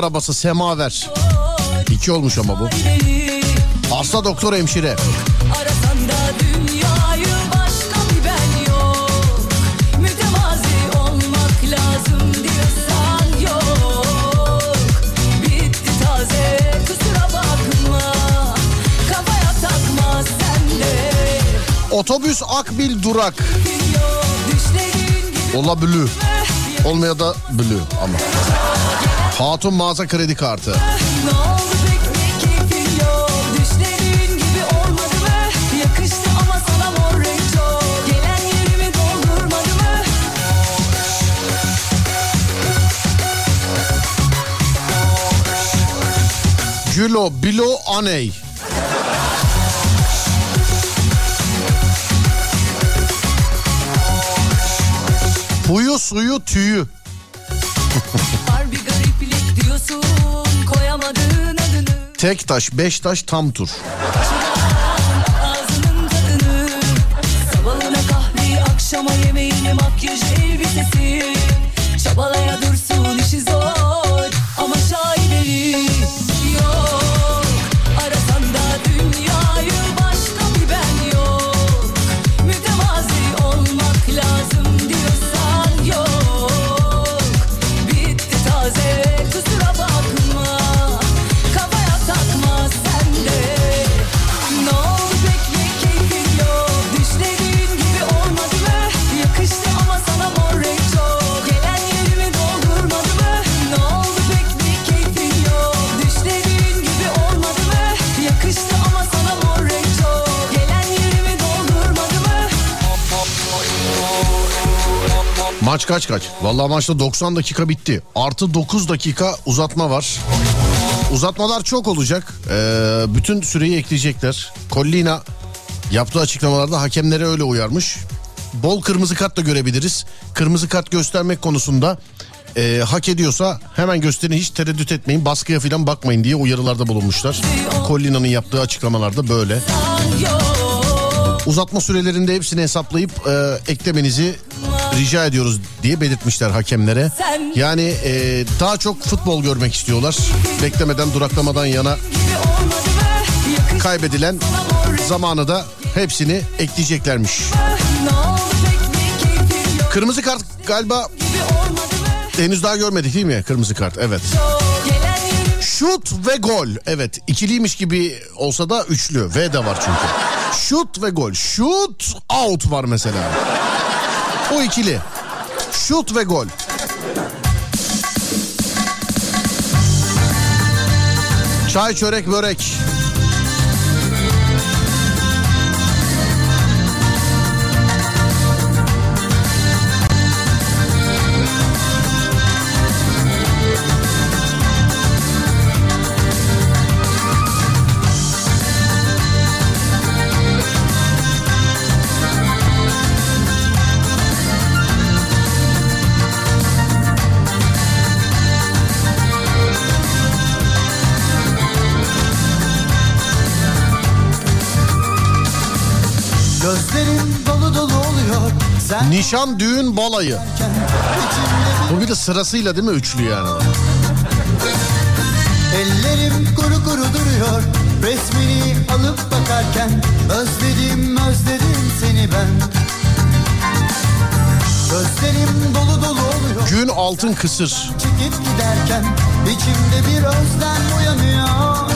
Speaker 1: arabası semaver. İki olmuş ama bu. Hasta doktor hemşire. Otobüs Akbil Durak. Ola blü. Olmaya da blü ama. Hatun mağaza kredi kartı. Gülo Bilo Aney. Huyu suyu tüyü. Tek taş beş taş tam tur.
Speaker 4: Sabahına kahveyi akşama yemeğini Makyajı elbisesi. Çabalaya dursun
Speaker 1: Maç kaç kaç? Vallahi maçta 90 dakika bitti. Artı 9 dakika uzatma var. Uzatmalar çok olacak. Ee, bütün süreyi ekleyecekler. Collina yaptığı açıklamalarda hakemlere öyle uyarmış. Bol kırmızı kart da görebiliriz. Kırmızı kart göstermek konusunda e, hak ediyorsa hemen gösterin hiç tereddüt etmeyin baskıya falan bakmayın diye uyarılarda bulunmuşlar. Collina'nın yaptığı açıklamalarda böyle. Uzatma sürelerinde hepsini hesaplayıp e, eklemenizi rica ediyoruz diye belirtmişler hakemlere. Yani e, daha çok futbol görmek istiyorlar. Beklemeden duraklamadan yana kaybedilen zamanı da hepsini ekleyeceklermiş. Kırmızı kart galiba henüz daha görmedik değil mi? Kırmızı kart evet. Şut ve gol. Evet ikiliymiş gibi olsa da üçlü. V de var çünkü. Şut ve gol. Şut out var mesela. O ikili. Şut ve gol. Çay çörek börek.
Speaker 15: Sen
Speaker 1: Nişan, düğün, balayı. Bu bir de sırasıyla değil mi üçlü yani?
Speaker 15: Ellerim kuru kuru duruyor Resmini alıp bakarken Özledim özledim seni ben Gözlerim dolu dolu oluyor
Speaker 1: Gün altın kısır.
Speaker 15: Çekip giderken içimde bir özlem uyanıyor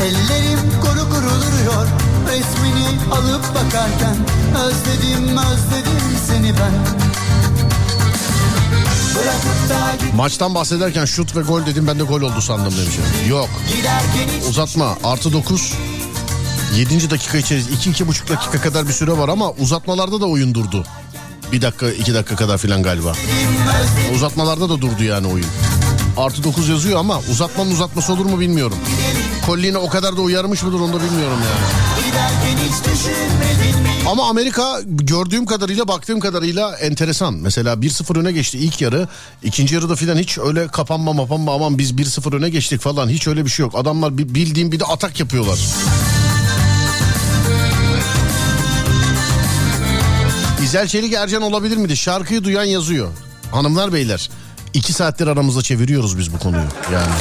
Speaker 15: Ellerim kuru kuru duruyor Resmini alıp bakarken Özledim özledim seni ben
Speaker 1: Maçtan bahsederken şut ve gol dedim ben de gol oldu sandım demişim. Yok. Uzatma artı 9. 7. dakika içerisinde 2-2,5 dakika kadar bir süre var ama uzatmalarda da oyun durdu. Bir dakika iki dakika kadar filan galiba. Uzatmalarda da durdu yani oyun. Artı 9 yazıyor ama uzatmanın uzatması olur mu bilmiyorum. Collina o kadar da uyarmış mıdır onu da bilmiyorum yani. Ama Amerika gördüğüm kadarıyla baktığım kadarıyla enteresan. Mesela 1-0 öne geçti ilk yarı. ikinci yarıda filan hiç öyle kapanma mapanma aman biz 1-0 öne geçtik falan hiç öyle bir şey yok. Adamlar bi- bildiğim bir de atak yapıyorlar. İzel Çelik Ercan olabilir miydi? Şarkıyı duyan yazıyor. Hanımlar beyler iki saattir aramızda çeviriyoruz biz bu konuyu yani.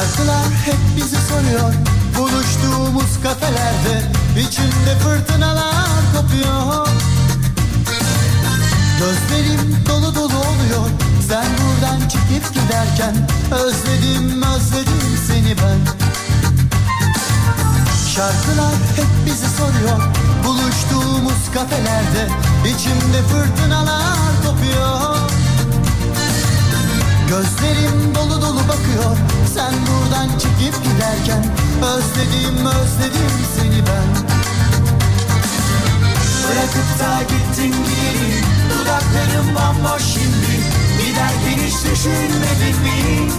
Speaker 13: Şarkılar hep bizi soruyor. Buluştuğumuz kafelerde içimde fırtınalar kopuyor. Gözlerim dolu dolu oluyor. Sen buradan çıkıp giderken Özledim özledim seni ben. Şarkılar hep bizi soruyor. Buluştuğumuz kafelerde içimde fırtınalar kopuyor. Gözlerim dolu dolu bakıyor Sen buradan çıkıp giderken Özledim özledim seni ben Bırakıp da gittin geri Dudaklarım bomboş şimdi Giderken hiç düşünmedin mi?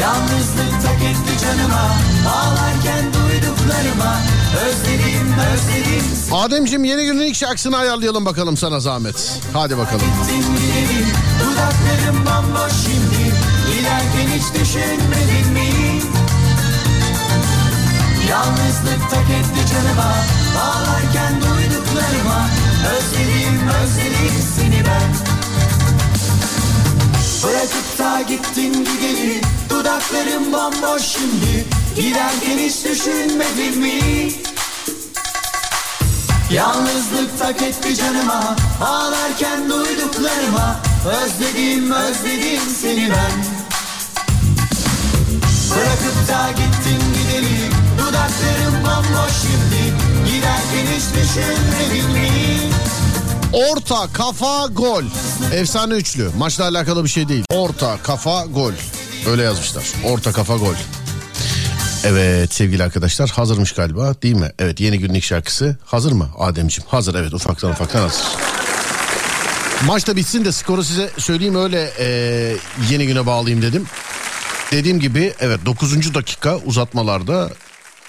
Speaker 13: Yalnızlık tak etti canıma Ağlarken duyduklarıma Özledim özledim
Speaker 1: Ademciğim yeni günün ilk şarkısını ayarlayalım bakalım sana zahmet. Hadi bakalım.
Speaker 13: Dudaklarım bomboş şimdi Giderken hiç düşünmedin mi? Yalnızlık tak etti canıma Ağlarken duyduklarıma Özledim özledim seni ben Bırakıp da gittin gideli Dudaklarım bomboş şimdi Giderken hiç düşünmedin mi? Yalnızlık tak etti canıma Ağlarken duyduklarıma Özledim özledim seni ben Bırakıp da gittin gideli Dudaklarım bomboş şimdi Giderken hiç düşünmedin mi?
Speaker 1: Orta, kafa, gol. Efsane üçlü. Maçla alakalı bir şey değil. Orta, kafa, gol. Öyle yazmışlar. Orta, kafa, gol. Evet sevgili arkadaşlar hazırmış galiba değil mi? Evet yeni günlük şarkısı hazır mı Ademciğim? Hazır evet ufaktan ufaktan hazır. Maç da bitsin de skoru size söyleyeyim öyle e, yeni güne bağlayayım dedim. Dediğim gibi evet 9. dakika uzatmalarda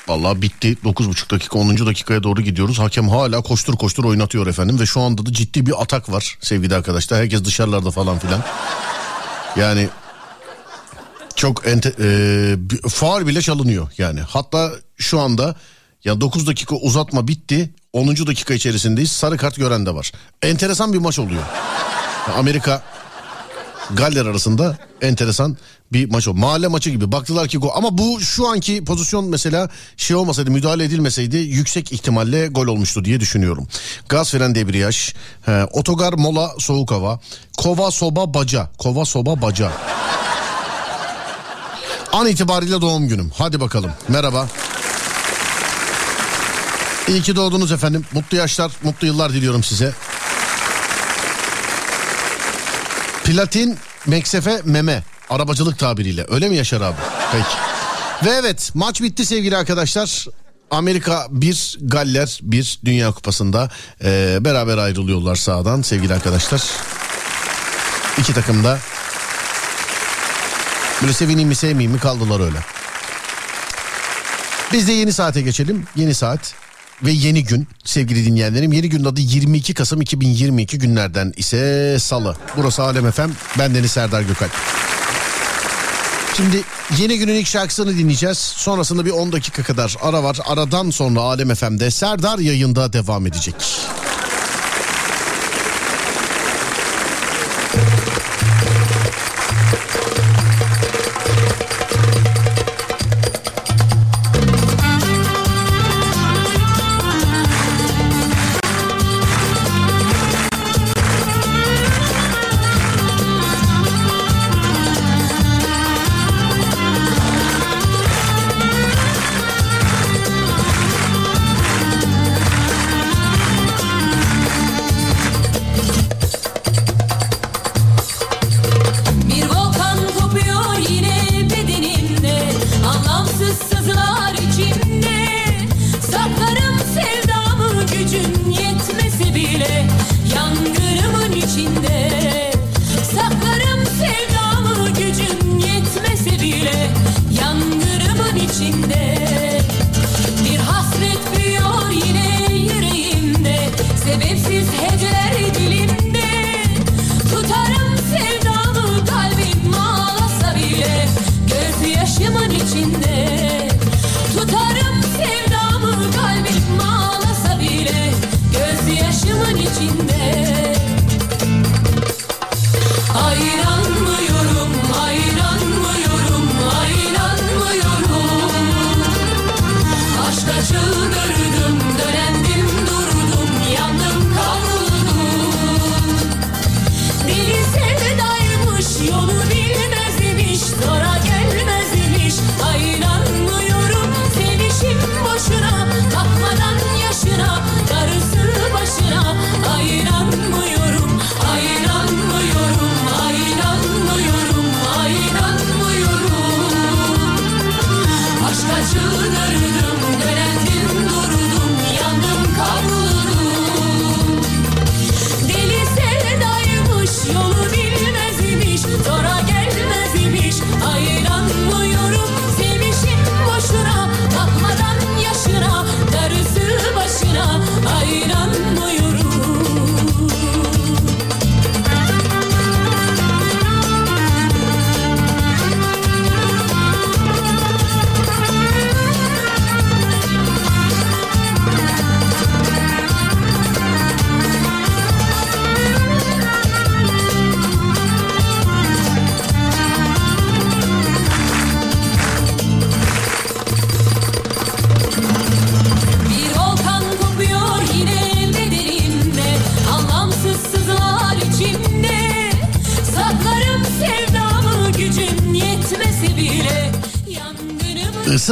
Speaker 1: Vallahi bitti 9,5 dakika 10. dakikaya doğru gidiyoruz. Hakem hala koştur koştur oynatıyor efendim ve şu anda da ciddi bir atak var sevgili arkadaşlar. Herkes dışarılarda falan filan. Yani çok ente, e, faal bile çalınıyor yani. Hatta şu anda ya 9 dakika uzatma bitti. 10. dakika içerisindeyiz. Sarı kart gören de var. Enteresan bir maç oluyor. Amerika Galler arasında enteresan bir maç o. Mahalle maçı gibi. Baktılar ki gol. Ama bu şu anki pozisyon mesela şey olmasaydı müdahale edilmeseydi yüksek ihtimalle gol olmuştu diye düşünüyorum. Gaz fren debriyaj, he, otogar mola soğuk hava, kova soba baca, kova soba baca. An itibariyle doğum günüm. Hadi bakalım. Merhaba. İyi ki doğdunuz efendim. Mutlu yaşlar, mutlu yıllar diliyorum size. Platin, meksefe, meme. Arabacılık tabiriyle. Öyle mi Yaşar abi? Peki. Ve evet maç bitti sevgili arkadaşlar. Amerika 1, Galler 1 Dünya Kupası'nda ee, beraber ayrılıyorlar sahadan sevgili arkadaşlar. İki takım da böyle sevineyim mi sevmeyeyim mi kaldılar öyle. Biz de yeni saate geçelim. Yeni saat ve yeni gün sevgili dinleyenlerim. Yeni günün adı 22 Kasım 2022 günlerden ise salı. Burası Alem FM. Ben Deniz Serdar Gökalp. Şimdi yeni günün ilk şarkısını dinleyeceğiz. Sonrasında bir 10 dakika kadar ara var. Aradan sonra Alem FM'de Serdar yayında devam edecek.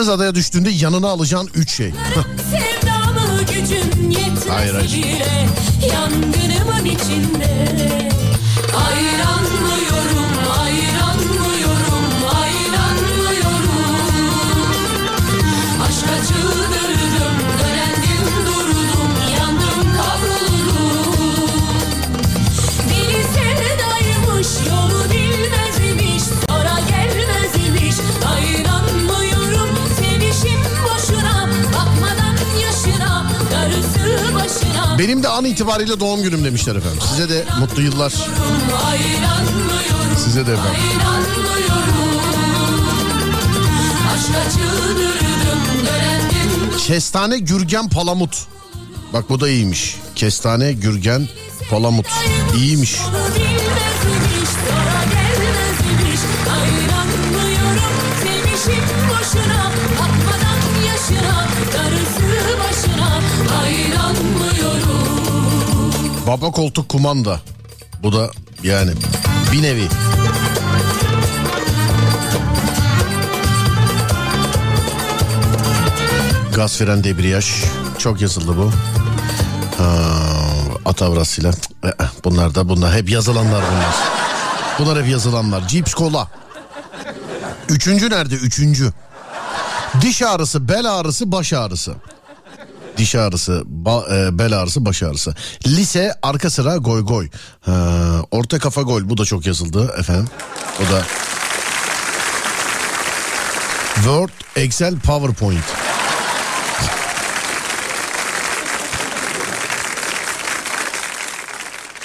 Speaker 1: Issız adaya düştüğünde yanına alacağın üç şey. Hayır, hayır.
Speaker 4: Yangınımın içinde Ayranmıyorum,
Speaker 1: Benim de an itibariyle doğum günüm demişler efendim. Size de mutlu yıllar. Size de efendim. Kestane, gürgen, palamut. Bak bu da iyiymiş. Kestane, gürgen, palamut. İyiymiş. Baba koltuk kumanda. Bu da yani bir nevi. Gaz fren debriyaj. Çok yazıldı bu. Ha, atavrasıyla. Eh, eh, Bunlar da bunlar. Hep yazılanlar bunlar. Bunlar hep yazılanlar. Cips kola. Üçüncü nerede? Üçüncü. Diş ağrısı, bel ağrısı, baş ağrısı. Diş ağrısı, ba- e, bel ağrısı, baş ağrısı. Lise arka sıra goy goy. Ha, orta kafa gol bu da çok yazıldı efendim. O da Word, Excel, PowerPoint.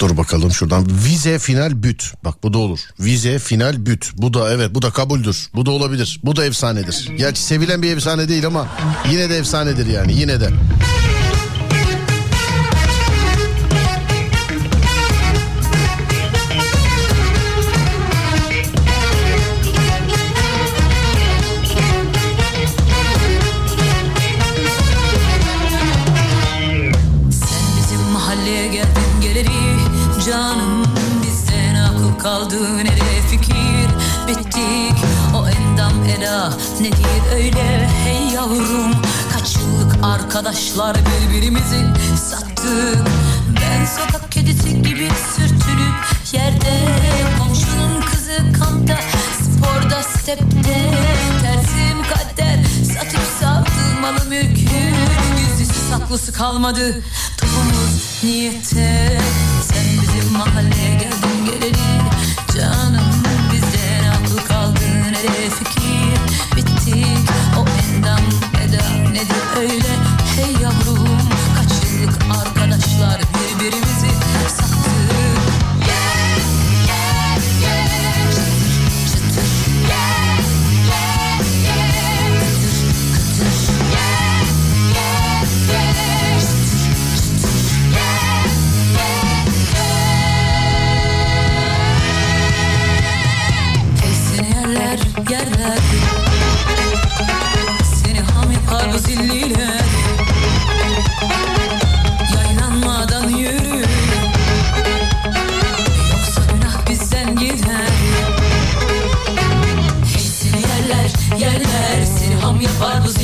Speaker 1: Dur bakalım şuradan. Vize final büt. Bak bu da olur. Vize final büt. Bu da evet bu da kabuldür. Bu da olabilir. Bu da efsanedir. Gerçi sevilen bir efsane değil ama yine de efsanedir yani yine de.
Speaker 4: Arkadaşlar birbirimizi sattık Ben sokak kedisi gibi sürtünüp yerde Komşunun kızı kampta sporda stepte. Tersim kader satıp savdım malı mülkü Gizlisi saklısı kalmadı topumuz niyette Sen bizim mahalleye geldin geleli Canım Seni ham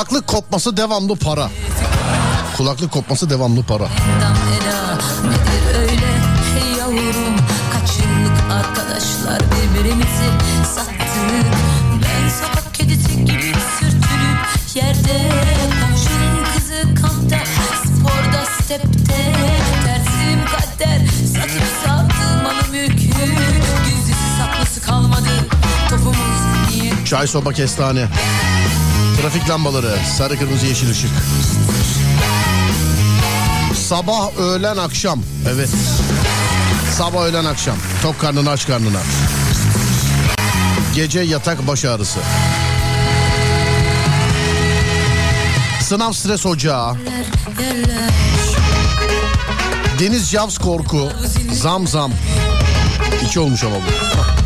Speaker 1: Kulaklık kopması devamlı para. Kulaklık kopması devamlı para.
Speaker 4: Arkadaşlar birbirimizi sattık Ben sokak kedisi gibi sürtünüp yerde Komşunun kızı kampta sporda stepte Tersim kader satıp savdım malı mülkü Gizlisi saklısı kalmadı topumuz niye
Speaker 1: Çay soba kestane. Trafik lambaları sarı kırmızı yeşil ışık. Sabah, öğlen, akşam. Evet. Sabah, öğlen, akşam. Tok karnına, aç karnına. Gece yatak baş ağrısı. Sınav stres ocağı. Deniz Javs korku. Zam zam. İki olmuş ama bu.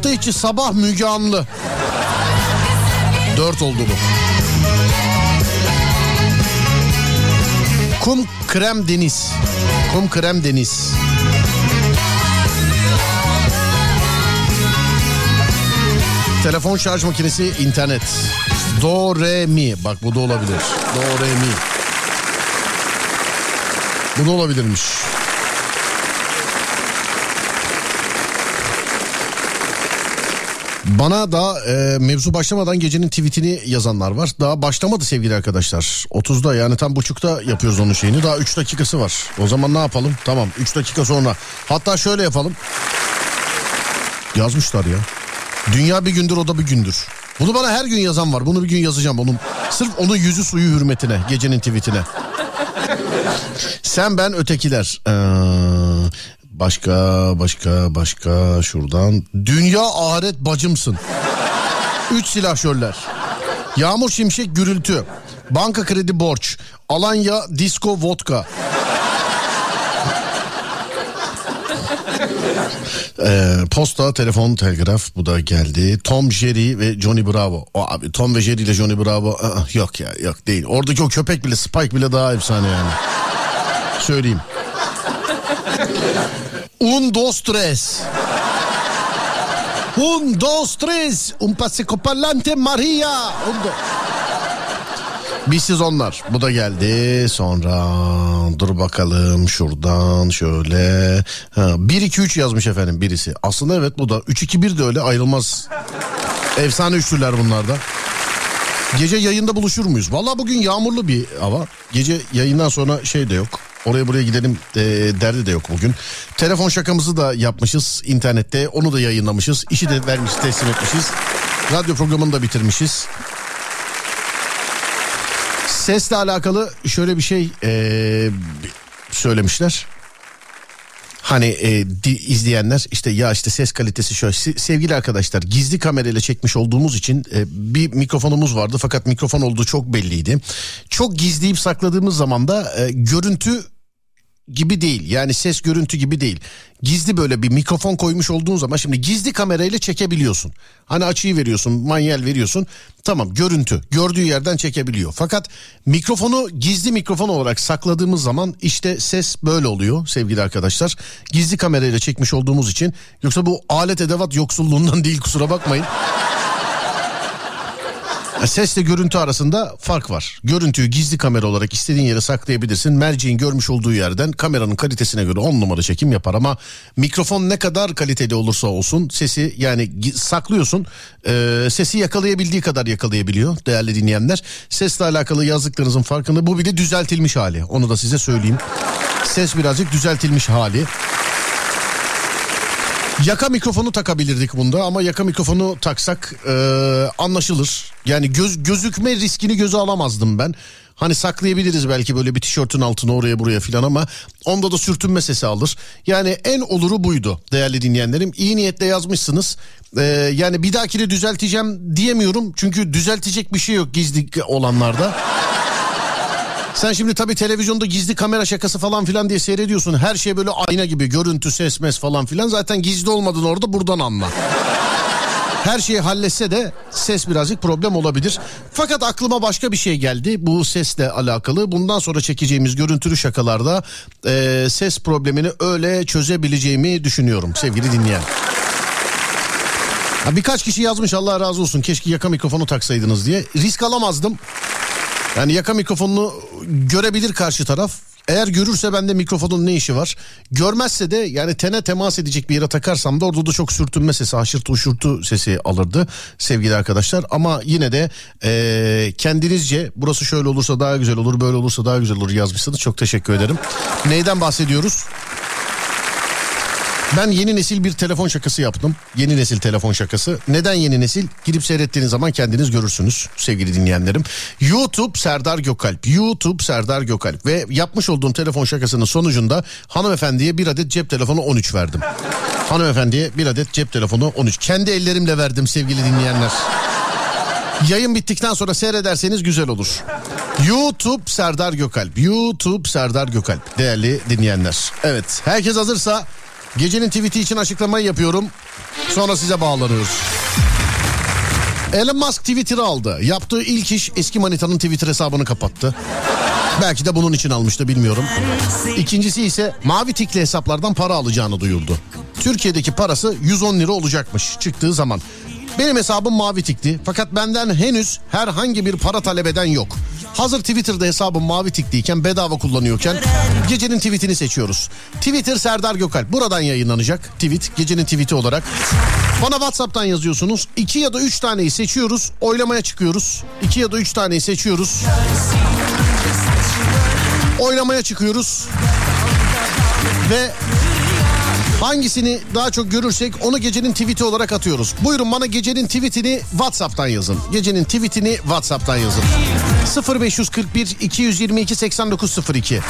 Speaker 1: Hafta içi sabah Müge Anlı. Dört oldu bu. Kum krem deniz. Kum krem deniz. Telefon şarj makinesi, internet. Do, re, mi. Bak bu da olabilir. Do, re, mi. Bu da olabilirmiş. Bana da e, mevzu başlamadan gecenin tweetini yazanlar var. Daha başlamadı sevgili arkadaşlar. 30'da yani tam buçukta yapıyoruz onun şeyini. Daha 3 dakikası var. O zaman ne yapalım? Tamam 3 dakika sonra. Hatta şöyle yapalım. Yazmışlar ya. Dünya bir gündür o da bir gündür. Bunu bana her gün yazan var. Bunu bir gün yazacağım onun. Sırf onun yüzü suyu hürmetine. Gecenin tweetine. Sen ben ötekiler. Ee, başka başka başka şuradan. Dünya ahiret bacımsın. Üç silahşörler. Yağmur şimşek gürültü. Banka kredi borç. Alanya disco vodka. Ee, posta, telefon, telgraf bu da geldi. Tom, Jerry ve Johnny Bravo. O abi Tom ve Jerry ile Johnny Bravo aa, yok ya yok değil. Oradaki o köpek bile Spike bile daha efsane yani. Söyleyeyim. Un, dos, tres. Un, dos, tres. Un pasico parlante Maria. Un, do... Bizsiz onlar. Bu da geldi. Sonra dur bakalım şuradan şöyle. Ha, 1 2 3 yazmış efendim birisi. Aslında evet bu da 3 2 1 de öyle ayrılmaz. Efsane üçlüler bunlar da. Gece yayında buluşur muyuz? Valla bugün yağmurlu bir hava. Gece yayından sonra şey de yok. Oraya buraya gidelim e, derdi de yok bugün. Telefon şakamızı da yapmışız internette. Onu da yayınlamışız. İşi de vermiş teslim etmişiz. Radyo programını da bitirmişiz. Sesle alakalı şöyle bir şey e, söylemişler. Hani e, di, izleyenler işte ya işte ses kalitesi şöyle Se- sevgili arkadaşlar gizli kamerayla çekmiş olduğumuz için e, bir mikrofonumuz vardı fakat mikrofon olduğu çok belliydi. Çok gizleyip sakladığımız zaman da e, görüntü gibi değil yani ses görüntü gibi değil. Gizli böyle bir mikrofon koymuş olduğun zaman şimdi gizli kamerayla çekebiliyorsun. Hani açıyı veriyorsun manyel veriyorsun tamam görüntü gördüğü yerden çekebiliyor. Fakat mikrofonu gizli mikrofon olarak sakladığımız zaman işte ses böyle oluyor sevgili arkadaşlar. Gizli kamerayla çekmiş olduğumuz için yoksa bu alet edevat yoksulluğundan değil kusura bakmayın. Sesle görüntü arasında fark var. Görüntüyü gizli kamera olarak istediğin yere saklayabilirsin. Merceğin görmüş olduğu yerden kameranın kalitesine göre 10 numara çekim yapar ama mikrofon ne kadar kaliteli olursa olsun sesi yani saklıyorsun. Ee, sesi yakalayabildiği kadar yakalayabiliyor değerli dinleyenler. Sesle alakalı yazdıklarınızın farkında bu bir de düzeltilmiş hali. Onu da size söyleyeyim. Ses birazcık düzeltilmiş hali. Yaka mikrofonu takabilirdik bunda ama yaka mikrofonu taksak e, anlaşılır. Yani göz, gözükme riskini göze alamazdım ben. Hani saklayabiliriz belki böyle bir tişörtün altına oraya buraya filan ama onda da sürtünme sesi alır. Yani en oluru buydu değerli dinleyenlerim. İyi niyetle yazmışsınız. E, yani bir dahakini düzelteceğim diyemiyorum. Çünkü düzeltecek bir şey yok gizli olanlarda. Sen şimdi tabii televizyonda gizli kamera şakası falan filan diye seyrediyorsun. Her şey böyle ayna gibi görüntü ses mes falan filan. Zaten gizli olmadın orada buradan anla. Her şeyi halletse de ses birazcık problem olabilir. Fakat aklıma başka bir şey geldi bu sesle alakalı. Bundan sonra çekeceğimiz görüntülü şakalarda e, ses problemini öyle çözebileceğimi düşünüyorum sevgili dinleyen. Birkaç kişi yazmış Allah razı olsun keşke yaka mikrofonu taksaydınız diye. Risk alamazdım. Yani yaka mikrofonunu görebilir karşı taraf. Eğer görürse bende mikrofonun ne işi var? Görmezse de yani tene temas edecek bir yere takarsam da orada da çok sürtünme sesi, haşırtı uşurtu sesi alırdı sevgili arkadaşlar. Ama yine de e, kendinizce burası şöyle olursa daha güzel olur, böyle olursa daha güzel olur yazmışsınız. Çok teşekkür ederim. Neyden bahsediyoruz? Ben yeni nesil bir telefon şakası yaptım. Yeni nesil telefon şakası. Neden yeni nesil? Girip seyrettiğiniz zaman kendiniz görürsünüz sevgili dinleyenlerim. YouTube Serdar Gökalp. YouTube Serdar Gökalp. Ve yapmış olduğum telefon şakasının sonucunda hanımefendiye bir adet cep telefonu 13 verdim. Hanımefendiye bir adet cep telefonu 13. Kendi ellerimle verdim sevgili dinleyenler. Yayın bittikten sonra seyrederseniz güzel olur. YouTube Serdar Gökalp. YouTube Serdar Gökalp. Değerli dinleyenler. Evet herkes hazırsa gecenin tweet'i için açıklamayı yapıyorum. Sonra size bağlanıyoruz. Elon Musk Twitter'ı aldı. Yaptığı ilk iş eski manitanın Twitter hesabını kapattı. Belki de bunun için almıştı bilmiyorum. İkincisi ise mavi tikli hesaplardan para alacağını duyurdu. Türkiye'deki parası 110 lira olacakmış çıktığı zaman. Benim hesabım mavi tikli fakat benden henüz herhangi bir para talep eden yok. Hazır Twitter'da hesabım mavi tikliyken bedava kullanıyorken gecenin tweetini seçiyoruz. Twitter Serdar Gökalp buradan yayınlanacak tweet gecenin tweeti olarak. Bana Whatsapp'tan yazıyorsunuz. 2 ya da 3 taneyi seçiyoruz. Oylamaya çıkıyoruz. 2 ya da 3 taneyi seçiyoruz. Oylamaya çıkıyoruz. Ve Hangisini daha çok görürsek onu gecenin tweet'i olarak atıyoruz. Buyurun bana gecenin tweet'ini WhatsApp'tan yazın. Gecenin tweet'ini WhatsApp'tan yazın. 0541 222 8902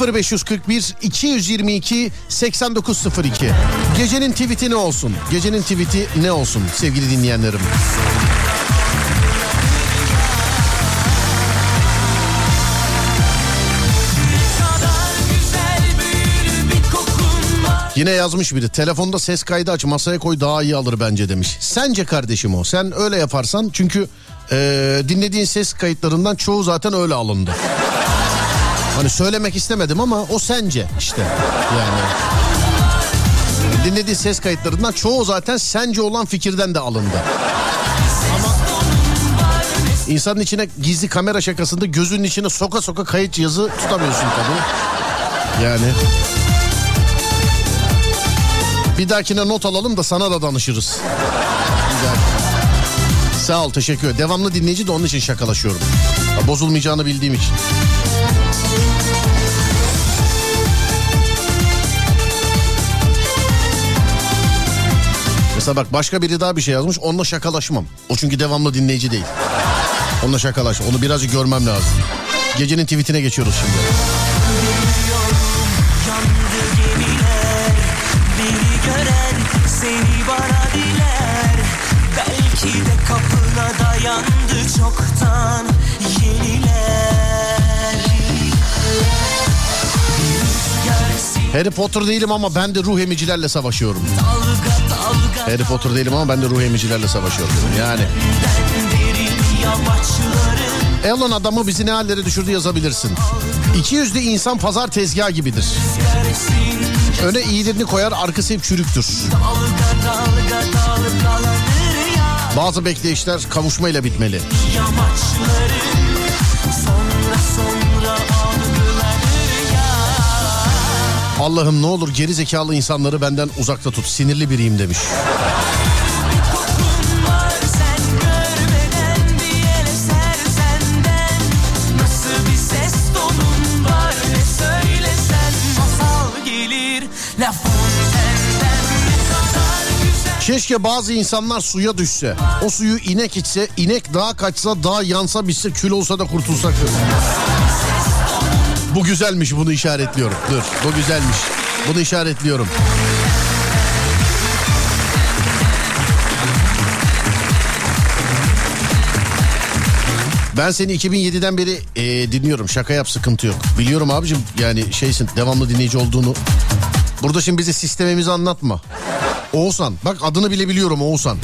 Speaker 1: 0541 222 8902 Gecenin tweet'i ne olsun? Gecenin tweet'i ne olsun sevgili dinleyenlerim? Yine yazmış biri telefonda ses kaydı aç masaya koy daha iyi alır bence demiş. Sence kardeşim o sen öyle yaparsan çünkü e, dinlediğin ses kayıtlarından çoğu zaten öyle alındı. Hani söylemek istemedim ama o sence işte yani. Dinlediğin ses kayıtlarından çoğu zaten sence olan fikirden de alındı. Ama insanın içine gizli kamera şakasında gözünün içine soka soka kayıt yazı tutamıyorsun tabii. Yani... Bir dahakine not alalım da sana da danışırız. Güzel. Sağ ol teşekkür ederim. Devamlı dinleyici de onun için şakalaşıyorum. Bozulmayacağını bildiğim için. Mesela bak başka biri daha bir şey yazmış. Onunla şakalaşmam. O çünkü devamlı dinleyici değil. Onunla şakalaş. Onu birazcık görmem lazım. Gecenin tweetine geçiyoruz şimdi.
Speaker 16: Dayandı çoktan yeniler
Speaker 1: Harry Potter değilim ama ben de ruh emicilerle savaşıyorum. Harry Potter değilim ama ben de ruh emicilerle savaşıyorum. Yani. Elon adamı bizi ne hallere düşürdü yazabilirsin. İki yüzlü insan pazar tezgahı gibidir. Öne iyilerini koyar arkası hep çürüktür. Bazı bekleyişler kavuşmayla bitmeli. Allah'ım ne olur geri zekalı insanları benden uzakta tut. Sinirli biriyim demiş. Keşke bazı insanlar suya düşse. O suyu inek içse, inek daha kaçsa, daha yansa bitse, kül olsa da kurtulsak. Bu güzelmiş bunu işaretliyorum. Dur bu güzelmiş. Bunu işaretliyorum. Ben seni 2007'den beri e, dinliyorum. Şaka yap sıkıntı yok. Biliyorum abicim yani şeysin devamlı dinleyici olduğunu. Burada şimdi bize sistemimizi anlatma. Oğuzhan bak adını bile biliyorum Oğuzhan.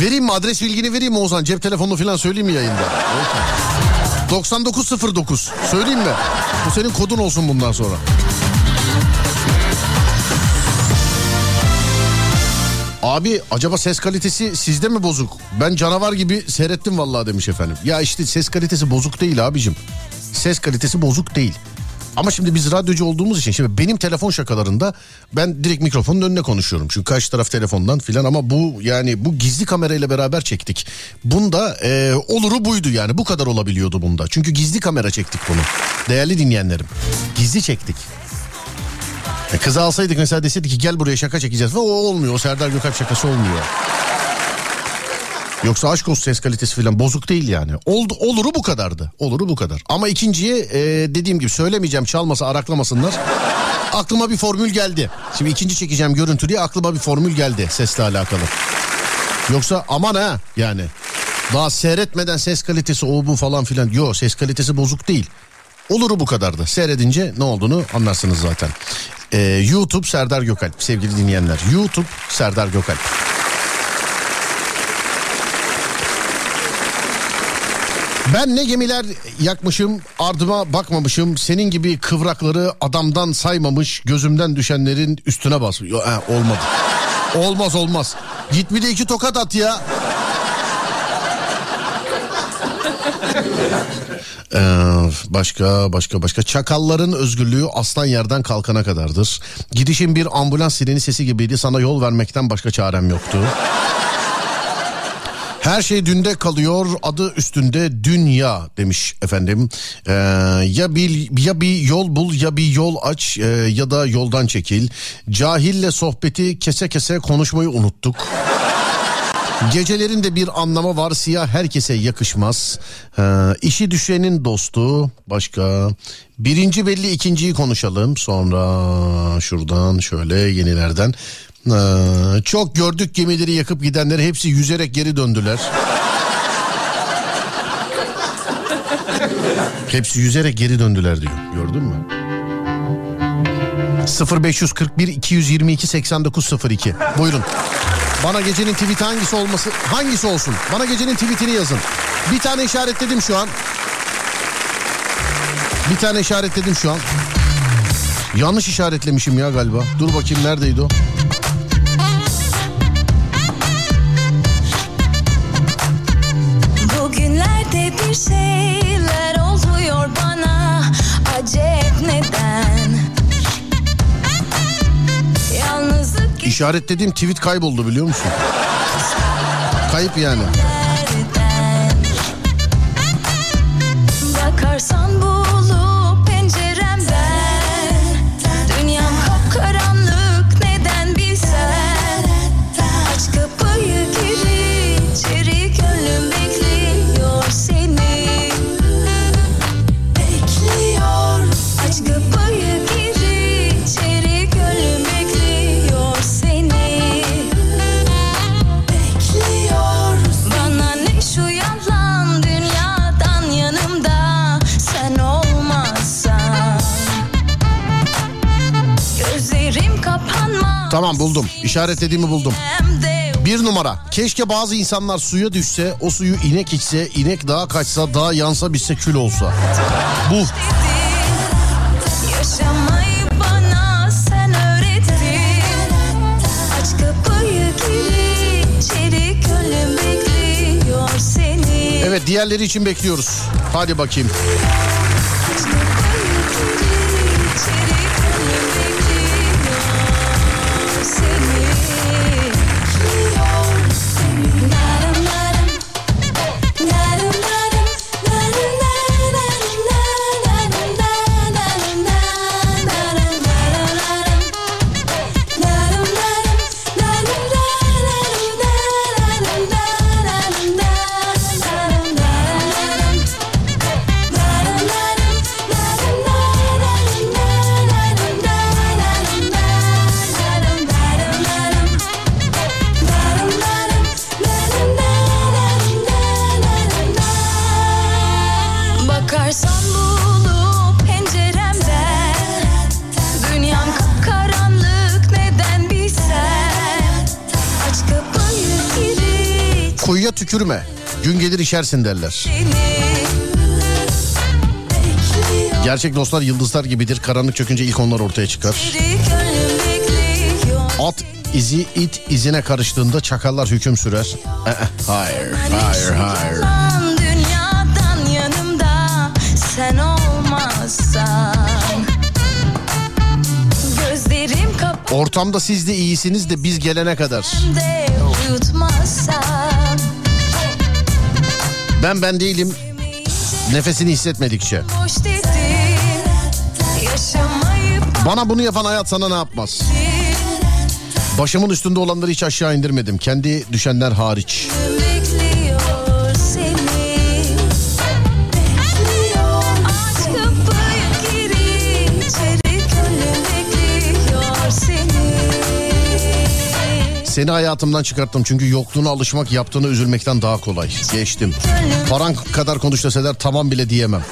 Speaker 1: Vereyim mi adres bilgini vereyim mi Oğuzhan? Cep telefonunu falan söyleyeyim mi yayında? Oğuzhan. 9909 söyleyeyim mi? Bu senin kodun olsun bundan sonra. Abi acaba ses kalitesi sizde mi bozuk? Ben canavar gibi seyrettim vallahi demiş efendim. Ya işte ses kalitesi bozuk değil abicim. Ses kalitesi bozuk değil. Ama şimdi biz radyocu olduğumuz için şimdi benim telefon şakalarında ben direkt mikrofonun önüne konuşuyorum. Çünkü karşı taraf telefondan filan ama bu yani bu gizli kamerayla beraber çektik. Bunda e, oluru buydu yani bu kadar olabiliyordu bunda. Çünkü gizli kamera çektik bunu. Değerli dinleyenlerim gizli çektik. E, kızı alsaydık mesela deseydik ki gel buraya şaka çekeceğiz o olmuyor. O Serdar Gökalp şakası olmuyor. Yoksa aşk olsun ses kalitesi falan bozuk değil yani. Oldu, oluru bu kadardı. Oluru bu kadar. Ama ikinciye e, dediğim gibi söylemeyeceğim çalmasa araklamasınlar. aklıma bir formül geldi. Şimdi ikinci çekeceğim görüntü diye aklıma bir formül geldi sesle alakalı. Yoksa aman ha yani. Daha seyretmeden ses kalitesi o bu falan filan. Yok ses kalitesi bozuk değil. Oluru bu kadardı. Seyredince ne olduğunu anlarsınız zaten. Ee, YouTube Serdar Gökalp sevgili dinleyenler. YouTube Serdar Gökalp. Ben ne gemiler yakmışım ardıma bakmamışım senin gibi kıvrakları adamdan saymamış gözümden düşenlerin üstüne bas. Yo, he, olmadı. Olmaz olmaz. Git bir de iki tokat at ya. Ee, başka başka başka çakalların özgürlüğü aslan yerden kalkana kadardır. Gidişin bir ambulans sireni sesi gibiydi sana yol vermekten başka çarem yoktu. Her şey dünde kalıyor adı üstünde dünya demiş efendim. Ee, ya bir ya bir yol bul ya bir yol aç e, ya da yoldan çekil. Cahille sohbeti kese kese konuşmayı unuttuk. Gecelerin de bir anlamı var siyah herkese yakışmaz. Ee, işi düşenin dostu başka. Birinci belli ikinciyi konuşalım sonra şuradan şöyle yenilerden. Ee, çok gördük gemileri yakıp gidenleri hepsi yüzerek geri döndüler. hepsi yüzerek geri döndüler diyor gördün mü? 0541 222 8902 buyurun. Bana gecenin tweet'i hangisi olması hangisi olsun? Bana gecenin tweetini yazın. Bir tane işaretledim şu an. Bir tane işaretledim şu an. Yanlış işaretlemişim ya galiba. Dur bakayım neredeydi o?
Speaker 3: Bugünlerde bir şeyler oluyor bana Acep neden Yalnızlık
Speaker 1: İşaretlediğim tweet kayboldu biliyor musun? Kayıp yani.
Speaker 3: Bakarsan bulup
Speaker 1: Tamam buldum. İşaretlediğimi buldum. Bir numara. Keşke bazı insanlar suya düşse, o suyu inek içse, inek dağa kaçsa, dağ yansa bitse kül olsa. Bu. Evet diğerleri için bekliyoruz. Hadi bakayım. düşersin derler. Gerçek dostlar yıldızlar gibidir. Karanlık çökünce ilk onlar ortaya çıkar. At izi it izine karıştığında çakallar hüküm sürer. Eh, eh, hayır, hayır,
Speaker 3: hayır. Sen olmazsan.
Speaker 1: Ortamda siz de iyisiniz de biz gelene kadar.
Speaker 3: Uyutmaz
Speaker 1: ben ben değilim. Nefesini hissetmedikçe. Bana bunu yapan hayat sana ne yapmaz? Başımın üstünde olanları hiç aşağı indirmedim. Kendi düşenler hariç.
Speaker 3: Seni
Speaker 1: hayatımdan çıkarttım çünkü yokluğuna alışmak yaptığına üzülmekten daha kolay. Geçtim. Paran kadar konuş deseler tamam bile diyemem.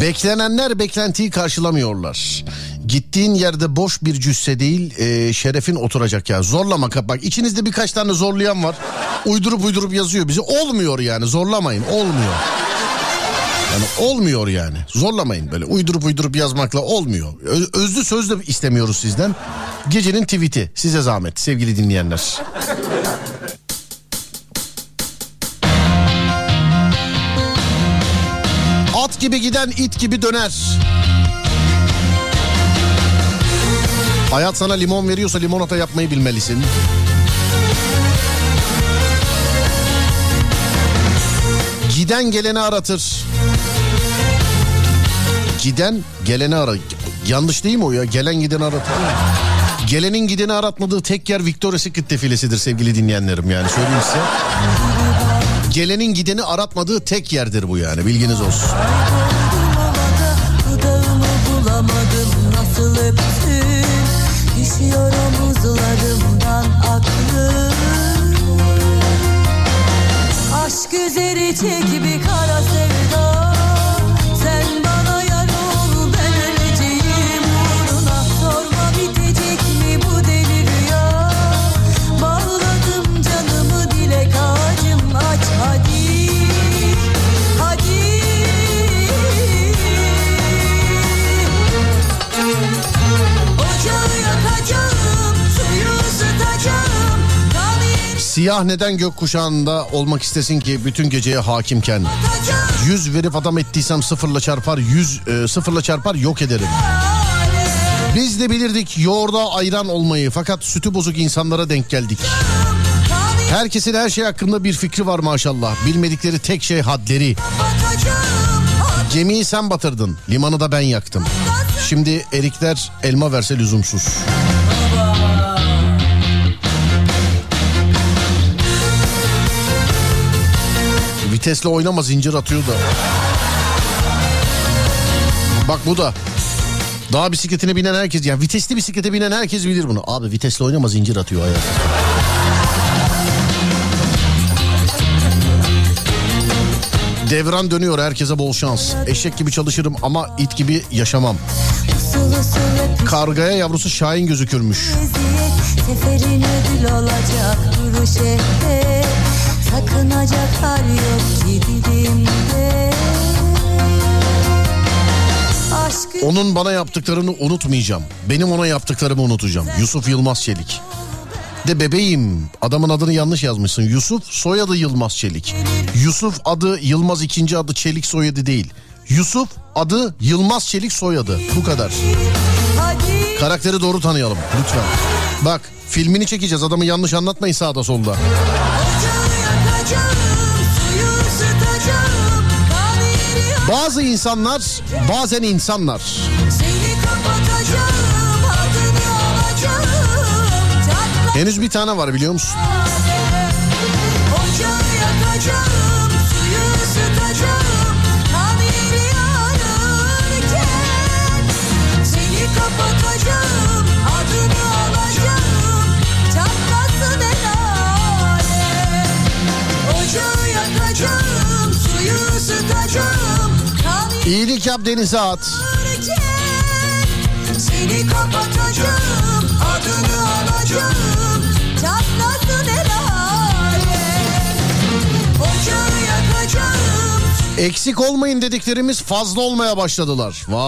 Speaker 1: Beklenenler beklentiyi karşılamıyorlar. Gittiğin yerde boş bir cüsse değil e, şerefin oturacak ya. Zorlama bak içinizde birkaç tane zorlayan var. Uydurup uydurup yazıyor bizi. Olmuyor yani zorlamayın olmuyor. Yani olmuyor yani. Zorlamayın böyle uydurup uydurup yazmakla olmuyor. Özlü söz de istemiyoruz sizden. Gecenin tweet'i size zahmet sevgili dinleyenler. At gibi giden it gibi döner. Hayat sana limon veriyorsa limonata yapmayı bilmelisin. Giden geleni aratır. Giden geleni ara. Yanlış değil mi o ya? Gelen gideni aratır. Gelenin gideni aratmadığı tek yer Victoria's Secret defilesidir sevgili dinleyenlerim yani söyleyeyim size. Gelenin gideni aratmadığı tek yerdir bu yani bilginiz olsun.
Speaker 4: Aşk üzeri çek bir kara sevda
Speaker 1: Siyah neden gökkuşağında olmak istesin ki bütün geceye hakimken? Yüz verip adam ettiysem sıfırla çarpar, yüz e, sıfırla çarpar yok ederim. Biz de bilirdik yoğurda ayran olmayı fakat sütü bozuk insanlara denk geldik. Herkesin her şey hakkında bir fikri var maşallah. Bilmedikleri tek şey hadleri. Gemiyi sen batırdın, limanı da ben yaktım. Şimdi erikler elma verse lüzumsuz. Vitesle oynama zincir atıyor da. Bak bu da. Dağ bisikletine binen herkes yani vitesli bisiklete binen herkes bilir bunu. Abi vitesle oynama zincir atıyor hayat. Devran dönüyor herkese bol şans. Eşek gibi çalışırım ama it gibi yaşamam. Kargaya yavrusu Şahin gözükürmüş.
Speaker 4: Seferin ödül olacak Sakınacak hal yok ki dilimde Aşkı
Speaker 1: Onun bana yaptıklarını unutmayacağım. Benim ona yaptıklarımı unutacağım. Yusuf Yılmaz Çelik. De bebeğim adamın adını yanlış yazmışsın. Yusuf soyadı Yılmaz Çelik. Yusuf adı Yılmaz ikinci adı Çelik soyadı değil. Yusuf adı Yılmaz Çelik soyadı. Bu kadar. Karakteri doğru tanıyalım lütfen. Bak filmini çekeceğiz adamı yanlış anlatmayın sağda solda. Bazı insanlar bazen insanlar. Henüz bir tane var biliyor musun?
Speaker 4: yakacağım, suyu ısıtacağım. Kan yeri yanarken Seni kapatacağım, adını alacağım. Çatlasın el alem Ocağı yakacağım, suyu ısıtacağım. Kan
Speaker 1: İyilik yap denize at.
Speaker 4: Seni kapatacağım, adını alacağım Çatlasın el
Speaker 1: Eksik olmayın dediklerimiz fazla olmaya başladılar. Vay.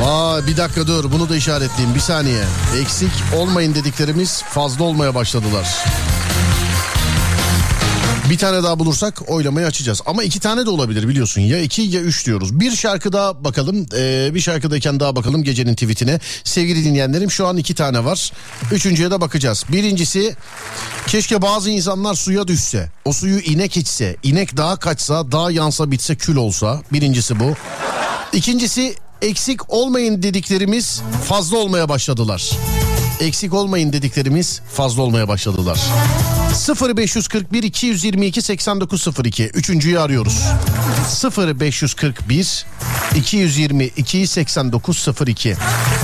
Speaker 1: Vay bir dakika dur bunu da işaretleyeyim bir saniye. Eksik olmayın dediklerimiz fazla olmaya başladılar. Bir tane daha bulursak oylamayı açacağız. Ama iki tane de olabilir biliyorsun. Ya iki ya üç diyoruz. Bir şarkı daha bakalım. Ee, bir şarkıdayken daha bakalım gecenin tweetine. Sevgili dinleyenlerim şu an iki tane var. Üçüncüye de bakacağız. Birincisi keşke bazı insanlar suya düşse. O suyu inek içse. inek dağa kaçsa, dağ yansa bitse kül olsa. Birincisi bu. İkincisi eksik olmayın dediklerimiz fazla olmaya başladılar. Eksik olmayın dediklerimiz fazla olmaya başladılar. 0541 222 8902 üçüncüyü arıyoruz. 0541 222 8902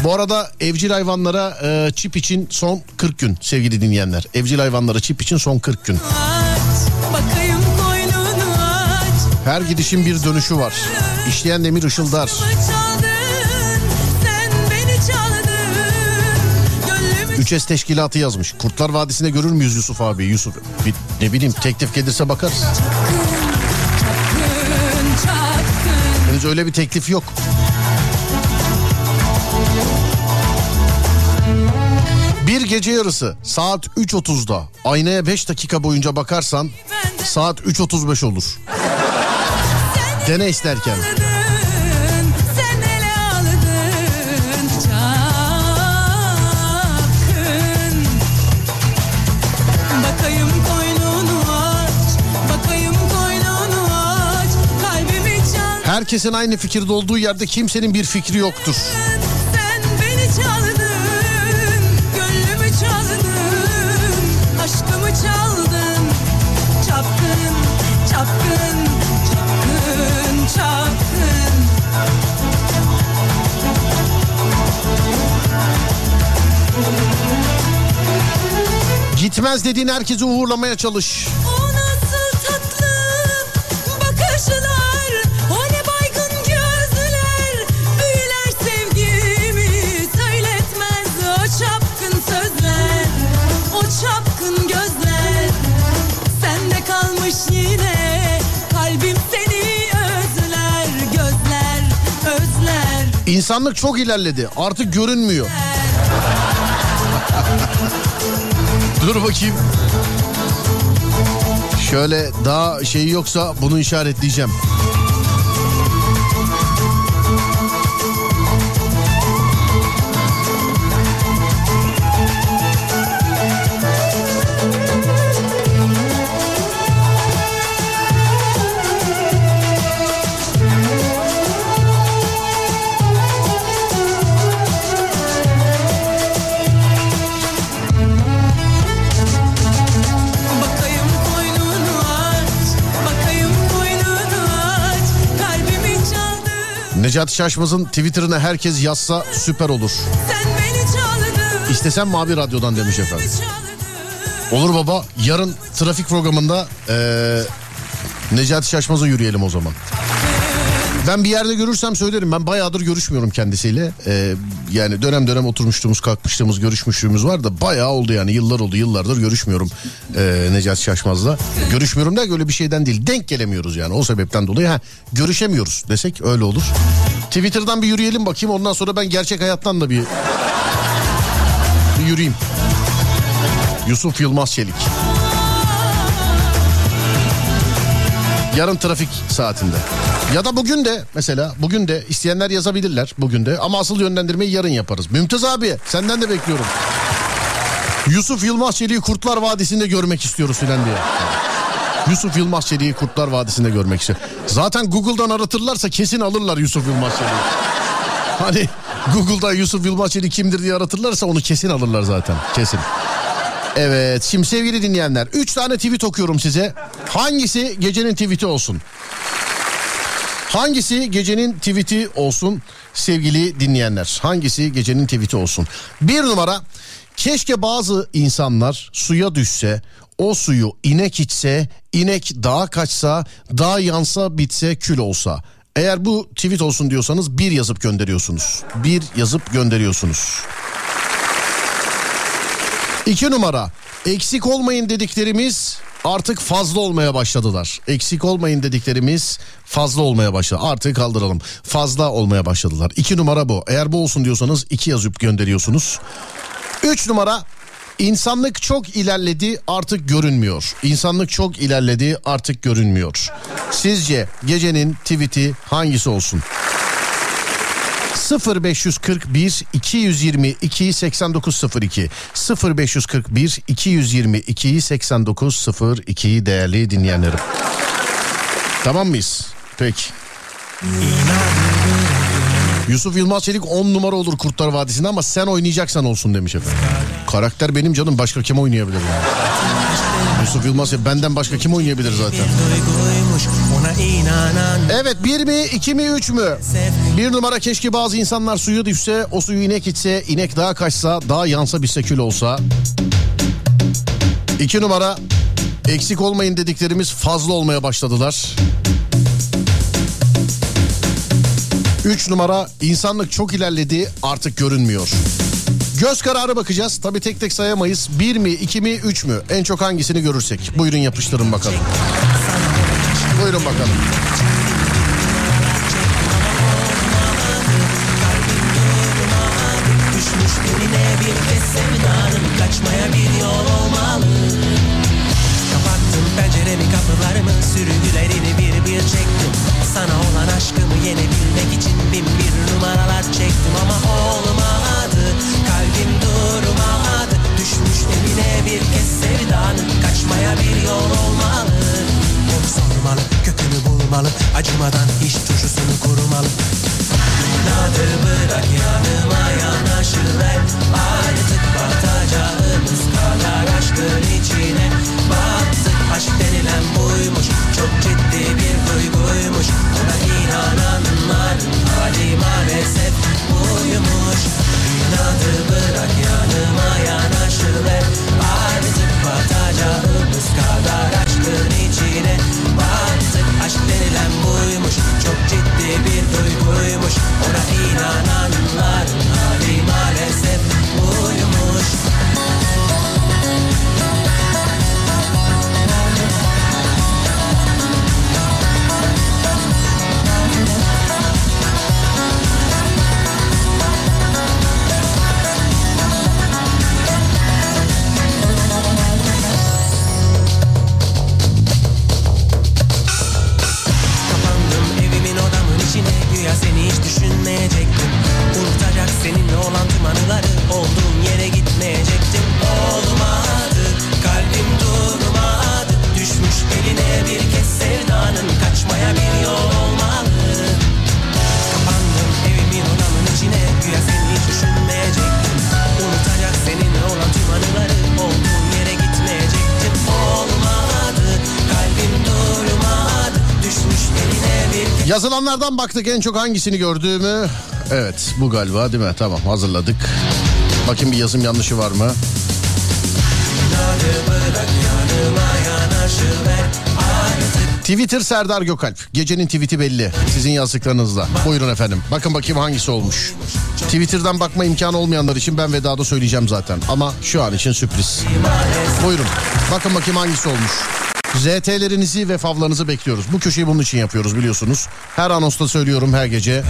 Speaker 1: Bu arada evcil hayvanlara e, çip için son 40 gün sevgili dinleyenler. Evcil hayvanlara çip için son 40 gün. Her gidişin bir dönüşü var. İşleyen demir ışıldar. 3S teşkilatı yazmış. Kurtlar Vadisi'nde görür müyüz Yusuf abi? Yusuf bir, ne bileyim teklif gelirse bakarız. Henüz öyle bir teklif yok. Bir gece yarısı saat 3.30'da aynaya 5 dakika boyunca bakarsan saat 3.35 olur. Dene isterken. Herkesin aynı fikirde olduğu yerde kimsenin bir fikri yoktur.
Speaker 4: Sen beni çaldın Gönlümü çaldın Aşkımı çaldın Çapkın Çapkın Çapkın Çapkın
Speaker 1: Gitmez dediğin herkesi uğurlamaya çalış.
Speaker 4: O
Speaker 1: İnsanlık çok ilerledi. Artık görünmüyor. Dur bakayım. Şöyle daha şey yoksa bunu işaretleyeceğim. Necati Şaşmaz'ın Twitter'ına herkes yazsa süper olur. İstesem Mavi Radyo'dan demiş efendim. Olur baba yarın trafik programında eee Necati Şaşmaz'a yürüyelim o zaman. Ben bir yerde görürsem söylerim. Ben bayağıdır görüşmüyorum kendisiyle. Ee, yani dönem dönem oturmuştuğumuz, kalkmıştığımız, görüşmüşlüğümüz var da bayağı oldu yani. Yıllar oldu, yıllardır görüşmüyorum ee, Necati Şaşmaz'la. Görüşmüyorum da öyle bir şeyden değil. Denk gelemiyoruz yani o sebepten dolayı. Ha, görüşemiyoruz desek öyle olur. Twitter'dan bir yürüyelim bakayım. Ondan sonra ben gerçek hayattan da bir, bir yürüyeyim. Yusuf Yılmaz Çelik. Yarın trafik saatinde. Ya da bugün de mesela bugün de isteyenler yazabilirler bugün de ama asıl yönlendirmeyi yarın yaparız. Mümtaz abi senden de bekliyorum. Yusuf Yılmaz Çelik'i Kurtlar Vadisi'nde görmek istiyoruz filan diye. Yusuf Yılmaz Çelik'i Kurtlar Vadisi'nde görmek istiyor. Zaten Google'dan aratırlarsa kesin alırlar Yusuf Yılmaz Çelik'i. Hani Google'da Yusuf Yılmaz Çelik kimdir diye aratırlarsa onu kesin alırlar zaten. Kesin. Evet şimdi sevgili dinleyenler 3 tane tweet okuyorum size. Hangisi gecenin tweeti olsun? Hangisi gecenin tweeti olsun sevgili dinleyenler? Hangisi gecenin tweeti olsun? Bir numara keşke bazı insanlar suya düşse o suyu inek içse inek dağa kaçsa dağ yansa bitse kül olsa. Eğer bu tweet olsun diyorsanız bir yazıp gönderiyorsunuz. Bir yazıp gönderiyorsunuz. İki numara eksik olmayın dediklerimiz artık fazla olmaya başladılar. Eksik olmayın dediklerimiz fazla olmaya başladı. Artık kaldıralım. Fazla olmaya başladılar. İki numara bu. Eğer bu olsun diyorsanız iki yazıp gönderiyorsunuz. Üç numara İnsanlık çok ilerledi artık görünmüyor. İnsanlık çok ilerledi artık görünmüyor. Sizce gecenin tweet'i hangisi olsun? 0541 222 8902 0541 222 8902 değerli dinleyenlerim. Tamam mıyız? Peki. Yusuf Yılmaz Çelik 10 numara olur Kurtlar Vadisi'nde ama sen oynayacaksan olsun demiş efendim. Karakter benim canım başka kim oynayabilir yani? Yusuf Yılmaz benden başka kim oynayabilir zaten? Evet bir mi iki mi üç mü? Bir numara keşke bazı insanlar suya düşse o suyu inek içse inek daha kaçsa daha yansa bir sekül olsa. İki numara eksik olmayın dediklerimiz fazla olmaya başladılar. Üç numara insanlık çok ilerledi artık görünmüyor. Göz kararı bakacağız. Tabi tek tek sayamayız. Bir mi, iki mi, üç mü? En çok hangisini görürsek. Buyurun yapıştırın bakalım. Buyurun bakalım.
Speaker 13: Düşmüş eline bir kez sevdanın Kaçmaya bir yol olmalı. Kapattım penceremi kapılarımı Sürgülerini bir bir çektim. Sana olan aşkımı yenebilmek için Bin bir numaralar çektim ama olmadı. Kalbim durmadı. Düşmüş eline bir kez sevdanın Kaçmaya bir yol olmalı Onu sormalı, kökünü bulmalı Acımadan hiç turşusunu kurumalı İnadı bırak yanıma yanaşıver Artık batacağımız kadar aşkın içine. Battık aşk denilen buymuş Çok ciddi bir duyguymuş. Buna inananların hali maalesef Çok ciddi bir duyguymuş. Ona inananların
Speaker 1: Yazılanlardan baktık en çok hangisini gördüğümü. Evet bu galiba değil mi? Tamam hazırladık. Bakayım bir yazım yanlışı var mı? Twitter Serdar Gökalp. Gecenin tweet'i belli. Sizin yazdıklarınızla. Buyurun efendim. Bakın bakayım hangisi olmuş. Twitter'dan bakma imkanı olmayanlar için ben vedada söyleyeceğim zaten. Ama şu an için sürpriz. Buyurun. Bakın bakayım hangisi olmuş. ZT'lerinizi ve favlarınızı bekliyoruz. Bu köşeyi bunun için yapıyoruz biliyorsunuz. Her anonsta söylüyorum her gece.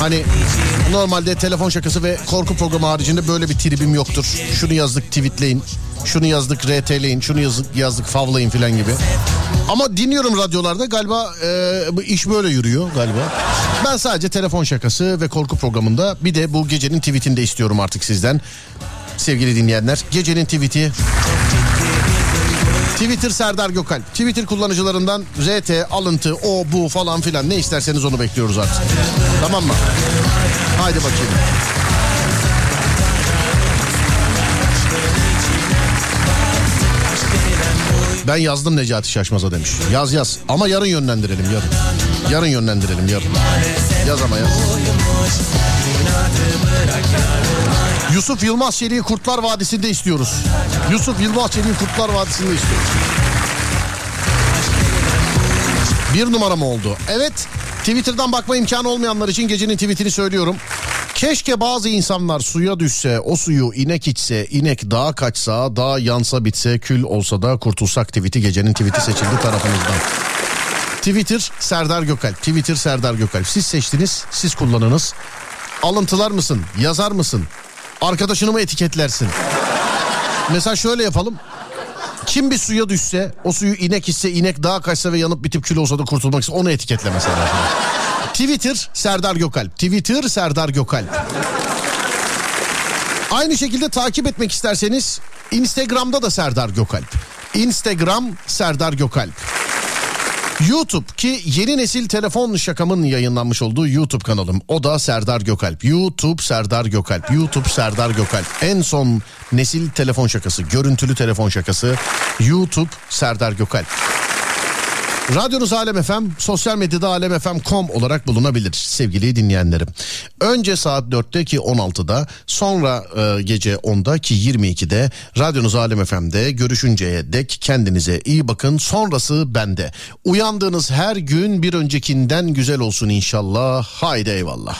Speaker 1: Hani normalde telefon şakası ve korku programı haricinde böyle bir tribim yoktur. Şunu yazdık tweetleyin. Şunu yazdık RT'leyin. Şunu yazdık, yazdık favlayın filan gibi. Ama dinliyorum radyolarda galiba e, iş böyle yürüyor galiba. Ben sadece telefon şakası ve korku programında bir de bu gecenin tweetini de istiyorum artık sizden. Sevgili dinleyenler gecenin tweeti Twitter Serdar Gökalp. Twitter kullanıcılarından RT, alıntı, o, bu falan filan ne isterseniz onu bekliyoruz artık. Tamam mı? Haydi bakayım. Ben yazdım Necati Şaşmaz'a demiş. Yaz yaz ama yarın yönlendirelim yarın. Yarın yönlendirelim yarın. Yaz ama yaz. Yusuf Yılmaz Çelik'i Kurtlar Vadisi'nde istiyoruz. Yusuf Yılmaz Çelik'i Kurtlar Vadisi'nde istiyoruz. Bir numara mı oldu? Evet. Twitter'dan bakma imkanı olmayanlar için gecenin tweetini söylüyorum. Keşke bazı insanlar suya düşse, o suyu inek içse, inek dağa kaçsa, dağ yansa bitse, kül olsa da kurtulsak tweeti gecenin tweeti seçildi tarafınızdan. Twitter Serdar Gökalp. Twitter Serdar Gökalp. Siz seçtiniz, siz kullanınız. Alıntılar mısın? Yazar mısın? Arkadaşını mı etiketlersin? Mesela şöyle yapalım. Kim bir suya düşse, o suyu inek ise, inek daha kaçsa ve yanıp bitip kül olsa da kurtulmak ise onu etiketle mesela. Twitter Serdar Gökalp. Twitter Serdar Gökalp. Aynı şekilde takip etmek isterseniz Instagram'da da Serdar Gökalp. Instagram Serdar Gökalp. YouTube ki yeni nesil telefon şakamın yayınlanmış olduğu YouTube kanalım. O da Serdar Gökalp. YouTube Serdar Gökalp. YouTube Serdar Gökalp. En son nesil telefon şakası, görüntülü telefon şakası. YouTube Serdar Gökalp. Radyonuz Alem FM, sosyal medyada alemfm.com olarak bulunabilir sevgili dinleyenlerim. Önce saat 4'te ki 16'da, sonra e, gece 10'da ki 22'de radyonuz Alem FM'de görüşünceye dek kendinize iyi bakın. Sonrası bende. Uyandığınız her gün bir öncekinden güzel olsun inşallah. Haydi eyvallah.